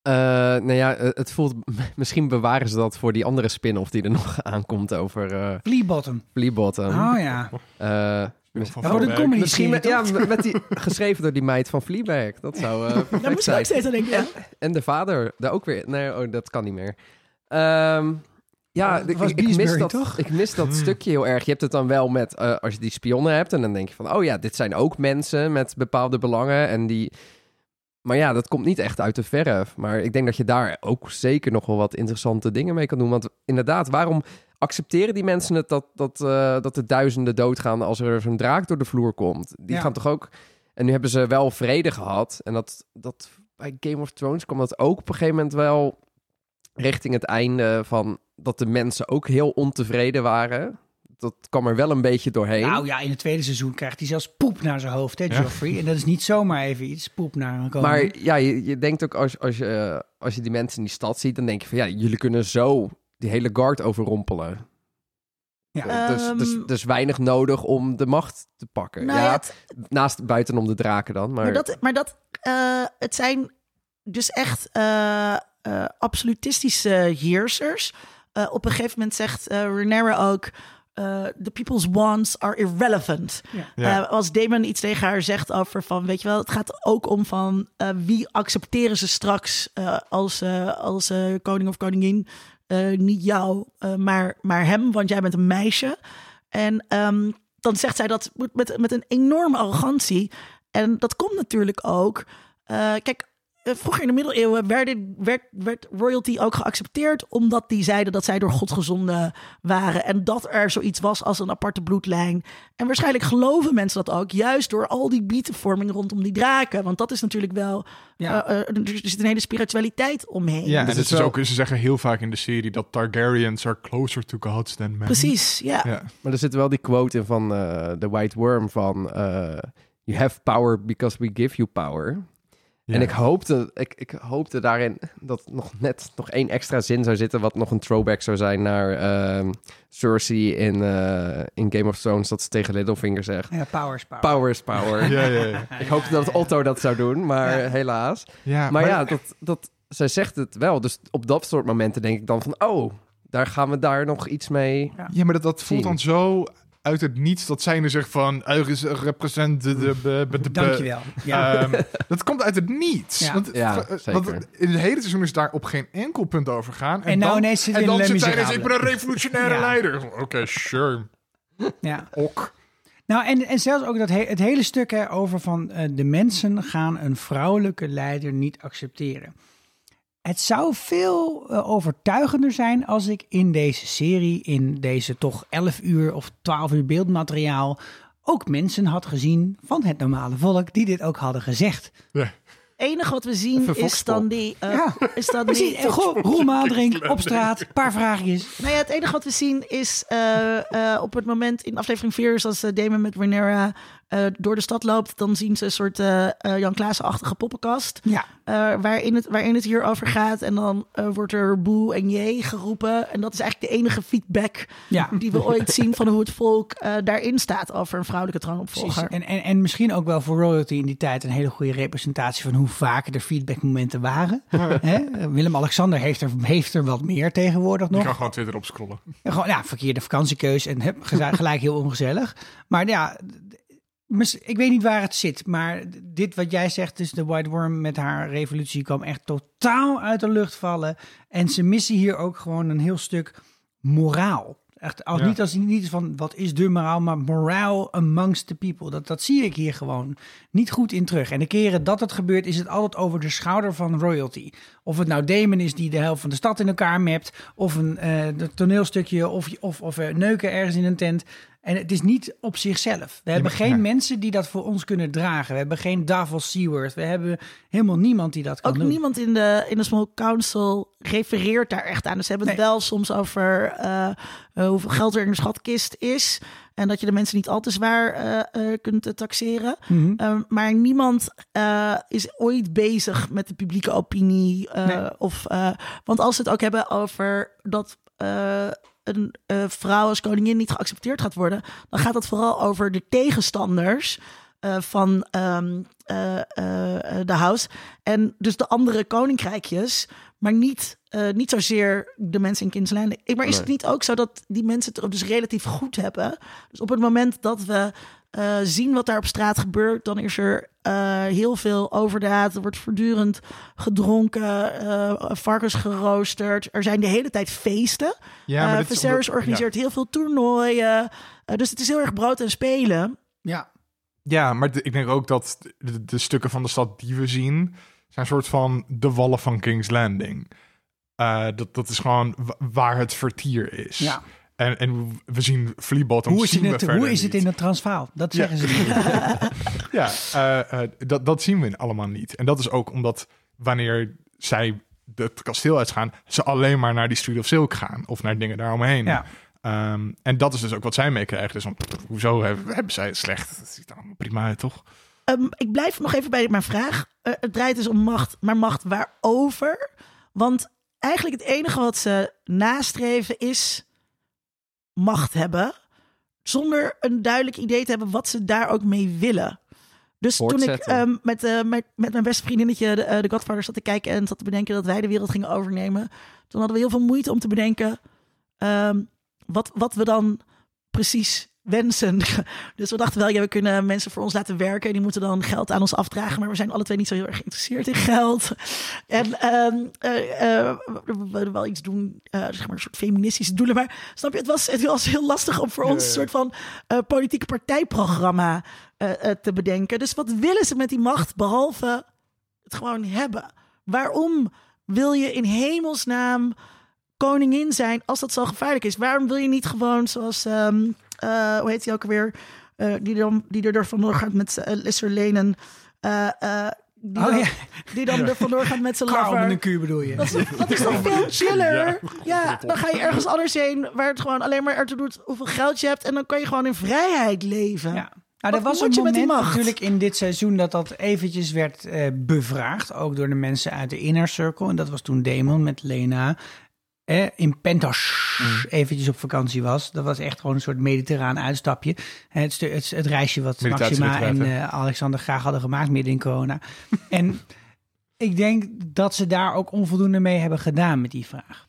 Eh, nou ja, eh, het voelt... Misschien bewaren ze dat voor die andere spin-off die er nog aankomt over eh Fleabottom. Fleabottom. Oh ja. Eh, een Verbeek. comedy misschien met, ja, met die geschreven door die meid van Fleabag. Dat zou eh Daar perfect moest ik ook steeds aan denken. Ja. En de vader, daar ook weer. Nee, oh, dat kan niet meer. Ehm, ja, ik, was ik, mis dat, toch? ik mis dat Hmm. stukje heel erg. Je hebt het dan wel met, eh, als je die spionnen hebt... en dan denk je van, oh ja, dit zijn ook mensen met bepaalde belangen. En die... Maar ja, dat komt niet echt uit de verf. Maar ik denk dat je daar ook zeker nog wel wat interessante dingen mee kan doen. Want inderdaad, waarom accepteren die mensen het dat, dat, eh, dat er duizenden doodgaan... als er zo'n draak door de vloer komt? Die Ja. gaan toch ook... En nu hebben ze wel vrede gehad. En dat, dat bij Game of Thrones kwam dat ook op een gegeven moment wel richting het einde van dat de mensen ook heel ontevreden waren. Dat kwam er wel een beetje doorheen. Nou ja, in het tweede seizoen krijgt hij zelfs poep naar zijn hoofd, hè, Ja. Joffrey. En dat is niet zomaar even iets, poep naar een koning. maar ja, je, je denkt ook als, als, je, eh, als je die mensen in die stad ziet, dan denk je van ja, jullie kunnen zo die hele guard overrompelen. Ja. dus, Ehm, dus, dus weinig nodig om de macht te pakken. Nou ja, ja, het- naast buiten om de draken dan. Maar, Maar dat, maar dat eh, het zijn dus echt eh, eh, absolutistische heersers. Eh, op een gegeven moment zegt eh Rhaenyra ook... eh, the people's wants are irrelevant. Ja. Eh, als Damon iets tegen haar zegt over van... weet je wel, het gaat ook om van... eh, wie accepteren ze straks eh, als, eh, als eh, koning of koningin? Eh, niet jou, eh, maar, maar hem, want jij bent een meisje. En ehm, dan zegt zij dat met, met een enorme arrogantie. En dat komt natuurlijk ook. eh, kijk, vroeger in de middeleeuwen werden, werd, werd royalty ook geaccepteerd. omdat die zeiden dat zij door God gezonden waren. En dat er zoiets was als een aparte bloedlijn. En waarschijnlijk geloven mensen dat ook. Juist door al die bietenvorming rondom die draken. Want dat is natuurlijk wel. Ja. eh, eh, er zit een hele spiritualiteit omheen. Ja, en het is wel- ook, ze zeggen heel vaak in de serie dat Targaryens are closer to gods than men. Precies, ja. Ja. Maar er zit wel die quote in van eh The White Worm van... eh, you have power because we give you power. Ja. En ik hoopte, ik, ik hoopte daarin dat nog net nog één extra zin zou zitten... wat nog een throwback zou zijn naar ehm, Cersei in, eh, in Game of Thrones... dat ze tegen Littlefinger zegt... Ja, power is power. Power is power. Ja, ja, ja. Ik hoopte dat Otto dat zou doen, maar Ja. helaas. ja Maar ja, dat, dat, zij zegt het wel. Dus op dat soort momenten denk ik dan van... oh, daar gaan we daar nog iets mee... Ja, maar dat, dat voelt Zien. dan zo uit het niets dat zij nu zegt van... "Uh, is represent de... Dankjewel. Ja. Ehm, dat komt uit het niets. Ja. Want, Ja, eh, zeker. want in het hele seizoen is daar op geen enkel punt over gegaan. En nou dan, ineens zit en in dan zit ineens, ik ben een revolutionaire Ja. leider. Oké, sure. ja. Ok. Nou, en, en zelfs ook dat he- het hele stuk hè, over van eh, de mensen gaan een vrouwelijke leider niet accepteren. Het zou veel eh, overtuigender zijn als ik in deze serie, in deze toch 11 uur of 12 uur beeldmateriaal, ook mensen had gezien van het normale volk die dit ook hadden gezegd. Ja. Het enige wat we zien is dan die... eh, Ja. is dan We die zien, goh, op straat, paar vraagjes. Nou ja, het enige wat we zien is eh, eh, op het moment in aflevering 4, is als eh, Damon met Renera eh, door de stad loopt, dan zien ze een soort eh, eh, Jan Klaassen-achtige poppenkast. Ja, eh, waarin, het, waarin het hier over gaat. En dan wordt er boe en jee geroepen. En dat is eigenlijk de enige feedback ja. die we ooit zien van hoe het volk eh, daarin staat over een vrouwelijke troonopvolger. En, en, en misschien ook wel voor royalty in die tijd een hele goede representatie van hoe vaak er feedbackmomenten waren. Hè? Willem-Alexander heeft er, heeft er wat meer tegenwoordig nog. kan gewoon Twitter opscrollen. En Gewoon, ja, verkeerde vakantiekeus en gelijk heel ongezellig. Maar ja, ik weet niet waar het zit. Maar dit wat jij zegt, dus de White Worm met haar revolutie kwam echt totaal uit de lucht vallen. En ze missen hier ook gewoon een heel stuk moraal. Echt, als, Ja. Niet als niet van wat is de moraal, maar moraal amongst the people. Dat, dat zie ik hier gewoon niet goed in terug. En de keren dat het gebeurt, is het altijd over de schouder van royalty. Of het nou Damon is die de helft van de stad in elkaar mapt, of een eh, toneelstukje, of, of, of eh, neuken ergens in een tent. En het is niet op zichzelf. We hebben geen ja. mensen die dat voor ons kunnen dragen. We hebben geen Davos Seaworth. We hebben helemaal niemand die dat kan Ook doen. niemand in de, in de Small Council refereert daar echt aan. Dus ze hebben het wel soms over eh, eh, hoeveel geld er in de schatkist is. En dat je de mensen niet al te zwaar eh, eh, kunt taxeren. Mhm. Um, maar niemand eh, is ooit bezig met de publieke opinie. eh, Nee. of, eh, want als ze het ook hebben over dat eh, een eh, vrouw als koningin niet geaccepteerd gaat worden, dan gaat het vooral over de tegenstanders. eh, van ehm, eh, de house. En dus de andere koninkrijkjes, maar niet, niet zozeer de mensen in King's Landing. Ik- Maar is het niet ook zo dat die mensen het er dus relatief goed hebben? Dus op het moment dat we eh, zien wat daar op straat gebeurt, dan is er eh, heel veel overdaad. Er wordt voortdurend gedronken, eh, varkens geroosterd. Er zijn de hele tijd feesten. Ja, maar Viserys omdat- organiseert heel veel toernooien. Dus het is heel erg brood en spelen. Ja. Ja, maar de- ik denk ook dat de, de stukken van de stad die we zien... zijn een soort van de wallen van King's Landing. Eh, dat, dat is gewoon wa- waar het vertier is. Ja. En, en we zien Fleabottom Hoe is, zien het, hoe is het in het Transvaal? Dat Ja. zeggen ze niet. Ja, eh, eh, dat, dat zien we allemaal niet. En dat is ook omdat wanneer zij het kasteel uitgaan... ze alleen maar naar die Street of Silk gaan. Of naar dingen daaromheen. Ja. Ehm, en dat is dus ook wat zij meekrijgen. Dus hoezo hebben, hebben zij het slecht? Dat ziet er allemaal prima uit, toch? Ehm, ik blijf nog even bij mijn vraag. Eh, het draait dus om macht, maar macht waarover? Want eigenlijk het enige wat ze nastreven is macht hebben. Zonder een duidelijk idee te hebben wat ze daar ook mee willen. Dus toen ik ehm, met, eh, met, met mijn beste vriendinnetje de, eh, de Godfather zat te kijken en zat te bedenken dat wij de wereld gingen overnemen. Toen hadden we heel veel moeite om te bedenken ehm, wat, wat we dan precies wensen. Dus we dachten wel, ja, we kunnen mensen voor ons laten werken. Die moeten dan geld aan ons afdragen. Maar we zijn alle twee niet zo heel erg geïnteresseerd in geld. En ehm, eh, eh, we willen wel iets doen, eh, zeg maar een soort feministische doelen. Maar snap je, het was, het was heel lastig om voor ons een soort van politieke partijprogramma te bedenken. Dus wat willen ze met die macht, behalve het gewoon hebben? Waarom wil je in hemelsnaam koningin zijn als dat zo gevaarlijk is? Waarom wil je niet gewoon zoals, ehm, eh, hoe heet die ook alweer, Eh, die, dan, die er door vandoor gaat met uh, Lenen, eh, eh, die, Oh dan, ja, die dan er vandoor gaat met zijn lover. een Q bedoel je. Dat is, dat is toch veel chiller? Ja. Ja, dan ga je ergens anders heen waar het gewoon alleen maar ertoe doet hoeveel geld je hebt. En dan kan je gewoon in vrijheid leven. Ja. Nou, er was een moet je met die moment natuurlijk in dit seizoen dat dat eventjes werd eh, bevraagd. Ook door de mensen uit de Inner Circle. En dat was toen Damon met Lena. Eh, in Pentas eventjes op vakantie was. Dat was echt gewoon een soort mediterraan uitstapje. Eh, Het, het, het reisje wat Maxima en eh, Alexander graag hadden gemaakt midden in corona. en ik denk dat ze daar ook onvoldoende mee hebben gedaan met die vraag.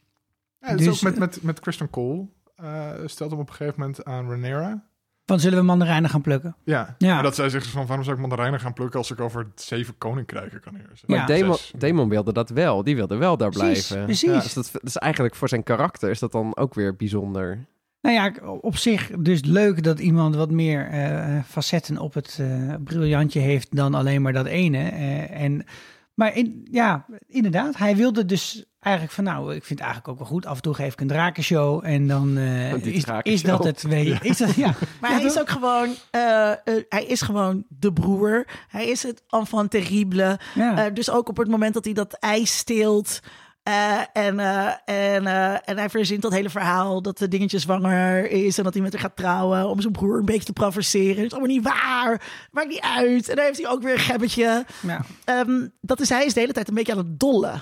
Ja, Dus, ook met, met, met Christian Cole. eh stelt hem op een gegeven moment aan Renera. Van zullen we mandarijnen gaan plukken? Ja. Ja. En dat zij zegt van, waarom zou ik mandarijnen gaan plukken als ik over zeven koninkrijken kan heersen? Maar Damon, Zes. Damon wilde dat wel. Die wilde wel daar Precies, blijven. precies. Ja, dus dat dus eigenlijk voor zijn karakter is dat dan ook weer bijzonder. Nou ja, op zich dus leuk dat iemand wat meer eh, facetten op het eh, briljantje heeft dan alleen maar dat ene. Eh, en, maar in, ja, inderdaad, hij wilde dus eigenlijk van nou, ik vind het eigenlijk ook wel goed. Af en toe geef ik een drakenshow en dan eh, Die is, is dat het. Weet je, is dat, ja. Maar Ja, hij is ook gewoon, eh, eh, hij is gewoon de broer. Hij is het enfant terrible. Ja. Eh, dus ook op het moment dat hij dat ijs steelt. eh, en, eh, en, eh, en hij verzint dat hele verhaal dat de dingetje zwanger is en dat hij met haar gaat trouwen om zijn broer een beetje te provoceren. Het is allemaal niet waar, maakt niet uit. En dan heeft hij ook weer een gebbetje. ja. Ehm, dat is hij is de hele tijd een beetje aan het dollen.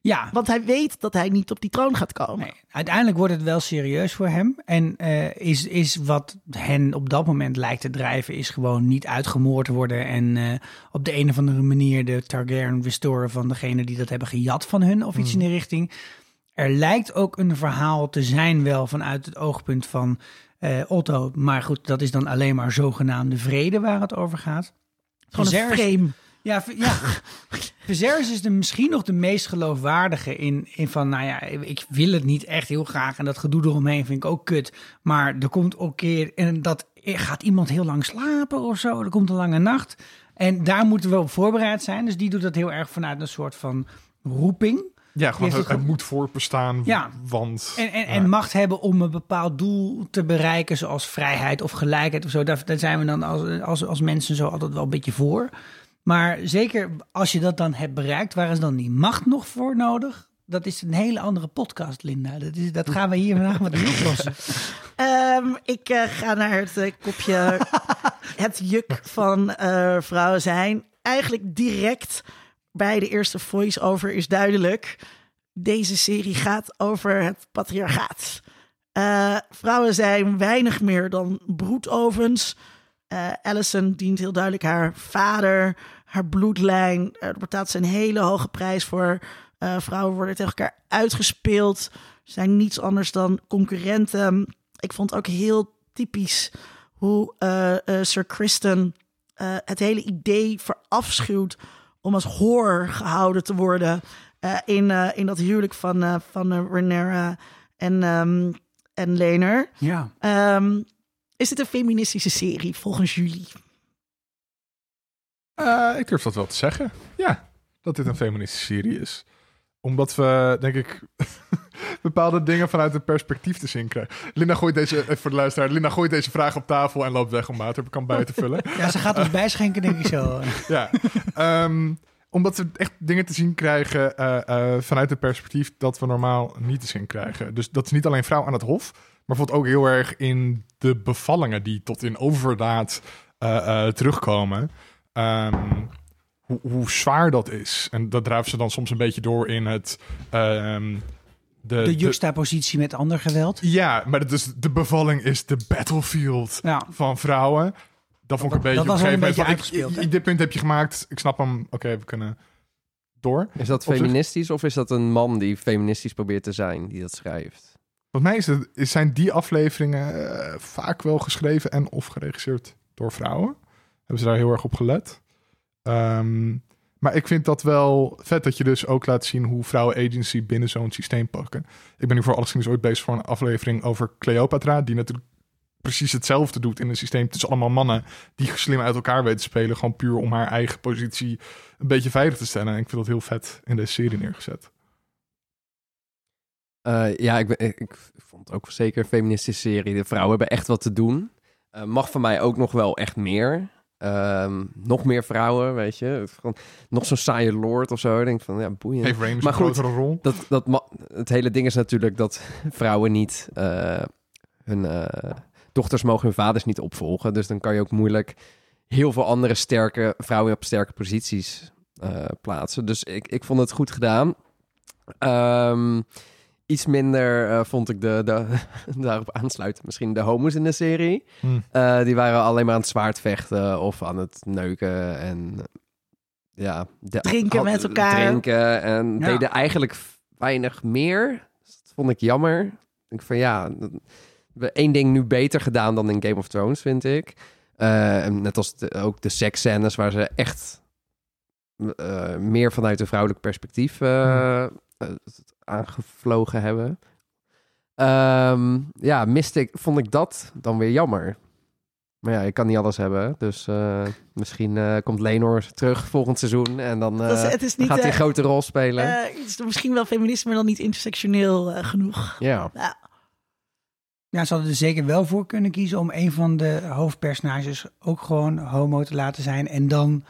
Ja. Want hij weet dat hij niet op die troon gaat komen. Nee, uiteindelijk wordt het wel serieus voor hem. En eh, is, is wat hen op dat moment lijkt te drijven, is gewoon niet uitgemoord worden. En eh, op de een of andere manier de Targaryen restoren van degene die dat hebben gejat van hun of iets in die richting. Er lijkt ook een verhaal te zijn wel vanuit het oogpunt van eh, Otto. Maar goed, dat is dan alleen maar zogenaamde vrede waar het over gaat. Gewoon een frame. Ja, ja. Viserys is de, misschien nog de meest geloofwaardige in, in van, nou ja, ik wil het niet echt heel graag en dat gedoe eromheen vind ik ook kut. Maar er komt ook een keer, en dat gaat iemand heel lang slapen of zo, er komt een lange nacht. En daar moeten we op voorbereid zijn. Dus die doet dat heel erg vanuit een soort van roeping. Ja, gewoon het, het het moet voorbestaan, Ja. want... En, en, Ja. en macht hebben om een bepaald doel te bereiken, zoals vrijheid of gelijkheid of zo. Daar, daar zijn we dan als, als, als mensen zo altijd wel een beetje voor. Maar zeker als je dat dan hebt bereikt, waar is dan die macht nog voor nodig? Dat is een hele andere podcast, Linda. Dat, is, dat gaan we hier vandaag met niet oplossen. Ehm, ik eh, ga naar het eh, kopje het juk van eh, vrouwen zijn. Eigenlijk direct bij de eerste voice-over is duidelijk. Deze serie gaat over het patriarchaat. Vrouwen zijn weinig meer dan broedovens. Eh Allison dient heel duidelijk haar vader, haar bloedlijn. Er betaalt ze een hele hoge prijs voor. Eh, vrouwen worden tegen elkaar uitgespeeld. Zijn niets anders dan concurrenten. Ik vond ook heel typisch hoe eh, Sir Kristen het hele idee verafschuwt om als hoor gehouden te worden in, in dat huwelijk van, van Rhaenyra en, ehm en Lener. Ja. Ehm, is dit een feministische serie volgens jullie? Eh, ik durf dat wel te zeggen. Ja, dat dit een feministische serie is. Omdat we, denk ik, bepaalde dingen vanuit het perspectief te zien krijgen. Linda gooit deze, even voor de luisteraar, Linda gooit deze vraag op tafel en loopt weg om water kan bij te vullen. ja, ze gaat ons bijschenken, denk ik zo. ja. Ehm, omdat we echt dingen te zien krijgen eh, eh, vanuit het perspectief dat we normaal niet te zien krijgen. Dus dat is niet alleen vrouw aan het hof, maar bijvoorbeeld ook heel erg in de bevallingen die tot in overdaad eh, eh, terugkomen. Ehm, hoe, hoe zwaar dat is. En dat drijven ze dan soms een beetje door in het. ehm, de, De juxtapositie met ander geweld. ja, maar het is, de bevalling is de battlefield Ja. van vrouwen. Dat vond ik een Dat- beetje dat was een beetje ik-? Dit punt heb je gemaakt. Ik snap hem. Oké, we kunnen door. Is dat feministisch of is dat een man die feministisch probeert te zijn, die dat schrijft? Volgens mij is het, zijn die afleveringen eh, vaak wel geschreven en of geregisseerd door vrouwen. Hebben ze daar heel erg op gelet. Ehm, maar ik vind dat wel vet dat je dus ook laat zien hoe vrouwen agency binnen zo'n systeem pakken. Ik ben nu voor alles ooit bezig voor een aflevering over Cleopatra, die natuurlijk precies hetzelfde doet in een systeem. Het is allemaal mannen die slim uit elkaar weten te spelen, gewoon puur om haar eigen positie een beetje veilig te stellen. En ik vind dat heel vet in deze serie neergezet. Eh, ja, ik, ben, ik, ik vond het ook zeker een feministische serie. De vrouwen hebben echt wat te doen. Eh, mag van mij ook nog wel echt meer. Ehm, nog meer vrouwen, weet je. Nog zo'n saaie lord of zo. Ik denk van, ja, boeiend. Geef Rhaenys Maar goed, grotere rol. Dat, dat het hele ding is natuurlijk dat vrouwen niet eh, hun dochters mogen hun vaders niet opvolgen. Dus dan kan je ook moeilijk heel veel andere sterke vrouwen op sterke posities plaatsen. Dus ik, ik vond het goed gedaan. Ehm, iets minder eh, vond ik de, de daarop aansluiten. Misschien de homo's in de serie. Hmm. Eh, die waren alleen maar aan het zwaardvechten of aan het neuken en ja, de- Drinken had- met elkaar. Drinken en Ja. deden eigenlijk weinig meer. Dus dat vond ik jammer. Ik denk van ja, dat- we één ding nu beter gedaan dan in Game of Thrones, vind ik. Eh, net als de- ook de seksscènes waar ze echt eh, meer vanuit een vrouwelijk perspectief eh, aangevlogen hebben. Ehm, ja, miste ik, vond ik dat dan weer jammer. Maar ja, ik kan niet alles hebben. Dus eh, misschien eh, komt Lenor terug volgend seizoen. En dan Dat is- eh, het is niet, gaat hij een grote rol spelen. Eh, het is misschien wel feminisme, maar dan niet intersectioneel eh, genoeg. ja. Ja, ze hadden er zeker wel voor kunnen kiezen om een van de hoofdpersonages ook gewoon homo te laten zijn. En dan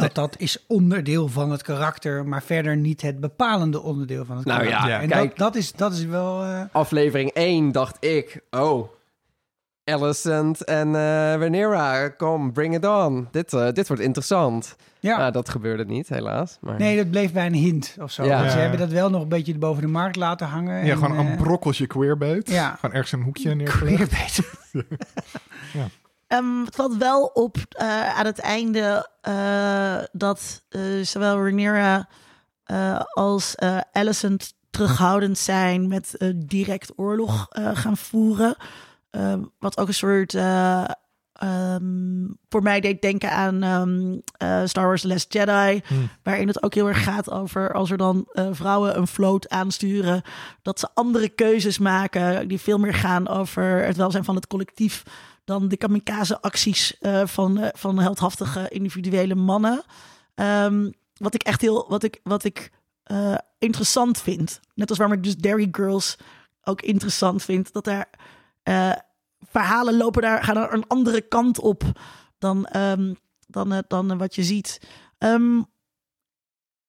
dat dat is onderdeel van het karakter, maar verder niet het bepalende onderdeel van het Nou karakter. ja, en kijk. dat, dat, is, dat is wel... eh, Aflevering 1 dacht ik, oh, Alicent en eh Rhaenyra, kom, bring it on. Dit, eh, dit wordt interessant. ja. Ja, dat gebeurde niet, helaas. Maar... Nee, dat bleef bij een hint of zo. Ja. Ze Ja. hebben dat wel nog een beetje boven de markt laten hangen. Ja, en, gewoon een brokkeltje queerbait. ja. Gewoon ergens een hoekje neergelegd. Ehm, het valt wel op eh, aan het einde eh, dat eh, zowel Rhaenyra als Alicent terughoudend zijn met direct oorlog gaan voeren. Ehm, wat ook een soort eh, ehm, voor mij deed denken aan Star Wars The Last Jedi. Hmm. Waarin het ook heel erg gaat over als er dan vrouwen een vloot aansturen. Dat ze andere keuzes maken die veel meer gaan over het welzijn van het collectief. Dan de kamikaze acties eh, van, eh, van heldhaftige individuele mannen. Ehm, wat ik echt heel, wat ik, wat ik eh, interessant vind. Net als waarom ik dus Dairy Girls ook interessant vind. Dat eh, verhalen lopen daar, gaan er een andere kant op dan, ehm, dan, dan wat je ziet. Ehm,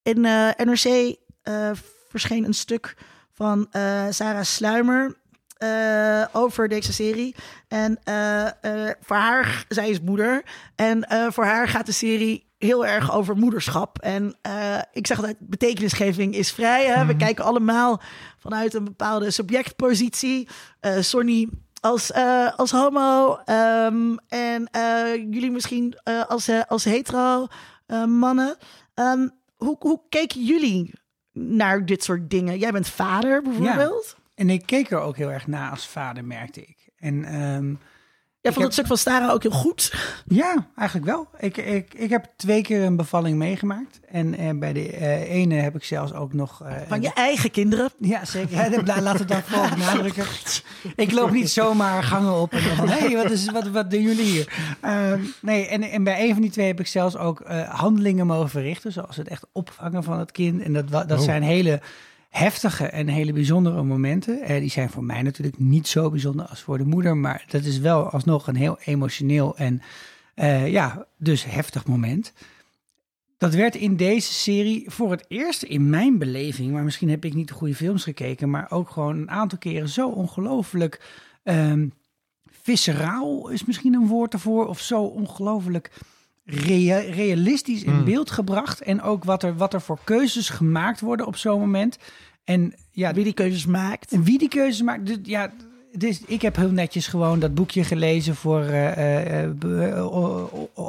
in NRC verscheen een stuk van Sarah Sluimer eh, over deze serie. En eh, eh, voor haar, zij is moeder. En voor haar gaat de serie heel erg over moederschap. En ik zeg altijd, betekenisgeving is vrij. Hè? We kijken allemaal vanuit een bepaalde subjectpositie. Sonny als, als homo. ehm, en jullie misschien als, als hetero mannen. Ehm, hoe, hoe keken jullie naar dit soort dingen? Jij bent vader bijvoorbeeld. En ik keek er ook heel erg naar als vader, merkte ik. En ehm, Jij vond het stuk van Stara ook heel goed. ja, eigenlijk wel. Ik, ik, ik heb twee keer een bevalling meegemaakt. En eh, bij de eh, ene heb ik zelfs ook nog... eh, Van je eigen kinderen. Ja, zeker. Ja, dat- laten we dat vooral benadrukken. Ik loop niet zomaar gangen op en dan van... hé, hey, wat, is, wat, wat doen jullie hier? Ehm, nee, en, en bij een van die twee heb ik zelfs ook eh, handelingen mogen verrichten... zoals het echt opvangen van het kind. En dat, dat Oh. zijn hele heftige en hele bijzondere momenten. Eh, die zijn voor mij natuurlijk niet zo bijzonder als voor de moeder... maar dat is wel alsnog een heel emotioneel en eh, ja, dus heftig moment... Dat werd in deze serie voor het eerst in mijn beleving, maar misschien heb ik niet de goede films gekeken, maar ook gewoon een aantal keren zo ongelooflijk ehm visceraal is misschien een woord ervoor, of zo ongelooflijk rea- realistisch in Mm. beeld gebracht. En ook wat er, wat er voor keuzes gemaakt worden op zo'n moment. En ja, Wie die keuzes maakt. en wie die keuzes maakt, dus, ja, dus ik heb heel netjes gewoon dat boekje gelezen voor eh, eh, eh,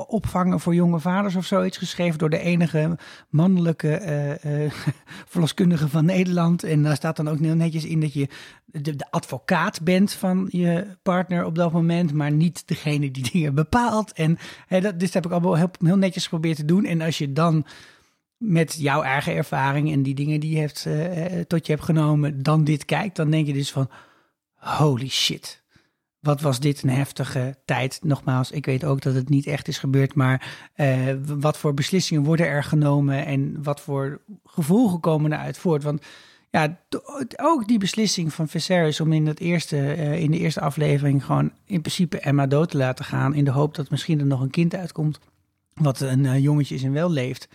opvangen voor jonge vaders of zoiets, geschreven door de enige mannelijke eh, verloskundige van Nederland. En daar staat dan ook heel netjes in dat je de, advocaat bent van je partner op dat moment, maar niet degene die dingen bepaalt. En hè, dat, dus dat heb ik allemaal heel, heel netjes geprobeerd te doen. En als je dan met jouw eigen ervaring en die dingen die je hebt, tot je hebt genomen, dan dit kijkt, dan denk je dus van, holy shit. Wat was dit een heftige tijd. Nogmaals, ik weet ook dat het niet echt is gebeurd, maar eh, wat voor beslissingen worden er genomen en wat voor gevolgen komen eruit voort. Want ja, ook die beslissing van Viserys om in, het eerste, eh, in de eerste aflevering gewoon in principe Emma dood te laten gaan in de hoop dat misschien er nog een kind uitkomt wat een eh, jongetje is en wel leeft.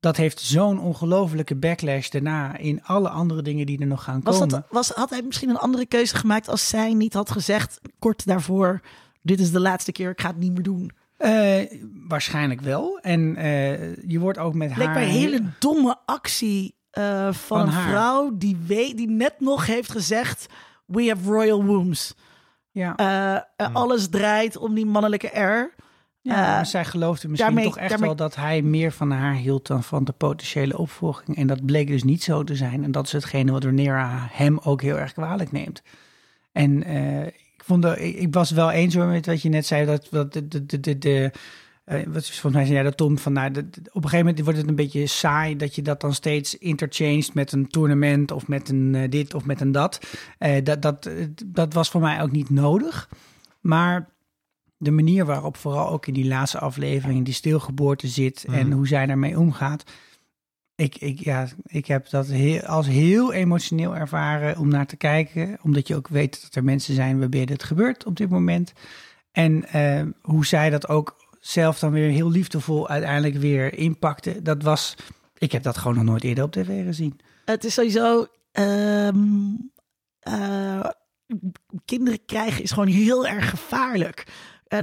Dat heeft zo'n ongelofelijke backlash daarna in alle andere dingen die er nog gaan Was komen. dat, was, had hij misschien een andere keuze gemaakt als zij niet had gezegd, kort daarvoor, dit is de laatste keer, ik ga het niet meer doen. Eh, waarschijnlijk wel. En eh, je wordt ook met Leek haar... mij een hele domme actie eh, van, Van een haar. vrouw die, weet, die net nog heeft gezegd, we have royal wombs. Ja, Eh, eh, Alles draait om die mannelijke R. ja eh, maar zij geloofde misschien daarmee- toch echt daarmee- wel dat hij meer van haar hield dan van de potentiële opvolging. En dat bleek dus niet zo te zijn. En dat is hetgene wat Rhaenyra hem ook heel erg kwalijk neemt. En eh, ik vond de, ik, was wel eens hoor met wat je net zei. Dat, dat de, de, de, de, eh, wat is volgens mij zei jij dat Tom van nou, op een gegeven moment wordt het een beetje saai dat je dat dan steeds interchanged met een tournament of met een dit of met een dat. Dat, dat, dat was voor mij ook niet nodig. Maar de manier waarop vooral ook in die laatste aflevering die stilgeboorte zit en Mhm. hoe zij daarmee omgaat. Ik, ik, ja, ik heb dat heel, als heel emotioneel ervaren om naar te kijken. Omdat je ook weet dat er mensen zijn waarbij dit gebeurt op dit moment. En eh, hoe zij dat ook zelf dan weer heel liefdevol uiteindelijk weer inpakte. Dat was, ik heb dat gewoon nog nooit eerder op tv gezien. Het is sowieso. ehm, eh, kinderen krijgen is gewoon heel erg gevaarlijk.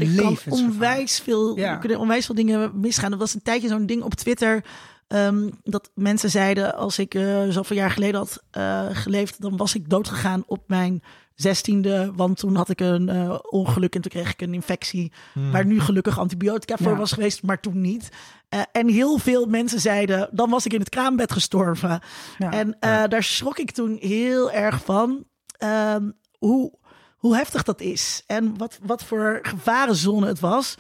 Eh, er kan onwijs veel, Ja. kunnen onwijs veel dingen misgaan. Er was een tijdje zo'n ding op Twitter. ehm, dat mensen zeiden, als ik eh, zoveel jaar geleden had eh, geleefd, dan was ik doodgegaan op mijn zestiende. Want toen had ik een eh, ongeluk en toen kreeg ik een infectie. Waar nu gelukkig antibiotica voor Ja. was geweest, maar toen niet. En heel veel mensen zeiden, dan was ik in het kraambed gestorven. Ja. En daar schrok ik toen heel erg van. ehm, hoe, hoe heftig dat is. En wat, wat voor gevarenzone het was.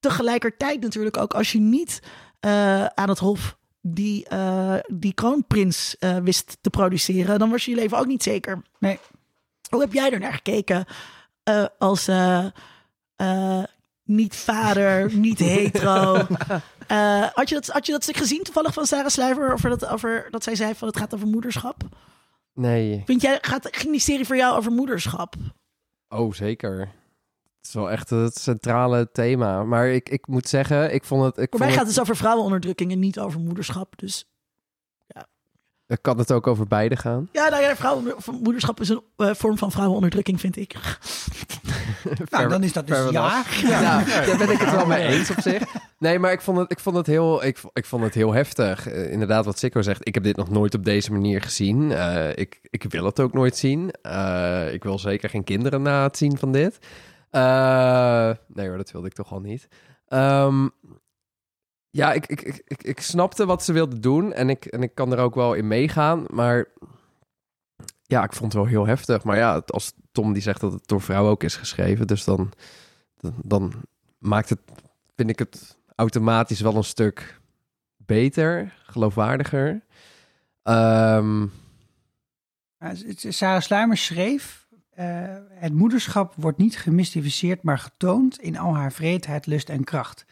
Tegelijkertijd natuurlijk ook als je niet eh, aan het hof die, eh, die kroonprins eh, wist te produceren. Dan was je je leven ook niet zeker. Nee. Hoe heb jij er naar gekeken eh, als eh, eh, niet vader, niet hetero? Eh, had, je dat, had je dat stuk gezien toevallig van Sarah Sluiver over dat, over dat zij zei van het gaat over moederschap? Nee. Vind jij, gaat, ging die serie voor jou over moederschap? Oh, zeker. Het is wel echt het centrale thema. Maar ik, ik moet zeggen, ik vond het... Ik Voor vond mij gaat het, dus over vrouwenonderdrukking en niet over moederschap. Dus kan het ook over beide gaan. ja, nou ja, vrouwen, moederschap is een eh, vorm van vrouwenonderdrukking, vind ik. Nou, dan is dat dus ja. Ja, daar ben ik het wel mee eens op zich. Nee, maar ik vond het, ik vond het, heel, ik, ik vond het heel heftig. Eh, inderdaad, wat Sikko zegt, ik heb dit nog nooit op deze manier gezien. Eh, ik, ik wil het ook nooit zien. Eh, ik wil zeker geen kinderen na het zien van dit. Eh, nee hoor, dat wilde ik toch al niet. Ehm, ja, ik, ik, ik, ik, snapte wat ze wilde doen en ik, en ik kan er ook wel in meegaan. Maar ja, ik vond het wel heel heftig. Maar ja, als Tom die zegt dat het door vrouwen ook is geschreven, dus dan, dan, dan maakt het, vind ik het automatisch wel een stuk beter, geloofwaardiger. Ehm, Sarah Sluimer schreef... eh, het moederschap wordt niet gemystificeerd, maar getoond in al haar vreedheid, lust en kracht.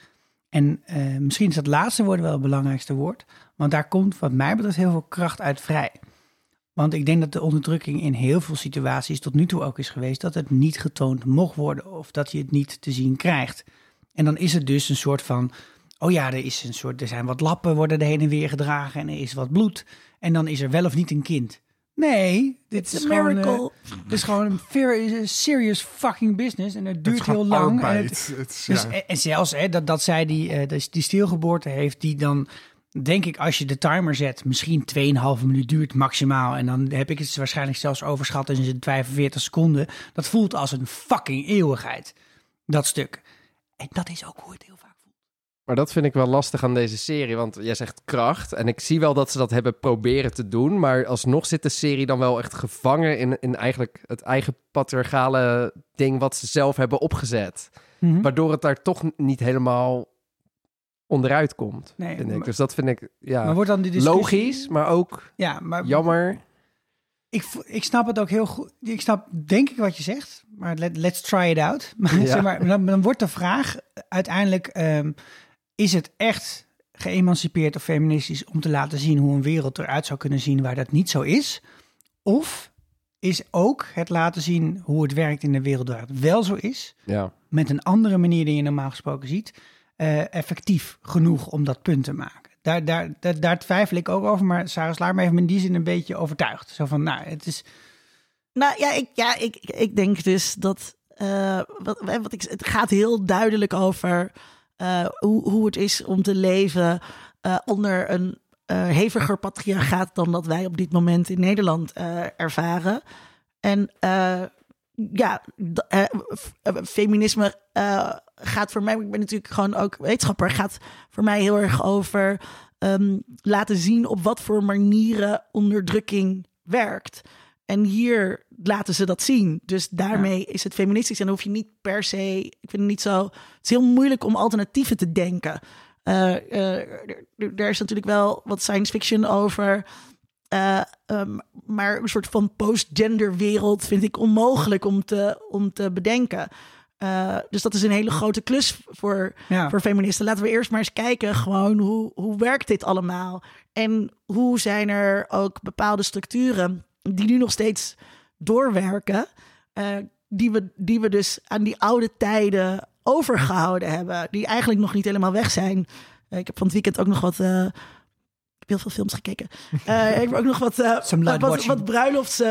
En eh, misschien is dat laatste woord wel het belangrijkste woord, want daar komt wat mij betreft heel veel kracht uit vrij. Want ik denk dat de onderdrukking in heel veel situaties tot nu toe ook is geweest dat het niet getoond mocht worden of dat je het niet te zien krijgt. En dan is het dus een soort van, oh ja, er, is een soort, er zijn wat lappen worden er heen en weer gedragen en er is wat bloed. En dan is er wel of niet een kind. Nee, dit is gewoon, miracle. het is gewoon een very- serious fucking business en het duurt heel lang. En, het- Het is, dus, ja. en, zelfs hè, dat, dat zij die, eh, dus die stilgeboorte heeft, die dan, denk ik, als je de timer zet, misschien 2,5 minuut duurt maximaal. En dan heb ik het waarschijnlijk zelfs overschat en is het 45 seconden. Dat voelt als een fucking eeuwigheid, dat stuk. En dat is ook hoe het heel vaak. Maar dat vind ik wel lastig aan deze serie, want jij zegt kracht. En ik zie wel dat ze dat hebben proberen te doen. Maar alsnog zit de serie dan wel echt gevangen in, in eigenlijk het eigen patriarchale ding wat ze zelf hebben opgezet. Mhm. Waardoor het daar toch niet helemaal onderuit komt, Nee, vind ik. maar- Dus dat vind ik, ja, Maar wordt dan die discussie... logisch, maar ook Ja, maar jammer. Ik, ik snap het ook heel goed. Ik snap denk ik wat je zegt, maar let, let's try it out. Maar, Ja. zeg maar dan, dan wordt de vraag uiteindelijk, ehm, is het echt geëmancipeerd of feministisch om te laten zien hoe een wereld eruit zou kunnen zien waar dat niet zo is? Of is ook het laten zien hoe het werkt in de wereld waar het wel zo is, Ja. met een andere manier die je normaal gesproken ziet, eh, effectief genoeg om dat punt te maken. Daar, daar, daar, daar twijfel ik ook over, maar Sarah Slaarma heeft me in die zin een beetje overtuigd. Zo van, nou, het is... Nou ja, ik, ja, ik, ik denk dus dat. eh, wat, wat ik, het gaat heel duidelijk over eh, hoe, hoe het is om te leven eh, onder een eh, heviger patriarchaat dan dat wij op dit moment in Nederland ervaren. En ja, feminisme gaat voor mij, ik ben natuurlijk gewoon ook wetenschapper, gaat voor mij heel erg over ehm, laten zien op wat voor manieren onderdrukking werkt. En hier laten ze dat zien. Dus daarmee is het feministisch. En dan hoef je niet per se. Ik vind het niet zo. Het is heel moeilijk om alternatieven te denken. Eh, eh, er- is natuurlijk wel wat science fiction over. Eh, ehm, maar een soort van post-gender wereld vind ik onmogelijk om te, om te bedenken. Dus dat is een hele grote klus voor, Ja. voor feministen. Laten we eerst maar eens kijken, gewoon hoe, hoe werkt dit allemaal? En hoe zijn er ook bepaalde structuren die nu nog steeds doorwerken, eh, die, we, die we dus aan die oude tijden overgehouden hebben, die eigenlijk nog niet helemaal weg zijn. Eh, ik heb van het weekend ook nog wat. eh, ik heb heel veel films gekeken. Ik heb ook nog wat, wat, wat bruilofts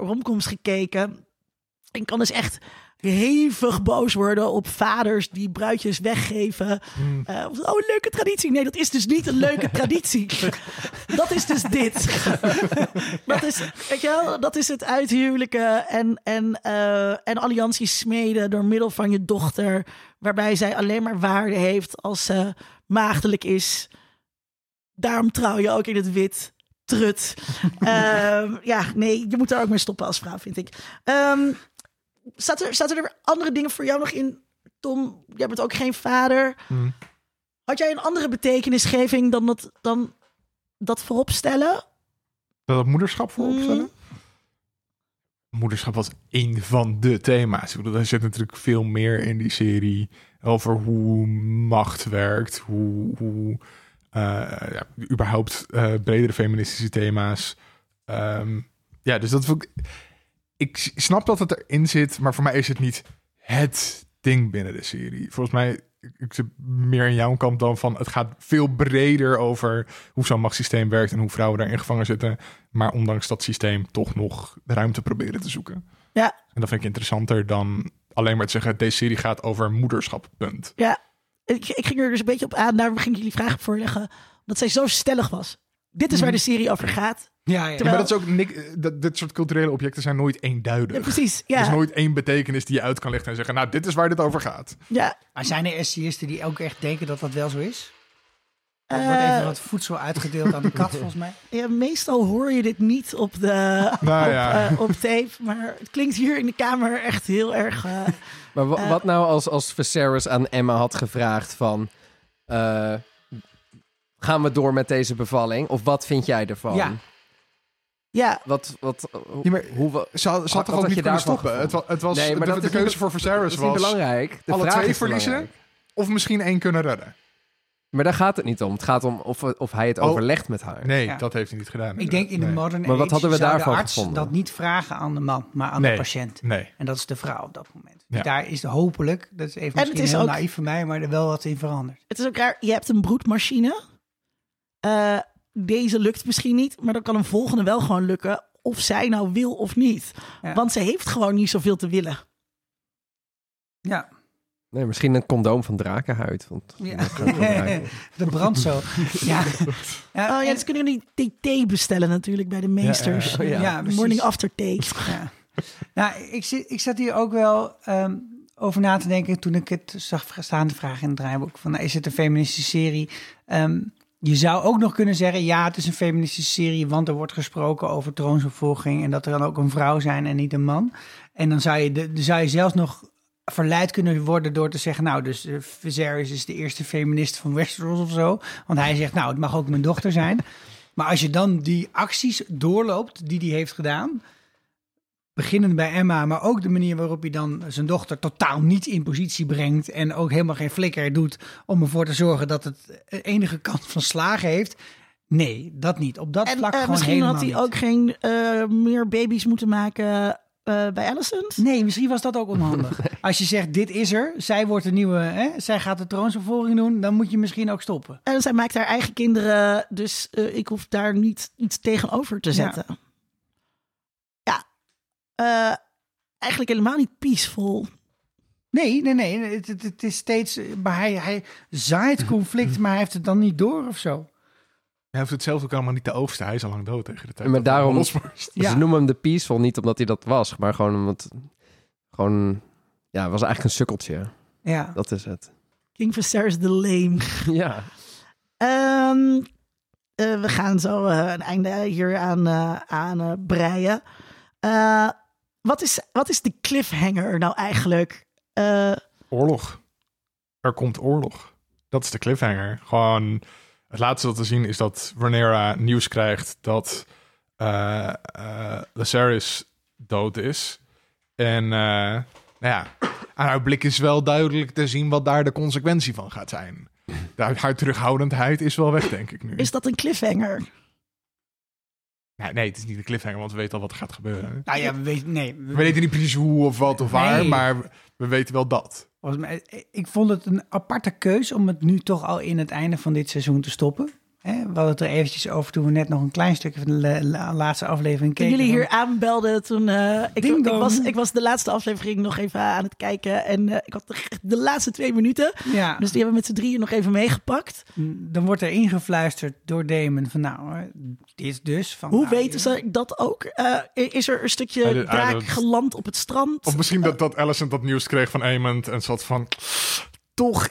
romcoms gekeken. Ik kan dus echt hevig boos worden op vaders die bruidjes weggeven. Hmm. Eh, oh, een leuke traditie. Nee, dat is dus niet een leuke traditie. dat is dus dit. dat, is, weet je wel, dat is het uithuwelijken en, en, eh, en allianties smeden door middel van je dochter. Waarbij zij alleen maar waarde heeft als ze maagdelijk is. Daarom trouw je ook in het wit. Trut. Ehm, ja, nee, je moet daar ook mee stoppen als vrouw, vind ik. Ehm staat, er, staat er andere dingen voor jou nog in? Tom, jij bent ook geen vader. Hmm. Had jij een andere betekenisgeving dan dat, dan dat vooropstellen? Dat moederschap voorop stellen? Mm. Moederschap was één van de thema's. Ik bedoel, er zit natuurlijk veel meer in die serie over hoe macht werkt, hoe, hoe eh, ja, überhaupt eh, bredere feministische thema's. Ehm, ja, dus dat vond ik. Ik snap dat het erin zit, maar voor mij is het niet het ding binnen de serie. Volgens mij, ik, zit meer in jouw kant dan van het gaat veel breder over hoe zo'n machtssysteem werkt en hoe vrouwen daarin gevangen zitten. Maar ondanks dat systeem toch nog de ruimte proberen te zoeken. Ja. En dat vind ik interessanter dan alleen maar te zeggen, deze serie gaat over moederschap, punt. Ja, ik, ik ging er dus een beetje op aan. Daarom ging ik jullie vragen voorleggen. Dat zij zo stellig was. Dit is waar de serie over gaat. Ja, ja. Ja, Terwijl- maar dat is ook, nik- dat, dit soort culturele objecten zijn nooit eenduidig. Ja, precies. Er is Ja, nooit één betekenis die je uit kan leggen en zeggen, nou, dit is waar dit over gaat. ja. Maar zijn er essayisten die ook echt denken dat dat wel zo is? Er Eh, wordt even wat voedsel uitgedeeld aan de kat, volgens mij. ja, meestal hoor je dit niet op, de, Nou op, ja. eh, op tape. Maar het klinkt hier in de kamer echt heel erg... eh, Maar wa- Eh. wat nou als, als Viserys aan Emma had gevraagd van... eh, gaan we door met deze bevalling? Of wat vind jij ervan? Ja. ja, Wat, wat, hoe, Ja, maar- hoe, wa- Ze had, ze had toch ook niet kunnen stoppen? Het was, het was Nee, maar de, dat de keuze niet- voor dat Viserys is niet was belangrijk. De alle vraag twee is verliezen belangrijk. of misschien één kunnen redden. Maar daar gaat het niet om. Het gaat om of, of hij het Oh. overlegt met haar. Nee, Ja. dat heeft hij niet gedaan. Ik denk in de Nee. modern Maar wat hadden we daarvan de arts gevonden? dat niet vragen aan de man, maar aan Nee. de patiënt. Nee. En dat is de vrouw op dat moment. Ja. Dus daar is de hopelijk, dat is even En het misschien is heel ook- naïef van mij, maar er wel wat in veranderd. het is ook raar. Je hebt een broedmachine. Eh, deze lukt misschien niet. Maar dan kan een volgende wel gewoon lukken. Of zij nou wil of niet. Ja. Want ze heeft gewoon niet zoveel te willen. Ja, Nee, misschien een condoom van drakenhuid. Want Ja. draken. dat brandt zo. Ja, ja, Oh ja, dus kunnen jullie TT bestellen natuurlijk bij de meesters. ja, ja. Ja, precies. Morning after tea. Ja. Nou, ik, zit, ik zat hier ook wel ehm, over na te denken toen ik het zag staan, de vraag in het draaiboek. Van, nou, is het een feministische serie? Ehm, je zou ook nog kunnen zeggen, ja, het is een feministische serie, want er wordt gesproken over troonsopvolging en dat er dan ook een vrouw zijn en niet een man. En dan zou je, de, zou je zelfs nog verleid kunnen worden door te zeggen, nou, dus uh, Viserys is de eerste feminist van Westeros of zo. Want hij zegt, nou, het mag ook mijn dochter zijn. Maar als je dan die acties doorloopt die hij heeft gedaan, beginnend bij Emma, maar ook de manier waarop hij dan zijn dochter totaal niet in positie brengt en ook helemaal geen flikker doet om ervoor te zorgen dat het enige kans van slagen heeft. Nee, dat niet. Op dat En vlak eh, gewoon misschien helemaal had hij niet. ook geen eh, meer baby's moeten maken eh, bij Alicent. Nee, misschien was dat ook onhandig. Als je zegt, dit is er, zij wordt de nieuwe, hè, zij gaat de troonsopvolging doen, dan moet je misschien ook stoppen. En zij maakt haar eigen kinderen, dus ik hoef daar niet iets tegenover te zetten. Ja, Eh, eigenlijk helemaal niet peaceful. Nee, nee, nee. Het, het, het is steeds, maar hij, hij zaait conflict, maar hij heeft het dan niet door of zo. Hij hoeft het zelf ook allemaal niet te overstaan. Hij is al lang dood tegen de tijd. Maar daarom-. Ja. Ze noemen hem de Peaceful niet omdat hij dat was, maar gewoon omdat... Gewoon... Ja, was eigenlijk een sukkeltje. Ja. Dat is het. King Viserys the lame. ja. Ehm, eh, we gaan zo eh, een einde hier aan, eh, aan eh, breien. Wat, is, wat is de cliffhanger nou eigenlijk? Eh, Oorlog. Er komt oorlog. Dat is de cliffhanger. Gewoon het laatste dat we zien is dat Rhaenyra nieuws krijgt dat Lucerys dood is. En nou ja, aan haar blik is wel duidelijk te zien wat daar de consequentie van gaat zijn. Haar terughoudendheid is wel weg, denk ik nu. is dat een cliffhanger? Nee, nee, het is niet de cliffhanger, want we weten al wat er gaat gebeuren. Nou ja, we weten, nee. We weten niet precies hoe of wat of waar, Nee. maar we weten wel dat. Ik vond het een aparte keus om het nu toch al in het einde van dit seizoen te stoppen. Hè, we hadden het er eventjes over toen we net nog een klein stukje van de la- la- laatste aflevering Toen keken. jullie hier aanbelden, toen eh, ik, Ding ik, dong. was, ik was de laatste aflevering nog even aan het kijken. En eh, ik had de, de laatste twee minuten. Ja, Dus die hebben we met z'n drieën nog even meegepakt. dan wordt er ingefluisterd door Damon van nou, dit dus. Van, Hoe nou, weten ze dat ook? Eh, is er een stukje draak doet- geland op het strand? Of misschien dat, dat Alicent dat nieuws kreeg van Aemond en zat van... Toch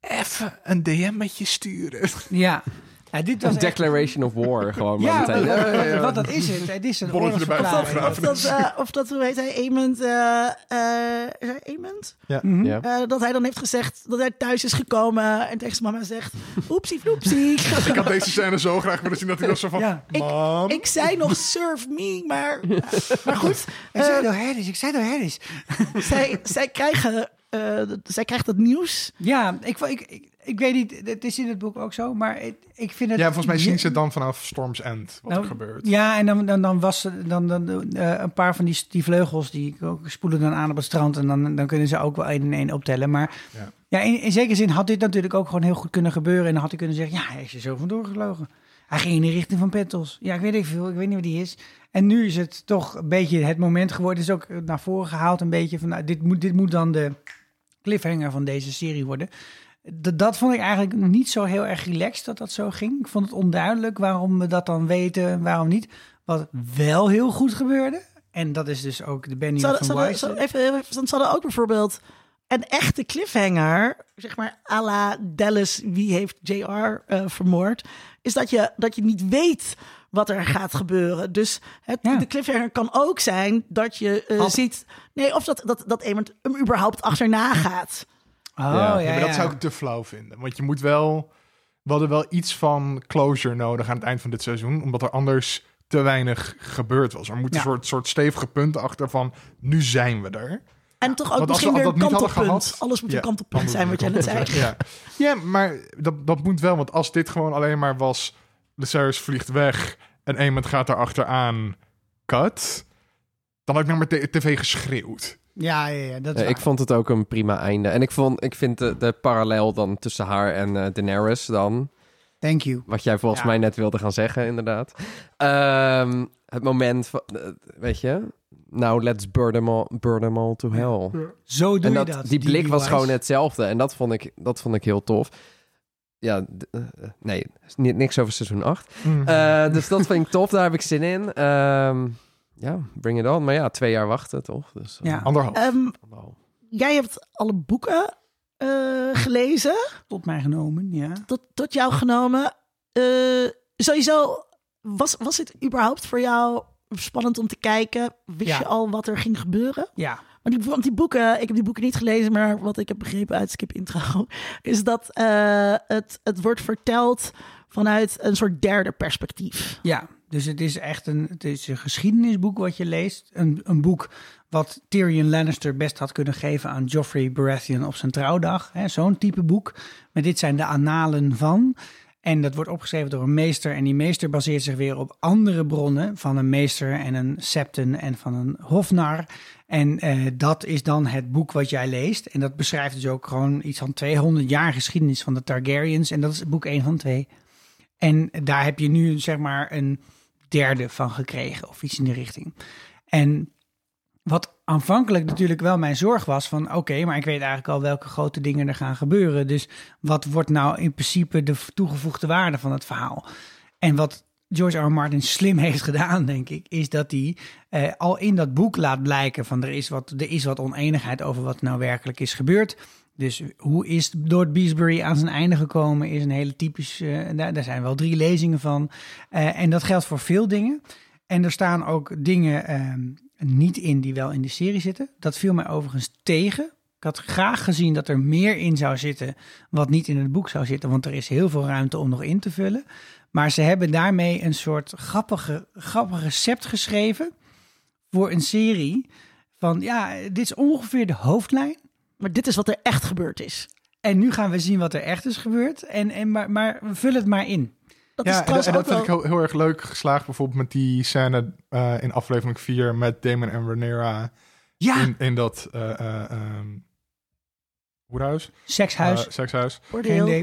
even een DM'tje sturen. Ja, ja dit was Een echt- declaration of war gewoon. maar Ja, meteen. wat, Ja, ja, ja. wat dat is het. Het is een oorlogsverklaring. Of dat, eh, of dat, hoe heet hij, Eamond, eh eh, is hij Eamond? Ja. Eh, dat hij dan heeft gezegd dat hij thuis is gekomen en tegen zijn mama zegt, oepsie floepsie. Ik had deze scène zo graag willen zien dat hij was zo van... Ja. Mam. Ik zei nog serve me, maar, maar goed. Ik zei door Herdis, ik zei door Herdis. zij, zij, krijgen, eh, zij krijgt het nieuws. Ja, ik, ik, ik, ik weet niet, het is in het boek ook zo, maar ik, ik vind het... Ja, volgens mij zien ze dan vanaf Storm's End wat Nou, er gebeurt. Ja, en dan, dan, dan was ze- dan, dan eh, een paar van die, die vleugels die ook spoelen dan aan op het strand. En dan, dan kunnen ze ook wel één en één optellen. Maar Ja. ja, in, in zekere zin had dit natuurlijk ook gewoon heel goed kunnen gebeuren. En dan had hij kunnen zeggen, ja, hij is er zo vandoor gevlogen. Hij ging in de richting van Pettos. Ja, ik weet niet veel, ik weet niet wat die is. En nu is het toch een beetje het moment geworden. Is ook naar voren gehaald een beetje van, nou, dit, moet, dit moet dan de cliffhanger van deze serie worden. Dat vond ik eigenlijk niet zo heel erg relaxed dat dat zo ging. Ik vond het onduidelijk waarom we dat dan weten en waarom niet. Wat wel heel goed gebeurde. En dat is dus ook de Benny van Wise. ze- even, hadden ook bijvoorbeeld een echte cliffhanger, zeg maar à la Dallas, wie heeft JR eh, vermoord, is dat je, dat je niet weet wat er gaat gebeuren. Dus het, Ja. de cliffhanger kan ook zijn dat je eh, ziet, nee, of dat, dat, dat iemand hem überhaupt achterna gaat. Oh, Ja, maar dat zou ik te flauw vinden. Want je moet wel... We hadden wel iets van closure nodig aan het eind van dit seizoen. Omdat er anders te weinig gebeurd was. Er moeten Ja. een soort, soort stevige punten achter van... Nu zijn we er. En toch ook Want misschien weer een kantelpunt. Alles moet Ja, een kantelpunt zijn, wat jij net zei. Ja, ja maar dat, dat moet wel. Want als dit gewoon alleen maar was... Lucerys vliegt weg en iemand gaat er achteraan... Cut. Dan had ik naar mijn tv geschreeuwd. Ja, ja, ja, dat is Nee, ik waar. vond het ook een prima einde. En ik, vond, ik vind de, de parallel dan tussen haar en eh, Daenerys dan... Thank you. Wat jij volgens Ja. mij net wilde gaan zeggen, inderdaad. Ehm, het moment van... eh, weet je... Nou, let's burn them all, burn them all to hell. Zo doe en dat, je dat. die blik was gewoon hetzelfde. En dat vond ik, dat vond ik heel tof. Ja, eh, eh, nee, ni- niks over seizoen 8. Eh, dus dat vind ik tof, daar heb ik zin in. Ehm, ja, bring it on. Maar ja, twee jaar wachten, toch? Dus, eh, Ja. Anderhalf. Ehm, wel. jij hebt alle boeken eh, gelezen. Tot mij genomen, ja. tot, tot jou genomen. Eh, sowieso, was, was het überhaupt voor jou spannend om te kijken? Wist Ja. je al wat er ging gebeuren? Ja, Want die, want die boeken, ik heb die boeken niet gelezen, maar wat ik heb begrepen uit Skip Intro, is dat eh, het, het wordt verteld vanuit een soort derde perspectief. ja. Dus het is echt een, het is een geschiedenisboek wat je leest. Een, een boek wat Tyrion Lannister best had kunnen geven aan Joffrey Baratheon op zijn trouwdag. Zo'n type boek. Maar dit zijn de annalen van. En dat wordt opgeschreven door een meester. En die meester baseert zich weer op andere bronnen van een meester en een septen en van een hofnar. En eh, dat is dan het boek wat jij leest. En dat beschrijft dus ook gewoon iets van 200 jaar geschiedenis van de Targaryens. En dat is boek 1 van 2. En daar heb je nu zeg maar een derde van gekregen of iets in die richting. En wat aanvankelijk natuurlijk wel mijn zorg was van oké, maar ik weet eigenlijk al welke grote dingen er gaan gebeuren. Dus wat wordt nou in principe de toegevoegde waarde van het verhaal? En wat George R. R. Martin slim heeft gedaan, denk ik, is dat hij eh, al in dat boek laat blijken van er is, wat, er is wat oneenigheid over wat nou werkelijk is gebeurd. Dus hoe is Lord Beesbury aan zijn einde gekomen, is een hele typisch. eh, daar, daar zijn wel drie lezingen van. Eh, en dat geldt voor veel dingen. En er staan ook dingen ehm, niet in die wel in de serie zitten. Dat viel mij overigens tegen. Ik had graag gezien dat er meer in zou zitten wat niet in het boek zou zitten, want er is heel veel ruimte om nog in te vullen. Maar ze hebben daarmee een soort grappige, grappig recept geschreven voor een serie van ja, dit is ongeveer de hoofdlijn. Maar dit is wat er echt gebeurd is. En nu gaan we zien wat er echt is gebeurd. En, en, maar, maar vul het maar in. Dat Ja, is en, trouwens en dat vind ik heel, heel erg leuk geslaagd. Bijvoorbeeld met die scène eh, in aflevering 4 met Damon en Rhaenyra Ja, in, in dat eh eh ehm, hoerhuis, sekshuis. Eh, sekshuis,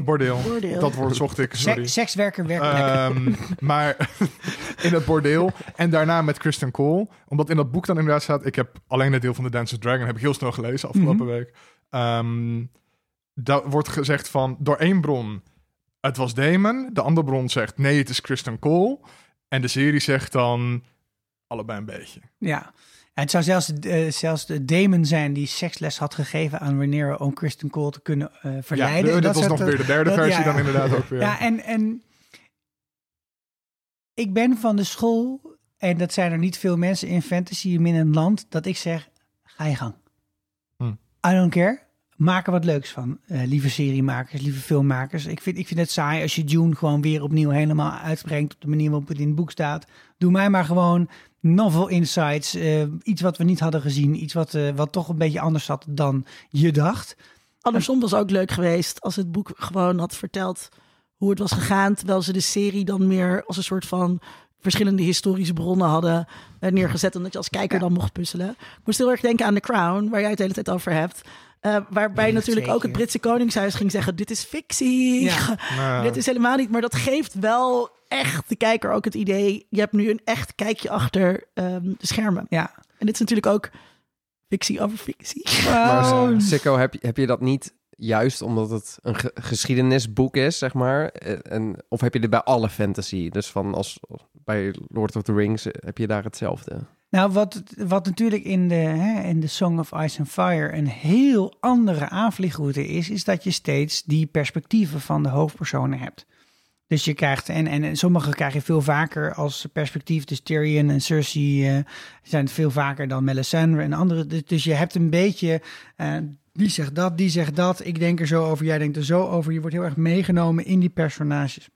Bordeel. Dat woord zocht ik, sorry. Se- sekswerker werkelijk. Ehm, maar in het bordeel. En daarna met Kristen Cole. Omdat in dat boek dan inderdaad staat... Ik heb alleen het deel van The Dance of Dragon... heb ik heel snel gelezen afgelopen Mhm. week. Ehm daar wordt gezegd van... Door één bron... Het was Damon. De andere bron zegt... Nee, het is Kristen Cole. En de serie zegt dan... Allebei een beetje. ja. Het zou zelfs, eh, zelfs de Damon zijn die seksles had gegeven aan Rhaenyra om Kristen Cole te kunnen eh, verleiden. Ja, dat was nog eh, weer de derde dat- versie ja, dan inderdaad ook weer. Ja, en, en ik ben van de school, en dat zijn er niet veel mensen in fantasy in een land, dat ik zeg, ga je gang. Hm. I don't care. Maak er wat leuks van, eh, lieve seriemakers, lieve filmmakers. Ik vind, ik vind het saai als je June gewoon weer opnieuw helemaal uitbrengt op de manier waarop het in het boek staat. Doe mij maar gewoon novel insights, eh, iets wat we niet hadden gezien, iets wat, eh, wat toch een beetje anders zat dan je dacht. Andersom was ook leuk geweest als het boek gewoon had verteld hoe het was gegaan. Terwijl ze de serie dan meer als een soort van verschillende historische bronnen hadden eh, neergezet. En dat je als kijker Ja. dan mocht puzzelen. Ik moest heel erg denken aan The Crown, waar jij het de hele tijd over hebt. Eh, waarbij Ja, natuurlijk ook het. Britse Koningshuis ging zeggen: Dit is fictie. Ja. Nou, Dit is helemaal niet. Maar dat geeft wel echt de kijker ook het idee: je hebt nu een echt kijkje achter ehm, de schermen. Ja. En dit is natuurlijk ook fictie over fictie. Maar Oh, Sikko, heb je, heb je dat niet juist omdat het een ge- geschiedenisboek is, zeg maar? En, en- of heb je dit bij alle fantasy? Dus van als bij Lord of the Rings eh, heb je daar hetzelfde. Nou, wat, wat natuurlijk in de, hè, in de Song of Ice and Fire een heel andere aanvliegroute is, is dat je steeds die perspectieven van de hoofdpersonen hebt. Dus je krijgt, en, en, sommige krijg je veel vaker als perspectief. Dus Tyrion en Cersei eh, zijn veel vaker dan Melisandre en andere. Dus, dus je hebt een beetje, eh, die zegt dat, die zegt dat. Ik denk er zo over, jij denkt er zo over. Je wordt heel erg meegenomen in die personages.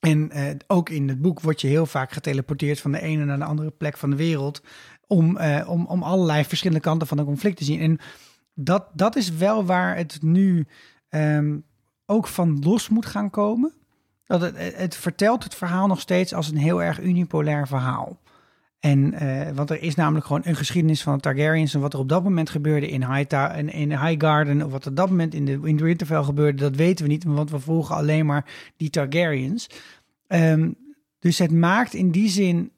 En eh, ook in het boek word je heel vaak geteleporteerd van de ene naar de andere plek van de wereld. Om, eh, om, om allerlei verschillende kanten van een conflict te zien. En dat, dat is wel waar het nu ehm, ook van los moet gaan komen. Dat het, het vertelt het verhaal nog steeds als een heel erg unipolair verhaal. En, eh, want er is namelijk gewoon een geschiedenis van de Targaryens en wat er op dat moment gebeurde in Highta en in Highgarden, of wat er op dat moment in de, in gebeurde, dat weten we niet, want we volgen alleen maar die Targaryens. Ehm, dus het maakt in die zin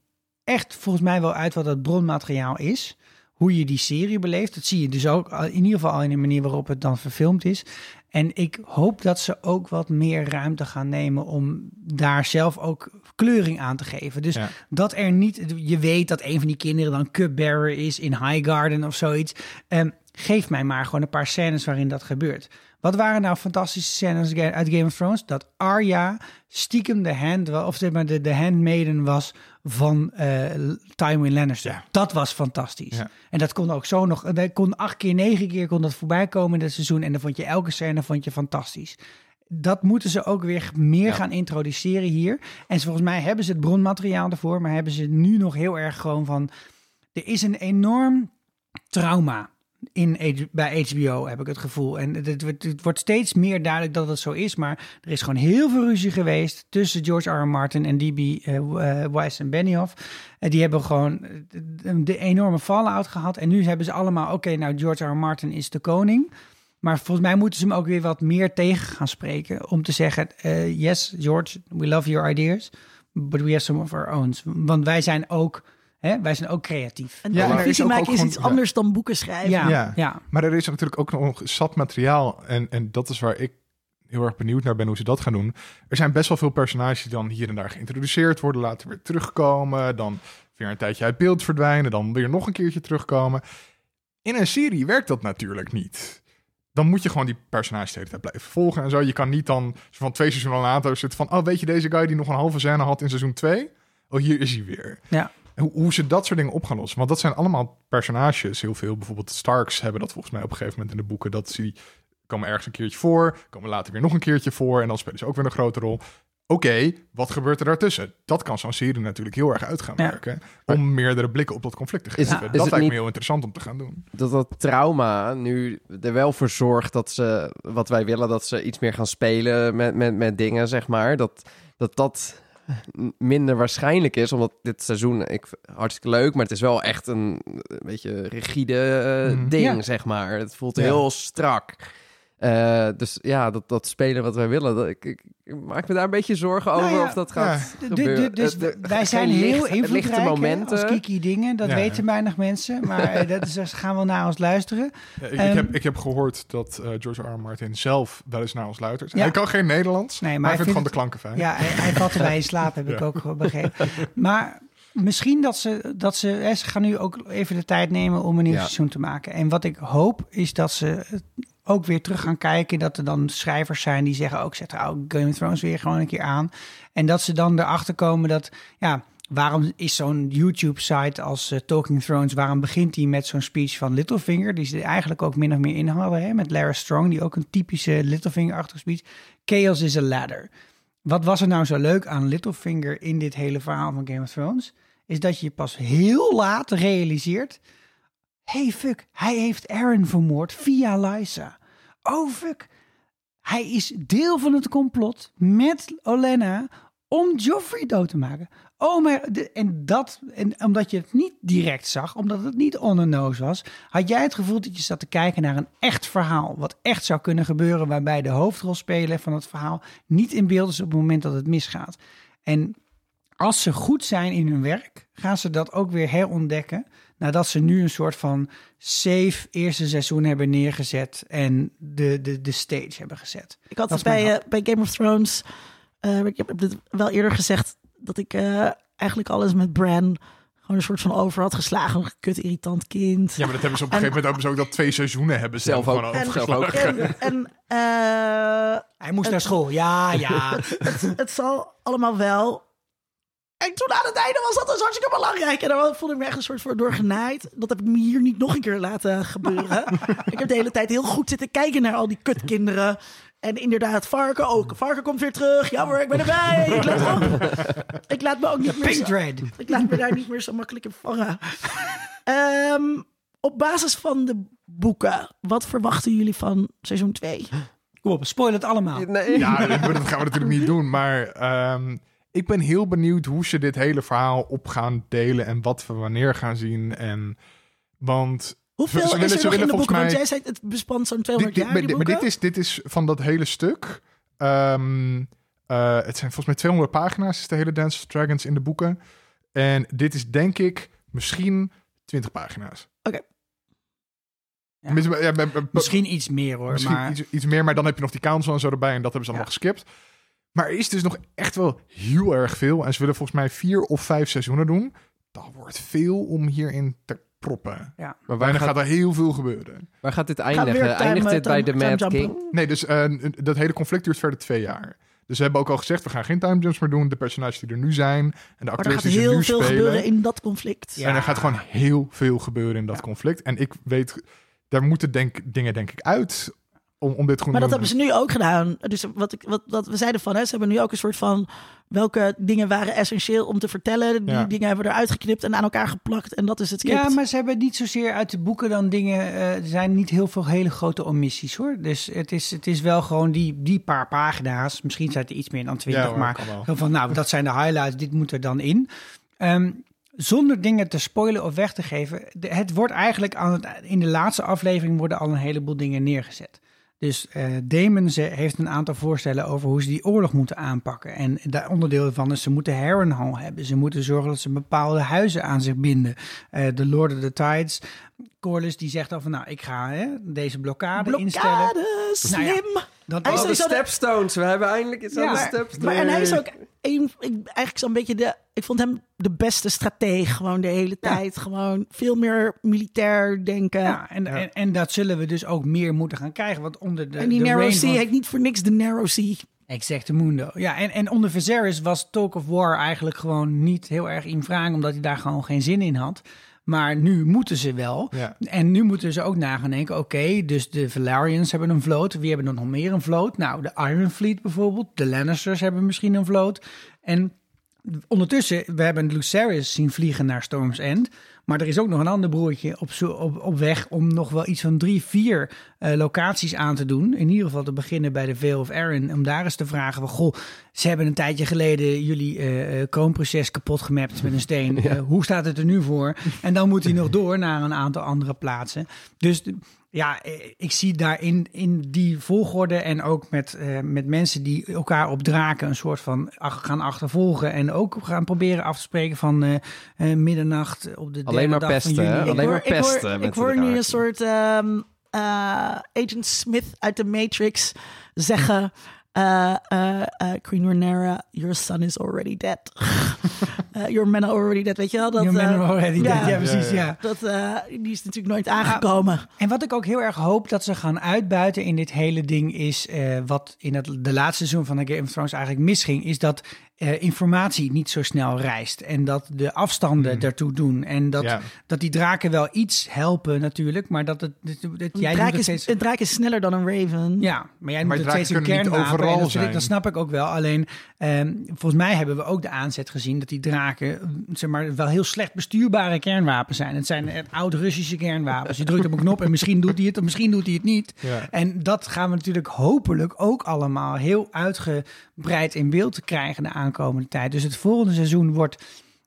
echt volgens mij wel uit wat het bronmateriaal is. Hoe je die serie beleeft. Dat zie je dus ook al- in ieder geval al in de manier waarop het dan verfilmd is. En ik hoop dat ze ook wat meer ruimte gaan nemen om daar zelf ook kleuring aan te geven. Dus Ja. dat er niet, je weet dat een van die kinderen dan cupbearer is in Highgarden of zoiets. Ehm, geef mij maar gewoon een paar scènes waarin dat gebeurt. Wat waren nou fantastische scènes uit Game of Thrones? Dat Arya stiekem de hand, of zeg maar de, de handmaiden was van eh Tywin Lannister. Ja. Dat was fantastisch. Ja. En dat kon ook zo nog, dat kon acht keer, negen keer kon dat voorbij komen in het seizoen. En dan vond je elke scène vond je fantastisch. Dat moeten ze ook weer meer Ja. gaan introduceren hier. En volgens mij hebben ze het bronmateriaal ervoor, maar hebben ze nu nog heel erg gewoon van. Er is een enorm trauma in, bij HBO, heb ik het gevoel. En het, het, wordt- steeds meer duidelijk dat het zo is. Maar er is gewoon heel veel ruzie geweest tussen George R. Martin en D.B. eh, eh, Weiss en Benioff. Eh, die hebben gewoon de, enorme fallout gehad. En nu hebben ze allemaal, oké, nou George R. Martin is de koning. Maar volgens mij moeten ze hem ook weer wat meer tegen gaan spreken. Om te zeggen, yes, George, we love your ideas. But we have some of our own. Want wij zijn ook, hè, wij zijn ook creatief. En Ja, is televisie ook- maken ook is gewoon- iets ja. anders dan boeken schrijven. Ja, Ja. ja. Maar er is natuurlijk ook nog zat materiaal. En, en dat is waar ik heel erg benieuwd naar ben hoe ze dat gaan doen. Er zijn best wel veel personages die dan hier en daar geïntroduceerd worden, later weer terugkomen, dan weer een tijdje uit beeld verdwijnen, dan weer nog een keertje terugkomen. In een serie werkt dat natuurlijk niet. dan moet je gewoon die personages de hele tijd blijven volgen en zo. Je kan niet dan zo van twee seizoenen later zitten van... oh, weet je deze guy die nog een halve scène had in seizoen 2? Oh, hier is hij weer. Ja. Hoe, hoe ze dat soort dingen op gaan lossen. Want dat zijn allemaal personages. Heel veel, bijvoorbeeld de Starks hebben dat volgens mij op een gegeven moment in de boeken. Dat ze komen ergens een keertje voor, komen later weer nog een keertje voor... en dan spelen ze ook weer een grote rol. Oké, wat gebeurt er daartussen? Dat kan zo'n serie natuurlijk heel erg uit gaan Ja. werken. Om meerdere blikken op dat conflict te Is geven. het- is dat lijkt niet- me heel interessant om te gaan doen. dat dat trauma nu er wel voor zorgt dat ze, wat wij willen, dat ze iets meer gaan spelen met, met, met dingen, zeg maar. Dat dat, dat minder waarschijnlijk is, omdat dit seizoen, ik, hartstikke leuk, maar het is wel echt een, een beetje rigide eh, Mhm. ding, Ja. zeg maar. Het voelt Ja. heel strak. Eh, dus ja, dat, dat spelen wat wij willen, dat, ik, ik, ik maak me daar een beetje zorgen Nou over ja, of dat gaat gebeuren. dus Eh, de- wij zijn heel licht- lichte invloedrijk momenten. als Kiki dingen. Dat Ja. weten weinig mensen. Maar eh, dat is, dus gaan wel naar ons luisteren. Ja, ik, ik Ehm, heb, ik heb gehoord dat eh, George R. R. Martin zelf wel eens naar ons luistert. Ja. Hij kan geen Nederlands, Nee, maar, maar hij vindt gewoon de klanken fijn. Ja, hij, hij valt erbij in slaap, heb ik ook begrepen. Maar misschien dat ze, dat ze, hè, ze gaan nu ook even de tijd nemen om een nieuw Ja. seizoen te maken. En wat ik hoop is dat ze ook weer terug gaan kijken. Dat er dan schrijvers zijn die zeggen, ook zet oh, Game of Thrones weer gewoon een keer aan. En dat ze dan erachter komen dat, ja, waarom is zo'n YouTube-site als eh, Talking Thrones, waarom begint die met zo'n speech van Littlefinger, die ze eigenlijk ook min of meer in hadden, hè, met Lara Strong, die ook een typische Littlefinger-achtige speech. Chaos is a ladder. Wat was er nou zo leuk aan Littlefinger in dit hele verhaal van Game of Thrones? Is dat je pas heel laat realiseert... hey, fuck, hij heeft Aaron vermoord via Lysa. Oh, fuck. Hij is deel van het complot met Olenna om Joffrey dood te maken. Oh, maar en dat, en omdat je het niet direct zag, omdat het niet on the nose was, had jij het gevoel dat je zat te kijken naar een echt verhaal, wat echt zou kunnen gebeuren, waarbij de hoofdrolspeler van het verhaal niet in beeld is op het moment dat het misgaat. En als ze goed zijn in hun werk, gaan ze dat ook weer herontdekken. Nadat ze nu een soort van safe eerste seizoen hebben neergezet en de, de, de stage hebben gezet. Ik had het bij, eh, bij Game of Thrones. eh, ik heb dit wel eerder gezegd dat ik eh, eigenlijk alles met Bran gewoon een soort van over had geslagen. Een kut irritant kind. Ja, maar dat hebben ze op een gegeven moment ook, ook dat twee seizoenen hebben ze Zelf ook. En, zelf ook. en, en eh, Hij moest naar school, ja, ja. het zal allemaal wel. En toen aan het einde was dat dus hartstikke belangrijk. En dan voelde ik me echt een soort voor doorgenaaid. Dat heb ik me hier niet nog een keer laten gebeuren. ik heb de hele tijd heel goed zitten kijken naar al die kutkinderen. En inderdaad, Varken ook. Varken komt weer terug. Ja hoor, ik ben erbij. Ik op. Ik laat me ook niet meer zo, ik laat me daar niet meer zo makkelijk in vangen. Ehm, op basis van de boeken, wat verwachten jullie van seizoen 2? Kom op, spoil het allemaal. Nee. Ja, dat dat gaan we natuurlijk niet doen. Maar ehm, ik ben heel benieuwd hoe ze dit hele verhaal op gaan delen en wat we wanneer gaan zien. En, want Hoeveel Ze willen- is er ze nog in de boeken? volgens Want mij- jij zei het bespant zo'n dit, 200 dit- jaar, maar, die dit- maar boeken. dit, is, dit is van dat hele stuk. Ehm, eh, het zijn volgens mij 200 pagina's, is de hele Dance of Dragons in de boeken. En dit is denk ik misschien 20 pagina's. Oké. Ja. Tenminste, ja, Misschien iets meer hoor, Misschien maar iets, iets meer, maar dan heb je nog die council en zo erbij. En dat hebben ze allemaal geskipt. Maar er is dus nog echt wel heel erg veel. En ze willen volgens mij vier of vijf seizoenen doen. Dat wordt veel om hierin te proppen. Maar Waar waar gaat, gaat, er heel veel gebeuren. waar gaat dit eindigen? time- Eindigt dit bij de Mad King? Nee, dus eh, dat hele conflict duurt verder twee jaar. Dus ze hebben ook al gezegd, we gaan geen time jumps meer doen. De personages die er nu zijn en de Maar er acteurs gaat die ze heel nu veel spelen. gebeuren in dat conflict. Ja. En er gaat gewoon heel veel gebeuren in dat Ja. conflict. En ik weet, daar moeten denk, dingen denk ik uit om, om dit goed Maar dat hebben ze nu ook gedaan. Dus wat, ik, wat, wat we zeiden van, hè, ze hebben nu ook een soort van... welke dingen waren essentieel om te vertellen. Die Ja. dingen hebben we eruit geknipt en aan elkaar geplakt. En dat is het script. Ja, maar ze hebben niet zozeer uit de boeken dan dingen. eh, er zijn niet heel veel hele grote omissies hoor. Dus het is, het is wel gewoon die, die paar pagina's. Misschien zijn het er iets meer dan twintig, Ja, hoor, maar van nou, dat zijn de highlights. Dit moet er dan in. Ehm, zonder dingen te spoilen of weg te geven. het wordt eigenlijk aan het, in de laatste aflevering worden al een heleboel dingen neergezet. Dus eh Damon ze heeft een aantal voorstellen over hoe ze die oorlog moeten aanpakken. En daar onderdeel van is ze moeten Harrenhal hebben. Ze moeten zorgen dat ze bepaalde huizen aan zich binden. Eh, de Lord of the Tides, Corlys, die zegt al van nou, ik ga hè, deze blokkade, instellen. Blokkade, slim. Nou ja, Dat, Hij is de stepstones. We hebben eindelijk iets Ja, aan de stepstones. Maar, en hij is ook een, ik, eigenlijk zo'n beetje de. Ik vond hem de beste strateeg gewoon de hele Ja. tijd. Gewoon veel meer militair denken. Ja, en, En, en dat zullen we dus ook meer moeten gaan krijgen. Want onder de, en die de Narrow Sea heet niet voor niks de Narrow Sea. Exacte Mundo. Ja, en, en onder Viserys was Talk of War eigenlijk gewoon niet heel erg in vraag, omdat hij daar gewoon geen zin in had. Maar nu moeten ze wel. Ja. En nu moeten ze ook na gaan denken, oké, dus de Valarians hebben een vloot. Wie hebben er nog meer een vloot? Nou, de Iron Fleet bijvoorbeeld. De Lannisters hebben misschien een vloot. En ondertussen, we hebben Lucerys zien vliegen naar Storm's End. Maar er is ook nog een ander broertje op, zo- op, op weg om nog wel iets van drie, vier eh, locaties aan te doen. In ieder geval te beginnen bij de Vale of Arryn. Om daar eens te vragen van, goh, ze hebben een tijdje geleden jullie eh, kroonproces kapot gemapt met een steen. Hoe staat het er nu voor? En dan moet hij nog door naar een aantal andere plaatsen. Dus de- ja, eh, ik zie daarin in die volgorde en ook met, eh, met mensen die elkaar op draken een soort van ach- gaan achtervolgen. En ook gaan proberen af te spreken van eh, middernacht op de Alleen derde maar dag van pesten, juli. Alleen maar ik hoor, pesten ik hoor de nu een soort ehm, eh, Agent Smith uit de Matrix zeggen... eh, eh, eh, Queen Rhaenyra, your son is already dead. Eh, your men are already dead, weet je wel? Dat, Your men are already ja. dead. Ja, precies, Ja. Dat, eh, die is natuurlijk nooit aangekomen. En wat ik ook heel erg hoop dat ze gaan uitbuiten in dit hele ding is eh, wat in het de laatste seizoen van de Game of Thrones eigenlijk misging, is dat eh, informatie niet zo snel reist en dat de afstanden daartoe doen en dat, Ja. dat die draken wel iets helpen natuurlijk, maar dat het, dat, jij draak het is, steeds. een draak is sneller dan een raven. Ja, maar jij Maar noemt het steeds een kernwapen. overal dat, zijn. dat snap ik ook wel. Alleen, ehm, volgens mij hebben we ook de aanzet gezien dat die draken eh, zeg maar, wel heel slecht bestuurbare kernwapens zijn. Het zijn eh, oud-Russische kernwapens. Je drukt op een knop en misschien doet hij het of misschien doet hij het niet. Ja. En dat gaan we natuurlijk hopelijk ook allemaal heel uitgebreid in beeld te krijgen de aankomende tijd. Dus het volgende seizoen wordt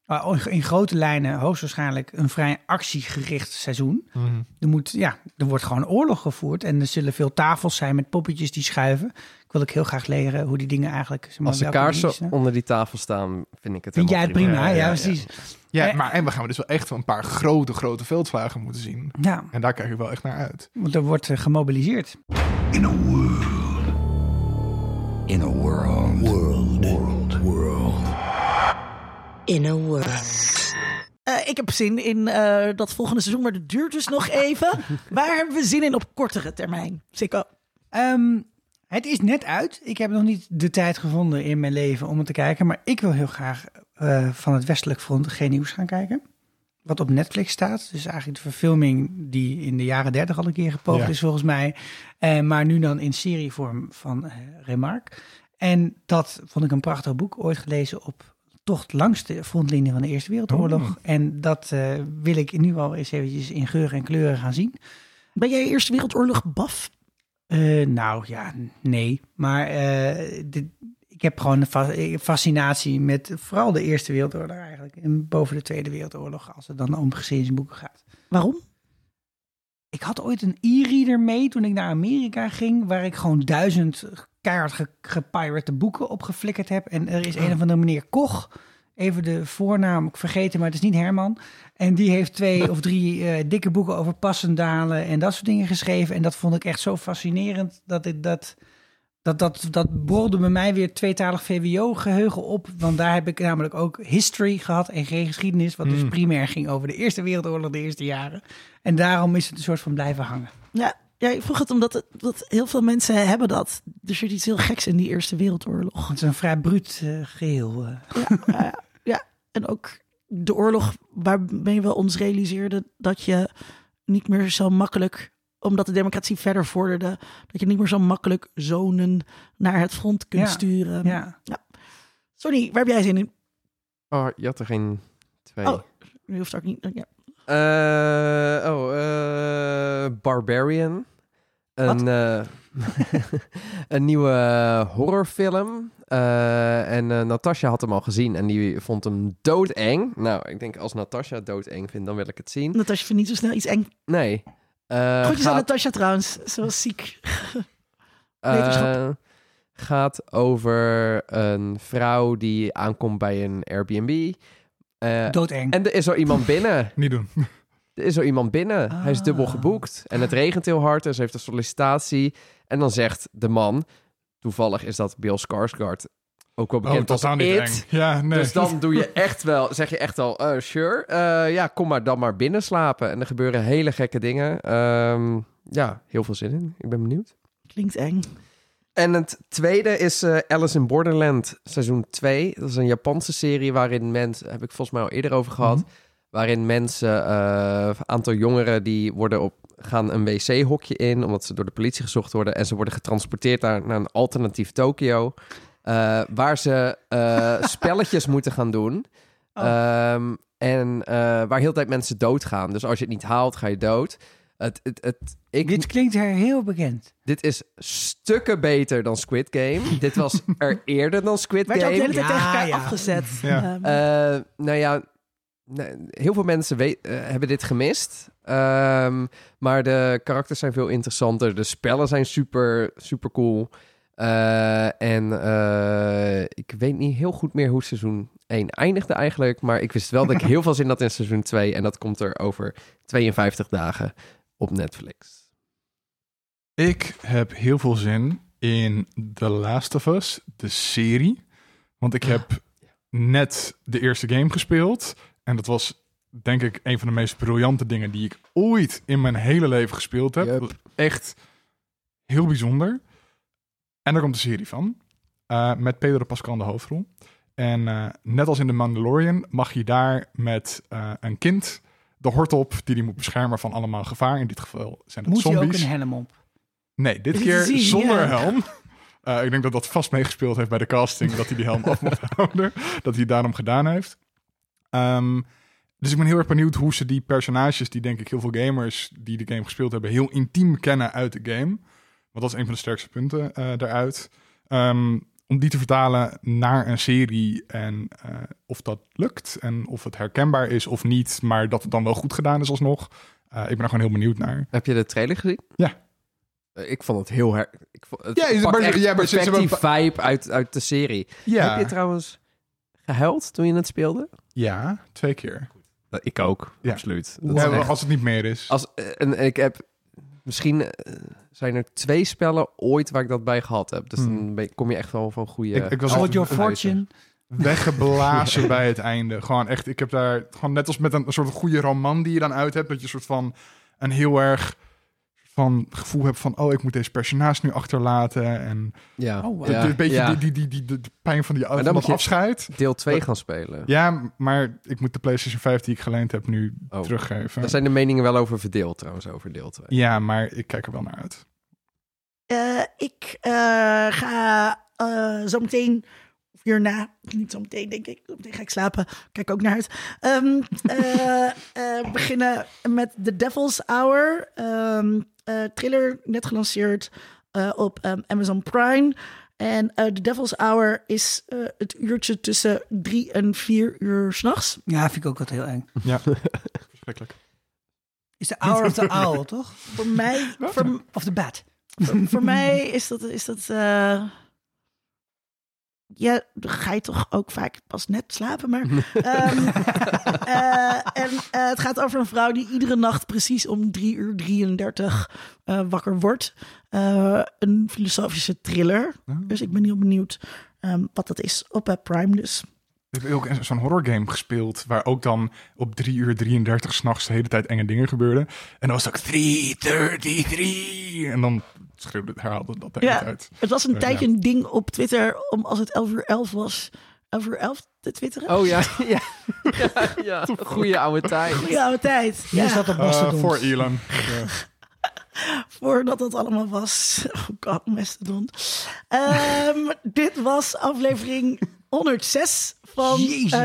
uh, in grote lijnen hoogstwaarschijnlijk een vrij actiegericht seizoen. Mhm. Er, moet, ja, er wordt gewoon oorlog gevoerd en er zullen veel tafels zijn met poppetjes die schuiven. Ik wil ook heel graag leren hoe die dingen eigenlijk... zeg maar, Als de kaarsen onder die tafel staan, vind ik het Vind jij het helemaal prima? Ja, Ja, ja, precies. Ja, Eh, maar en we gaan dus wel echt wel een paar grote, grote veldslagen moeten zien. Ja, En daar kijk ik wel echt naar uit. want er wordt eh, gemobiliseerd. In a world. In a world. World. World. World. In a world. Eh, ik heb zin in eh, dat volgende seizoen, maar dat duurt dus nog even. Waar hebben we zin in op kortere termijn? Sikko. Ehm, het is net uit. Ik heb nog niet de tijd gevonden in mijn leven om het te kijken. Maar ik wil heel graag eh, van het Westelijk Front geen nieuws gaan kijken. Wat op Netflix staat. Dus eigenlijk de verfilming die in de jaren dertig al een keer gepoogd Ja. is volgens mij. Eh, maar nu dan in serievorm van eh Remarque. En dat vond ik een prachtig boek. Ooit gelezen op toch de langste frontlinie van de Eerste Wereldoorlog. Oh. En dat wil ik nu al eens eventjes in geur en kleuren gaan zien. Ben jij Eerste Wereldoorlog baf? Eh, nou ja, nee. Maar eh, dit, ik heb gewoon een eh, fascinatie met vooral de Eerste Wereldoorlog eigenlijk. En boven de Tweede Wereldoorlog, als het dan om geschiedenisboeken gaat. Waarom? Ik had ooit een e-reader mee toen ik naar Amerika ging, waar ik gewoon duizend keihard ge- gepirate boeken op geflikkerd heb. En er is een of andere meneer Koch, even de voornaam ik vergeten, maar het is niet Herman. En die heeft twee of drie eh, dikke boeken over passendalen en dat soort dingen geschreven. En dat vond ik echt zo fascinerend dat ik dat... Dat, dat, dat borrelde bij mij weer tweetalig VWO-geheugen op. Want daar heb ik namelijk ook history gehad en geen geschiedenis. Wat dus Mm. primair ging over de Eerste Wereldoorlog, de eerste jaren. En daarom is het een soort van blijven hangen. Ja, ja ik vroeg het omdat het, dat heel veel mensen hebben dat. Er zit iets heel geks in die Eerste Wereldoorlog. Het is een vrij bruut eh, geheel. eh. Eh, ja, en ook de oorlog waarmee we ons realiseerden dat je niet meer zo makkelijk, omdat de democratie verder vorderde, dat je niet meer zo makkelijk zonen naar het front kunt Ja, sturen. ja. Sorry, waar heb jij zin in? Oh, je had er geen twee. Oh. Nu hoeft ook niet. Ja. Eh, oh, eh, Barbarian. Een, eh, een nieuwe horrorfilm. Eh, en eh, Natasha had hem al gezien en die vond hem doodeng. Nou, ik denk als Natasha doodeng vindt, dan wil ik het zien. Natasja vindt niet zo snel iets eng. Nee. Eh, Groetjes aan gaat, Natasja trouwens. Ze was ziek. eh, wetenschap. gaat over een vrouw die aankomt bij een Airbnb. Eh, Doodeng. en er is zo iemand binnen. Niet doen. Er is zo iemand binnen. Hij is dubbel Ah. geboekt. En het regent heel hard. Dus ze heeft een sollicitatie. En dan zegt de man... Toevallig is dat Bill Skarsgård. ook wel bekend als totaal niet It. eng. Ja, nee. Dus dan doe je echt wel, zeg je echt al, eh, sure, eh, ja, kom maar dan maar binnen slapen. En er gebeuren hele gekke dingen. Ehm, ja, heel veel zin in. Ik ben benieuwd. Klinkt eng. En het tweede is eh, Alice in Borderland seizoen 2. Dat is een Japanse serie waarin mensen, heb ik volgens mij al eerder over gehad, waarin mensen, eh, een aantal jongeren die worden op, gaan een wc-hokje in, omdat ze door de politie gezocht worden en ze worden getransporteerd naar, naar een alternatief Tokio, eh, waar ze eh, spelletjes moeten gaan doen. Ehm, en eh, waar heel de tijd mensen doodgaan. Dus als je het niet haalt, ga je dood. Het, het, het, ik, Dit klinkt er heel bekend. dit is stukken beter dan Squid Game. Dit was er eerder dan Squid Werd je ook de hele Game. tijd Ja, tegen elkaar ja. afgezet. Ja. Ehm, Eh, nou ja, heel veel mensen weet, hebben dit gemist. Ehm, maar de karakters zijn veel interessanter. De spellen zijn super, super cool. Eh, en eh, ik weet niet heel goed meer hoe seizoen 1 eindigde eigenlijk. Maar ik wist wel dat ik heel veel zin had in seizoen 2. En dat komt er over 52 dagen op Netflix. Ik heb heel veel zin in The Last of Us, de serie. Want ik heb net de eerste game gespeeld. En dat was denk ik een van de meest briljante dingen die ik ooit in mijn hele leven gespeeld heb. Echt heel bijzonder. En er komt een serie van. eh, met Pedro Pascal in de hoofdrol. En eh, net als in The Mandalorian mag je daar met eh, een kind de hort op die die moet beschermen van allemaal gevaar. In dit geval zijn het Moet je ook zombies. een helm op? Nee, dit keer zonder ja. helm. Eh, ik denk dat dat vast meegespeeld heeft bij de casting, dat hij die helm af mocht houden. Dat hij het daarom gedaan heeft. Ehm, dus ik ben heel erg benieuwd hoe ze die personages, die denk ik heel veel gamers die de game gespeeld hebben, heel intiem kennen uit de game. Want dat is een van de sterkste punten eh, daaruit. Ehm, om die te vertalen naar een serie en eh, of dat lukt en of het herkenbaar is of niet, maar dat het dan wel goed gedaan is alsnog. Eh, ik ben er gewoon heel benieuwd naar. Heb je de trailer gezien? Ja. Ik vond het heel her... Ik vond, het Ja, is- maar- echt ja, maar die vibe uit, uit de serie. Ja, Heb je trouwens gehuild toen je het speelde? ja twee keer. Ik ook, Ja. absoluut. Dat echt- als het niet meer is. als, eh, en ik heb... Misschien eh, zijn er twee spellen ooit waar ik dat bij gehad heb. Dus Hmm. dan kom je echt wel van goede... Ik- ik was Hold altijd your fortune. weggeblazen bij het einde. Gewoon echt, ik heb daar gewoon net als met een, een soort goede roman die je dan uit hebt, dat je een soort van een heel erg van gevoel hebt van oh, ik moet deze personage nu achterlaten en Ja, Oh, wow. de- ja, de- een beetje ja. die, die, die, die, de, pijn van die dan van dat je- afscheid. deel 2 gaan spelen. Ja, maar ik moet de PlayStation 5 die ik geleend heb nu Oh. teruggeven. Daar zijn de meningen wel over verdeeld trouwens, over deel 2. Ja, maar ik kijk er wel naar uit. Eh, ik eh, ga eh, zo meteen, hierna, niet zo meteen denk ik, zo meteen ga ik slapen, kijk ook naar uit. Ehm, eh, eh, beginnen met The Devil's Hour, ehm eh, thriller, net gelanceerd eh, op ehm, Amazon Prime. En eh The Devil's Hour is eh, het uurtje tussen drie en vier uur s'nachts. Ja, vind ik ook altijd heel eng. Ja, verschrikkelijk. Is de Hour of the Owl, toch? Voor mij, voor, Of the Bat. voor, voor mij is dat, is dat ja, dan ga je toch ook vaak pas net slapen, maar... ehm, eh, en eh, het gaat over een vrouw die iedere nacht precies om 3 uur 33 eh, wakker wordt. Eh, een filosofische thriller. Dus ik ben heel benieuwd ehm, wat dat is op Prime dus. Ik heb ook zo'n horror game gespeeld, waar ook dan op 3 uur 33 s'nachts de hele tijd enge dingen gebeurden. En dan was het ook 333. En dan schreeuwde, herhaalde dat de Ja. tijd. Het was een Ja. tijdje een ding op Twitter om als het 11 uur 11 was, 11 uur 11 te twitteren. Oh ja, ja. ja, ja. Goeie oude tijd. Goeie oude tijd. Ja. staat op Eh, Mastodon. voor Elon. Ja. voordat dat allemaal was. Oh god, Mastodon. Ehm, dit was aflevering 106 van Jezus. eh,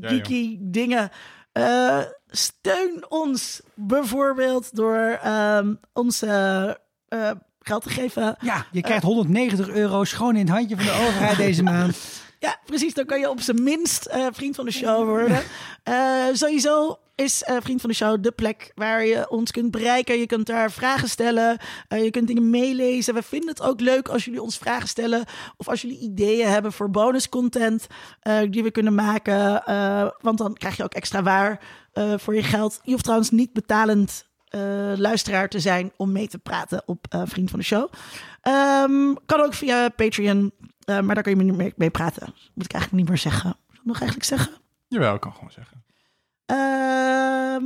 Ja, Geeky Dingen. Eh, steun ons bijvoorbeeld door ehm, ons eh, eh, geld te geven. Ja, je krijgt 190 euro schoon in het handje van de overheid deze maand. Ja, precies. Dan kan je op zijn minst eh, vriend van de show worden. Eh, sowieso is eh, vriend van de show de plek waar je ons kunt bereiken. Je kunt daar vragen stellen. Eh, je kunt dingen meelezen. We vinden het ook leuk als jullie ons vragen stellen. Of als jullie ideeën hebben voor bonus content eh, die we kunnen maken. Eh, want dan krijg je ook extra waar eh, voor je geld. Je hoeft trouwens niet betalend eh, luisteraar te zijn om mee te praten op eh, Vriend van de Show. Ehm, kan ook via Patreon, eh, maar daar kun je niet mee, mee praten. Moet ik eigenlijk niet meer zeggen. Moet ik nog eigenlijk zeggen? Jawel, ik kan gewoon zeggen. Ehm,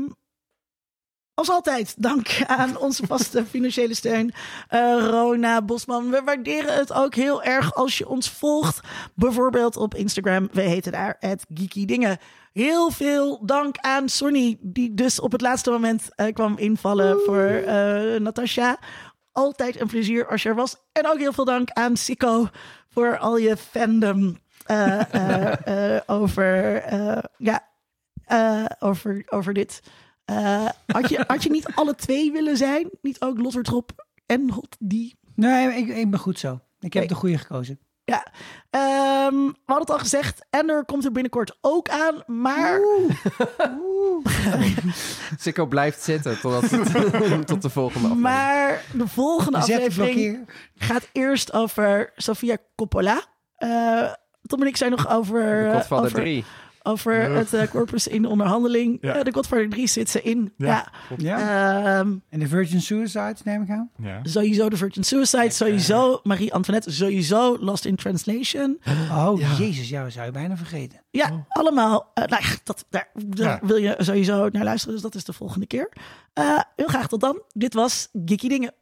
als altijd, dank aan onze vaste financiële steun. Eh, Rona Bosman, we waarderen het ook heel erg als je ons volgt. Bijvoorbeeld op Instagram. We heten daar het Geeky Dingen. Heel veel dank aan Sonny, die dus op het laatste moment eh, kwam invallen voor eh Natasha. Altijd een plezier als je er was. En ook heel veel dank aan Sico voor al je fandom eh, over, ja, over, over dit. Had, je, had je niet alle twee willen zijn? Niet ook Lottertrop en Hot die? Nee, ik, ik ben goed zo. Ik heb de goede gekozen. Ja, Ehm, we hadden het al gezegd. Ender komt er binnenkort ook aan. Maar Sikko blijft zitten totdat het, tot de volgende aflevering. Maar de volgende aflevering gaat eerst over Sofia Coppola. Eh Tom en ik zijn nog over, De eh, Godfather over, 3. Over het eh, corpus in onderhandeling. Ja. Eh, de Godfather 3 zit ze in. Ja. Ja. Ja. Ehm, en de Virgin Suicides neem ik aan. Ja. sowieso de Virgin Suicide, sowieso Marie Antoinette, sowieso Lost in Translation. Oh, jezus, ja, dat zou je bijna vergeten. Ja, allemaal. eh, nou dat, daar, daar Ja. wil je sowieso naar luisteren, dus dat is de volgende keer. Eh, heel graag tot dan. Dit was Geeky Dingen.